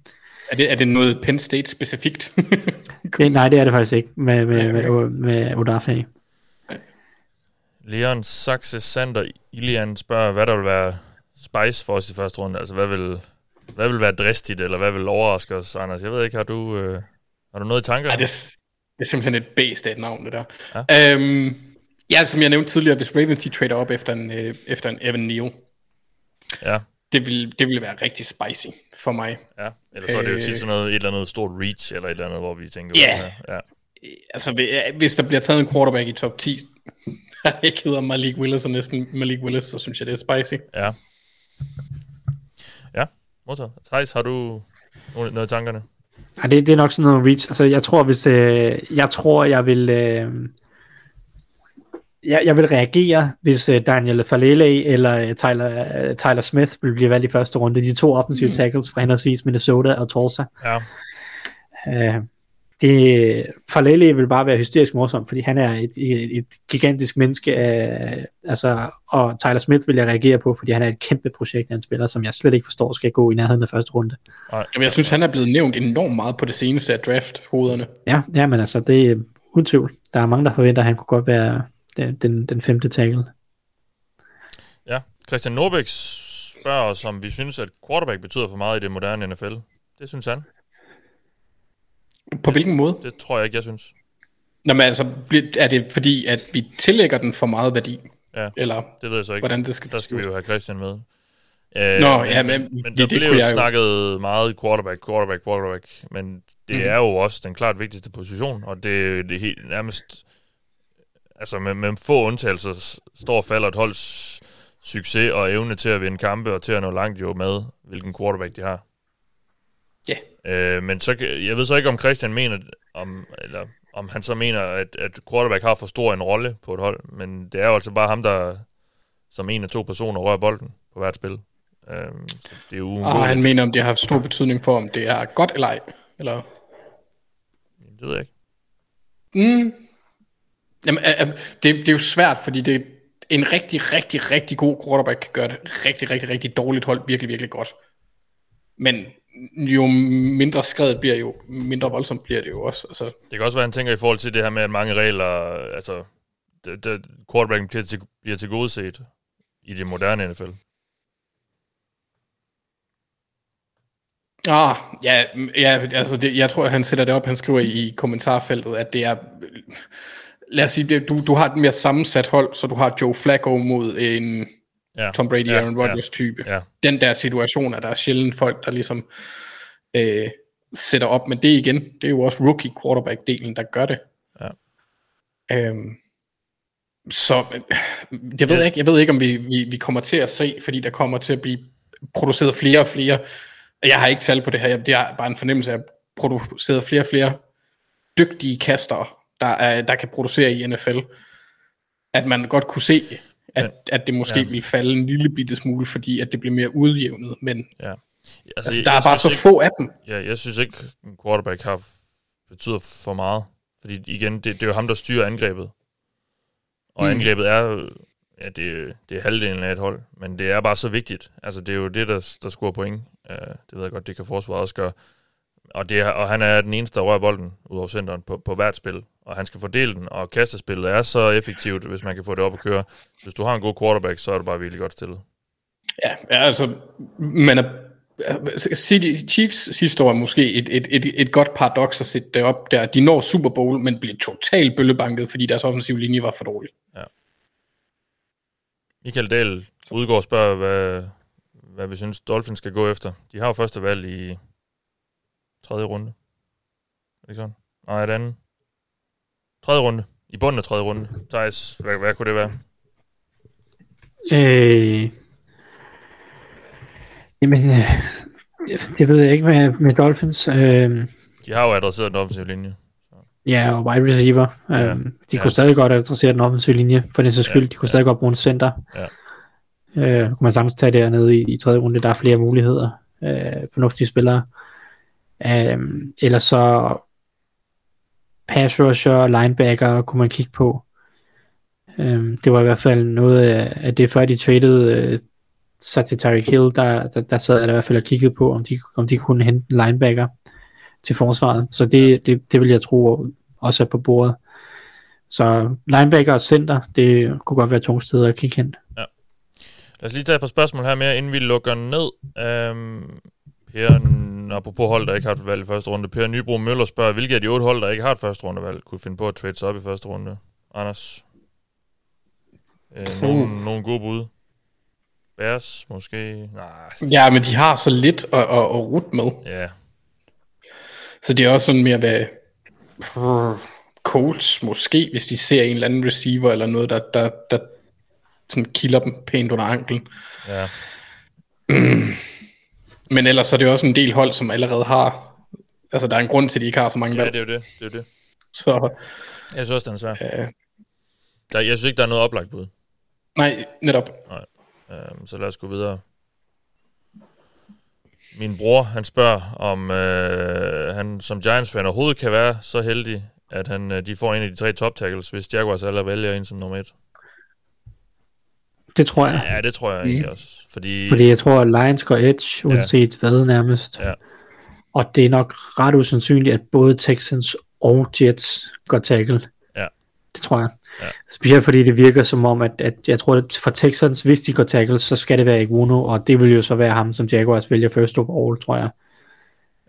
Er det, er det noget Penn State specifikt? Det, nej, det er det faktisk ikke med, med, med, med, med Odafe. Leon Saxe Sander Ilian spørger, hvad der vil være spice for os i første runde. Altså, hvad vil, hvad vil være dristigt, eller hvad vil overraske os, Anders? Jeg ved ikke, har du, øh, har du noget i tanker? Ja, det, er- det er simpelthen et bæst af et navn, det der. Ja, øhm, ja som jeg nævnte tidligere, hvis Ravens de trader op efter en, øh, efter en Evan Neal, Ja, det vil, det vil være rigtig spicy for mig. ja. Eller så er det jo Øh. tit sådan noget, et eller andet stort reach, eller et eller andet, hvor vi tænker, Ja. ja. Altså, hvi- hvis der bliver taget en quarterback i top 10, der ikke hedder Malik Willis og næsten Malik Willis, så synes jeg, det er spicy. Ja. Ja, modtaget. Thijs, har du noget i tankerne? Nej, det, det er nok sådan noget reach. Altså, jeg tror, hvis øh, jeg tror, jeg vil øh, jeg, jeg vil reagere, hvis øh, Daniel Falele eller øh, Tyler, øh, Tyler Smith vil blive valgt i første runde. De to offensive mm. tackles fra henholdsvis Minnesota og Tulsa. Ja. Øh, det, Falele vil bare være hysterisk morsom, fordi han er et, et, et gigantisk menneske, øh, altså, og Tyler Smith vil jeg reagere på, fordi han er et kæmpe projekt, han spiller, som jeg slet ikke forstår skal gå i nærheden af første runde. Jamen, jeg synes, han er blevet nævnt enormt meget på det seneste af draft-hovederne. Ja, ja, men altså, det er uden tvivl. Der er mange, der forventer, at han kunne godt være den, den, den femte tackle. Ja. Christian Norbæk spørger os, om vi synes, at quarterback betyder for meget i det moderne NFL. Det synes han. På hvilken måde? Det tror jeg ikke, jeg synes. Nå, men altså, er det fordi, at vi tillægger den for meget værdi? Ja. Eller Det ved jeg så ikke. hvordan det skal Der skal vi jo have Christian med. Øh, Nå, ja, men men det- der det blev jo jeg jo- snakket meget quarterback, quarterback, quarterback, men det Mhm. er jo også den klart vigtigste position, og det, det er helt nærmest, altså med, med få undtagelser, står og falder et holds succes og evne til at vinde kampe og til at nå langt jo med, hvilken quarterback de har. Ja. Øh, men så, jeg ved så ikke, om Christian mener, om, eller om han så mener, at, at quarterback har for stor en rolle på et hold, men det er jo altså bare ham, der som en af to personer rører bolden på hvert spil. Øhm, så det er jo Og uundgåeligt. han mener, om det har haft stor betydning for, om det er godt eller ej. Eller... Det ved jeg ikke. Mm, Jamen, det, det er jo svært, fordi det en rigtig, rigtig, rigtig god quarterback kan gøre det rigtig, rigtig, rigtig dårligt hold virkelig, virkelig godt. Men jo mindre skrevet bliver jo, mindre voldsomt bliver det jo også. Altså, Det kan også være, han tænker i forhold til det her med, at mange regler, altså, det, det, quarterbacken bliver, til, bliver til gode set i det moderne NFL. Ah, ja, ja altså det, jeg tror, han sætter det op, han skriver i kommentarfeltet, at det er, lad os sige, det- du, du har et mere sammensat hold, så du har Joe Flacco mod en Ja. Tom Brady, ja, Aaron Rodgers type. Ja. Den der situation, at der er sjældent folk, der ligesom øh, sætter op, men det igen, det er jo også rookie quarterback-delen, der gør det. Ja. Øhm, så øh, jeg ved ikke, jeg ved ikke, om vi, vi, vi kommer til at se, fordi der kommer til at blive produceret flere og flere. Jeg har ikke tal på det her, jeg- det er bare en fornemmelse af, produceret flere og flere dygtige kastere, der, er, der kan producere i NFL. At man godt kunne se, at, at det måske Ja. ville falde en lille bitte smule, fordi at det blev mere udjævnet. Men Ja. altså, jeg- der er jeg bare så synes få af dem. Ja, jeg synes ikke, en quarterback har betyder for meget. Fordi igen, det, det er jo ham, der styrer angrebet. Og Mm. angrebet er, ja, det, det er halvdelen af et hold, men det er bare så vigtigt. Altså, det er jo det, der, der scorer point. Uh, det ved jeg godt, det kan forsvaret også gøre. Og, det er, og han er den eneste, der rører bolden ud over centeren på, på hvert spil. Og han skal fordele den, og kastespillet er så effektivt, hvis man kan få det op at køre. Hvis du har en god quarterback, så er du bare virkelig godt stillet. Ja, ja, altså, men er, City, Chiefs sidste år er måske et, et, et, et godt paradoks at sætte det op der. De når Super Bowl, men bliver totalt bøllebanket, fordi deres offensive linje var for dårlig. Michael Dahl udgår og spørger, hvad, hvad vi synes, Dolphins skal gå efter. De har jo første valg i tredje runde. Er det ikke sådan? Nej, et andet. Tredje runde. I bunden af tredje runde. Thijs, hvad, hvad kunne det være? Øh, jamen, øh, det, det ved jeg ikke med, med Dolphins. Øh, De har jo adresseret den offensive linje. ja, og wide receiver. Øh, Ja. de Ja. kunne stadig godt adressere den offensive linje, for den sags Ja. skyld. De kunne stadig godt bruge en center. Ja. Øh, kunne man sagtens tage dernede i, i tredje runde. Der er flere muligheder. Øh, fornuftige spillere. Øh, ellers så pass rusher, linebacker kunne man kigge på. Øhm, det var i hvert fald noget af, det, før de traded øh, sig til Tyreek Hill, der, der, der sad jeg i hvert fald og kiggede på, om de, om de kunne hente en linebacker til forsvaret. Så det, det, det vil jeg tro også er på bordet. Så linebacker og center, det kunne godt være to steder at kigge hen. Lad os lige tage et par spørgsmål her mere, inden vi lukker ned. Um, per, apropos hold, der ikke har et valg i første runde. Per Nybro Møller spørger, hvilke af de otte hold, der ikke har et første rundevalg, kunne finde på at trade sig op i første runde? Anders? Øh, nogen, nogen gode bud? Bears, måske? Nej, Ja, men de har så lidt at, at, at rute med. ja. Så det er også sådan mere, hvad Colts måske, hvis de ser en eller anden receiver eller noget, der, der, der sådan kilder dem pænt under anklen. ja. Men ellers så er det også en del hold, som allerede har, altså der er en grund til, at de ikke har så mange Ja, valg. det er jo det. det, er jo det. Så Jeg synes også, den er svær. øh, Der, jeg synes ikke, der er noget oplagt bud. nej, netop. Um, så lad os gå videre. Min bror, han spørger, om øh, han som Giants-fan overhovedet kan være så heldig, at han, øh, de får en af de tre top tackles, hvis Jaguars aller vælger en som nummer et. Det tror jeg. Ja, det tror jeg ikke også. Fordi, Fordi jeg tror, at Lions går edge, uanset ja. hvad nærmest. Ja. Og det er nok ret usandsynligt, at både Texans og Jets går tackle. Ja. Det tror jeg. Ja. Specielt fordi det virker som om, at, at jeg tror, at for Texans, hvis de går tackle, så skal det være Iguno, og det vil jo så være ham, som Jaguars vælger first overall, tror jeg.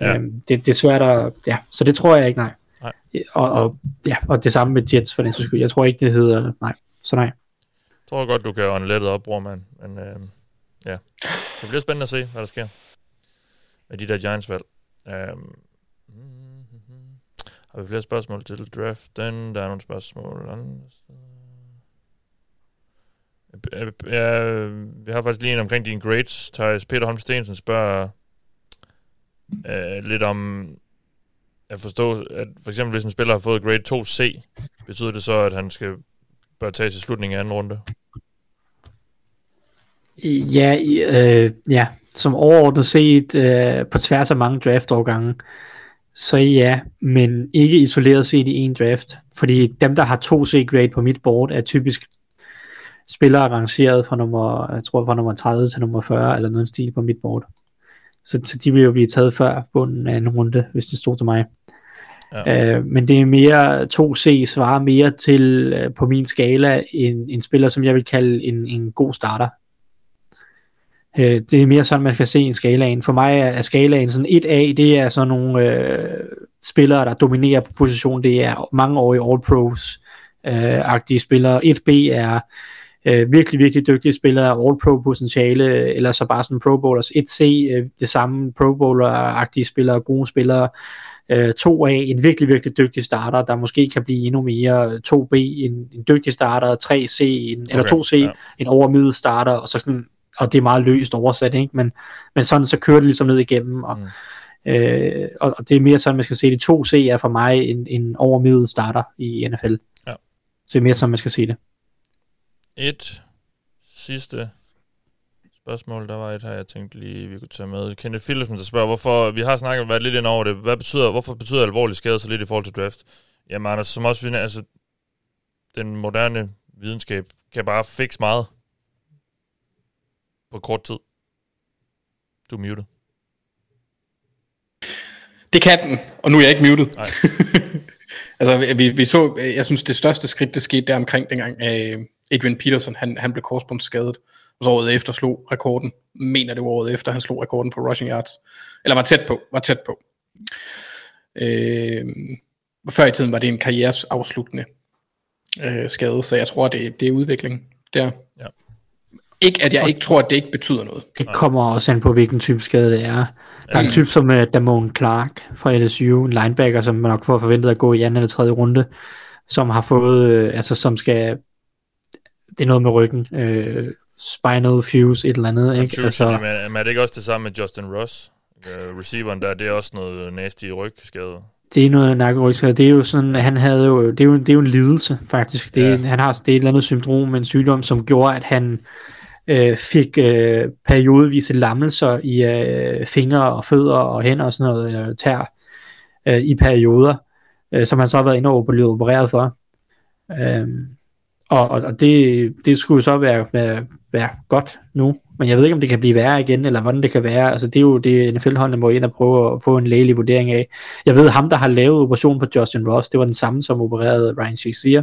Ja. Øhm, det, det er svært at... Ja, så det tror jeg ikke, nej. Nej. Og, og, ja, og det samme med Jets, for den sags skyld. Jeg tror ikke, det hedder... Nej, så nej. Jeg tror godt, du kan ånde lettet op, bror, mand. Men øh, ja, det bliver spændende at se, hvad der sker med de der Giants-valg. Øh, har vi flere spørgsmål til draften? Der er nogle spørgsmål. andre Ja, vi har faktisk lige en omkring dine grades. Thijs Peter Holm Stensen spørger øh, lidt om at forstå, at for eksempel hvis en spiller har fået grade 2C, betyder det så, at han skal bør tages i slutningen af anden runde? Ja, i- øh, ja, som overordnet set øh, på tværs af mange draftårgange, Så ja, men ikke isoleret set i en draft. Fordi dem, der har to C-grade på mit board, er typisk spillere rangeret fra nummer, jeg tror fra nummer 30 til nummer 40, eller noget stil på mit board. Så, så de vil jo blive taget før bunden af en runde, hvis det stod til mig. Ja. Øh, men det er mere 2C svarer mere til øh, på min skala en, en spiller, som jeg vil kalde en, en god starter. Øh, det er mere sådan, man skal se en skalaen. For mig er, er skalaen sådan 1A, det er sådan nogle øh, spillere, der dominerer på position. Det er mange år i All-Pros øh, agtige spillere. 1B er øh, virkelig, virkelig dygtige spillere, All-Pro potentiale, eller så bare sådan Pro Bowlers. 1C, øh, det samme Pro Bowler-agtige spillere, gode spillere. Øh, 2A, en virkelig, virkelig dygtig starter, der måske kan blive endnu mere. 2B, en, en dygtig starter. 3C, en, okay, eller 2C, ja. en overmiddel starter, og så sådan og det er meget løst oversat, ikke? Men, men sådan så kører det ligesom ned igennem, og, mm. øh, og, og det er mere sådan, man skal se det. 2C er for mig en, en overmiddel starter i NFL. Ja. Så det er mere sådan, man skal se det. Et sidste spørgsmål, der var et her, jeg tænkte lige, vi kunne tage med. Kenneth Philipsen, der spørger, hvorfor, vi har snakket været lidt ind over det, hvad betyder, hvorfor betyder alvorlig skade så lidt i forhold til draft? Jamen, altså, som også vi, altså, den moderne videnskab kan bare fikse meget på kort tid. Du er muted. Det kan den, og nu er jeg ikke muted. Nej. altså, vi, vi så, jeg synes, det største skridt, det skete der omkring dengang uh, Adrian Peterson, han, han blev korsbundsskadet, og så året efter slog rekorden. Mener det var året efter, han slog rekorden på rushing yards. Eller var tæt på, var tæt på. Uh, før i tiden var det en karrieres afsluttende uh, skade, så jeg tror, det, det er udvikling der. Ja. Ikke at jeg og ikke tror, at det ikke betyder noget. Det kommer også an på, hvilken type skade det er. Der er en type som uh, Damon Clark fra LSU, en linebacker, som man nok får forventet at gå i anden eller tredje runde, som har fået, uh, altså som skal, det er noget med ryggen, uh, spinal fuse, et eller andet. Ikke? Altså, men, men er det ikke også det samme med Justin Ross? Uh, receiveren der, det er også noget nasty rygskade. Det er noget nakkerygskade. Det er jo sådan, han havde jo, det er jo, det er jo en lidelse, faktisk. Det, ja. Han har det er et eller andet syndrom med en sygdom, som gjorde, at han øh, fik øh, periodevise lammelser i øh, fingre og fødder og hænder og sådan noget, eller tær, øh, i perioder, øh, som han så har været inde og blevet opereret for. Øh, og, og, og det, det skulle så være, være, være godt nu, men jeg ved ikke, om det kan blive værre igen, eller hvordan det kan være. Altså, det er jo det, NFL-holdene må ind og prøve at få en lægelig vurdering af. Jeg ved, ham, der har lavet operation på Justin Ross, det var den samme, som opererede Ryan Shazier.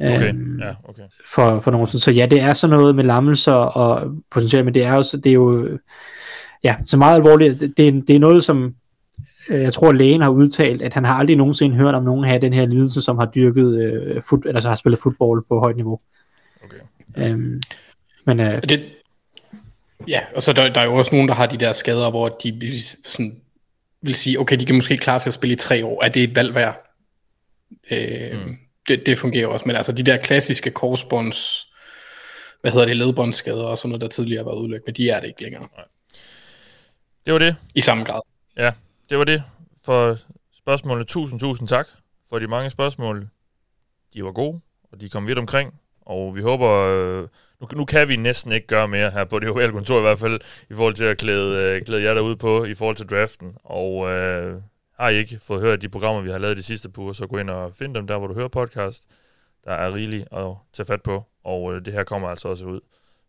Okay, øhm, ja, okay. For, for nogle Så ja, det er sådan noget med lammelser og potentielt, men det er jo, det er jo ja, så meget alvorligt. Det, det, er, det er noget, som øh, jeg tror, lægen har udtalt, at han har aldrig nogensinde hørt om nogen have den her lidelse, som har dyrket, øh, fut, eller så har spillet fodbold på højt niveau. Okay. Øhm, men, øh, det, ja, og så der, der er jo også nogen, der har de der skader, hvor de sådan, vil sige, okay, de kan måske klare sig at spille i tre år. Er det et valg værd? Øh, mm det, det fungerer også, men altså de der klassiske korsbånds, hvad hedder det, ledbåndsskader og sådan noget, der tidligere været udlæggende, de er det ikke længere. Nej. Det var det. I samme grad. Ja, det var det for spørgsmålene. Tusind, tusind tak for de mange spørgsmål. De var gode, og de kom vidt omkring, og vi håber... Øh, nu, nu kan vi næsten ikke gøre mere her på det ovale kontor i hvert fald, i forhold til at klæde, øh, klæde jer derude på, i forhold til draften. Og øh, har I ikke fået hørt de programmer, vi har lavet de sidste par uger, så gå ind og find dem der, hvor du hører podcast. Der er rigeligt at tage fat på, og øh, det her kommer altså også ud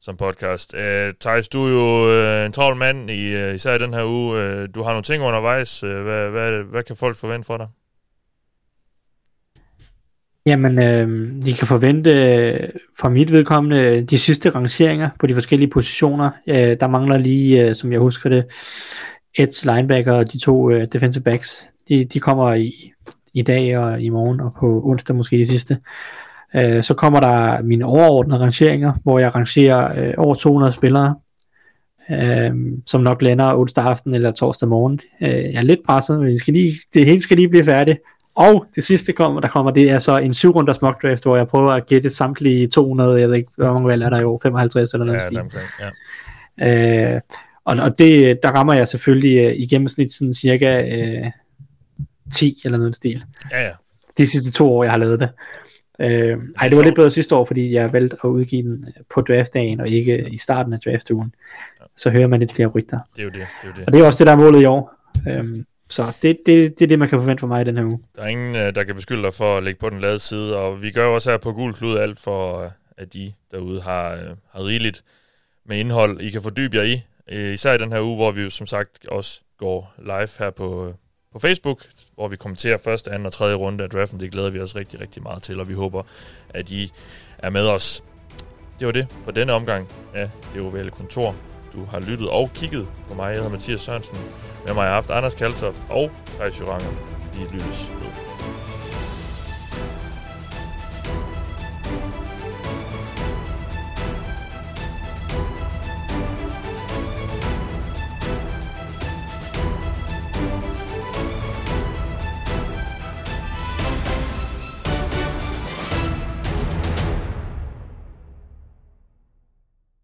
som podcast. Øh, Thijs, du er jo øh, en travl mand, i, øh, især i den her uge. Øh, du har nogle ting undervejs. Øh, hvad, hvad, hvad kan folk forvente for dig? Jamen, øh, vi kan forvente øh, fra mit vedkommende øh, de sidste rangeringer på de forskellige positioner. Øh, der mangler lige, øh, som jeg husker det, edge linebacker og de to øh, defensive backs, de, de kommer i, i dag og i morgen og på onsdag måske de sidste. Øh, så kommer der mine overordnede rangeringer, hvor jeg rangerer øh, over 200 spillere, øh, som nok lander onsdag aften eller torsdag morgen. Øh, jeg er lidt presset, men det, skal lige, det hele skal lige blive færdigt. Og det sidste kommer, der kommer, det er så en syv runders mock draft, hvor jeg prøver at gætte samtlige 200, jeg ved ikke, hvor mange valg er der jo, 55 eller noget ja, stil. Ja. Uh, og, og det, der rammer jeg selvfølgelig uh, i gennemsnit sådan cirka øh, 10 eller noget stil. Ja, ja. De sidste to år, jeg har lavet det. Uh, ej, det var lidt bedre sidste år, fordi jeg valgte at udgive den på draftdagen, og ikke i starten af draftugen. Ja. Så hører man lidt flere rygter. Det er jo det. det, er jo det. Og det er også det, der er målet i år. Um, så det, det, det er det, man kan forvente fra mig i den her uge. Der er ingen, øh, der kan beskylde dig for at ligge på den lade side, og vi gør jo også her på Gul Klud alt for, øh, at de derude har, øh, har rigeligt med indhold, I kan fordybe jer i. Især i den her uge, hvor vi jo som sagt også går live her på, på Facebook, hvor vi kommenterer første, anden og tredje runde af draften. Det glæder vi os rigtig, rigtig meget til, og vi håber, at I er med os. Det var det for denne omgang af det ovale kontor. Du har lyttet og kigget på mig. Jeg hedder Mathias Sørensen. Med mig har jeg haft Anders Kaltoft og Thijs Joranger. Vi lyttes ved.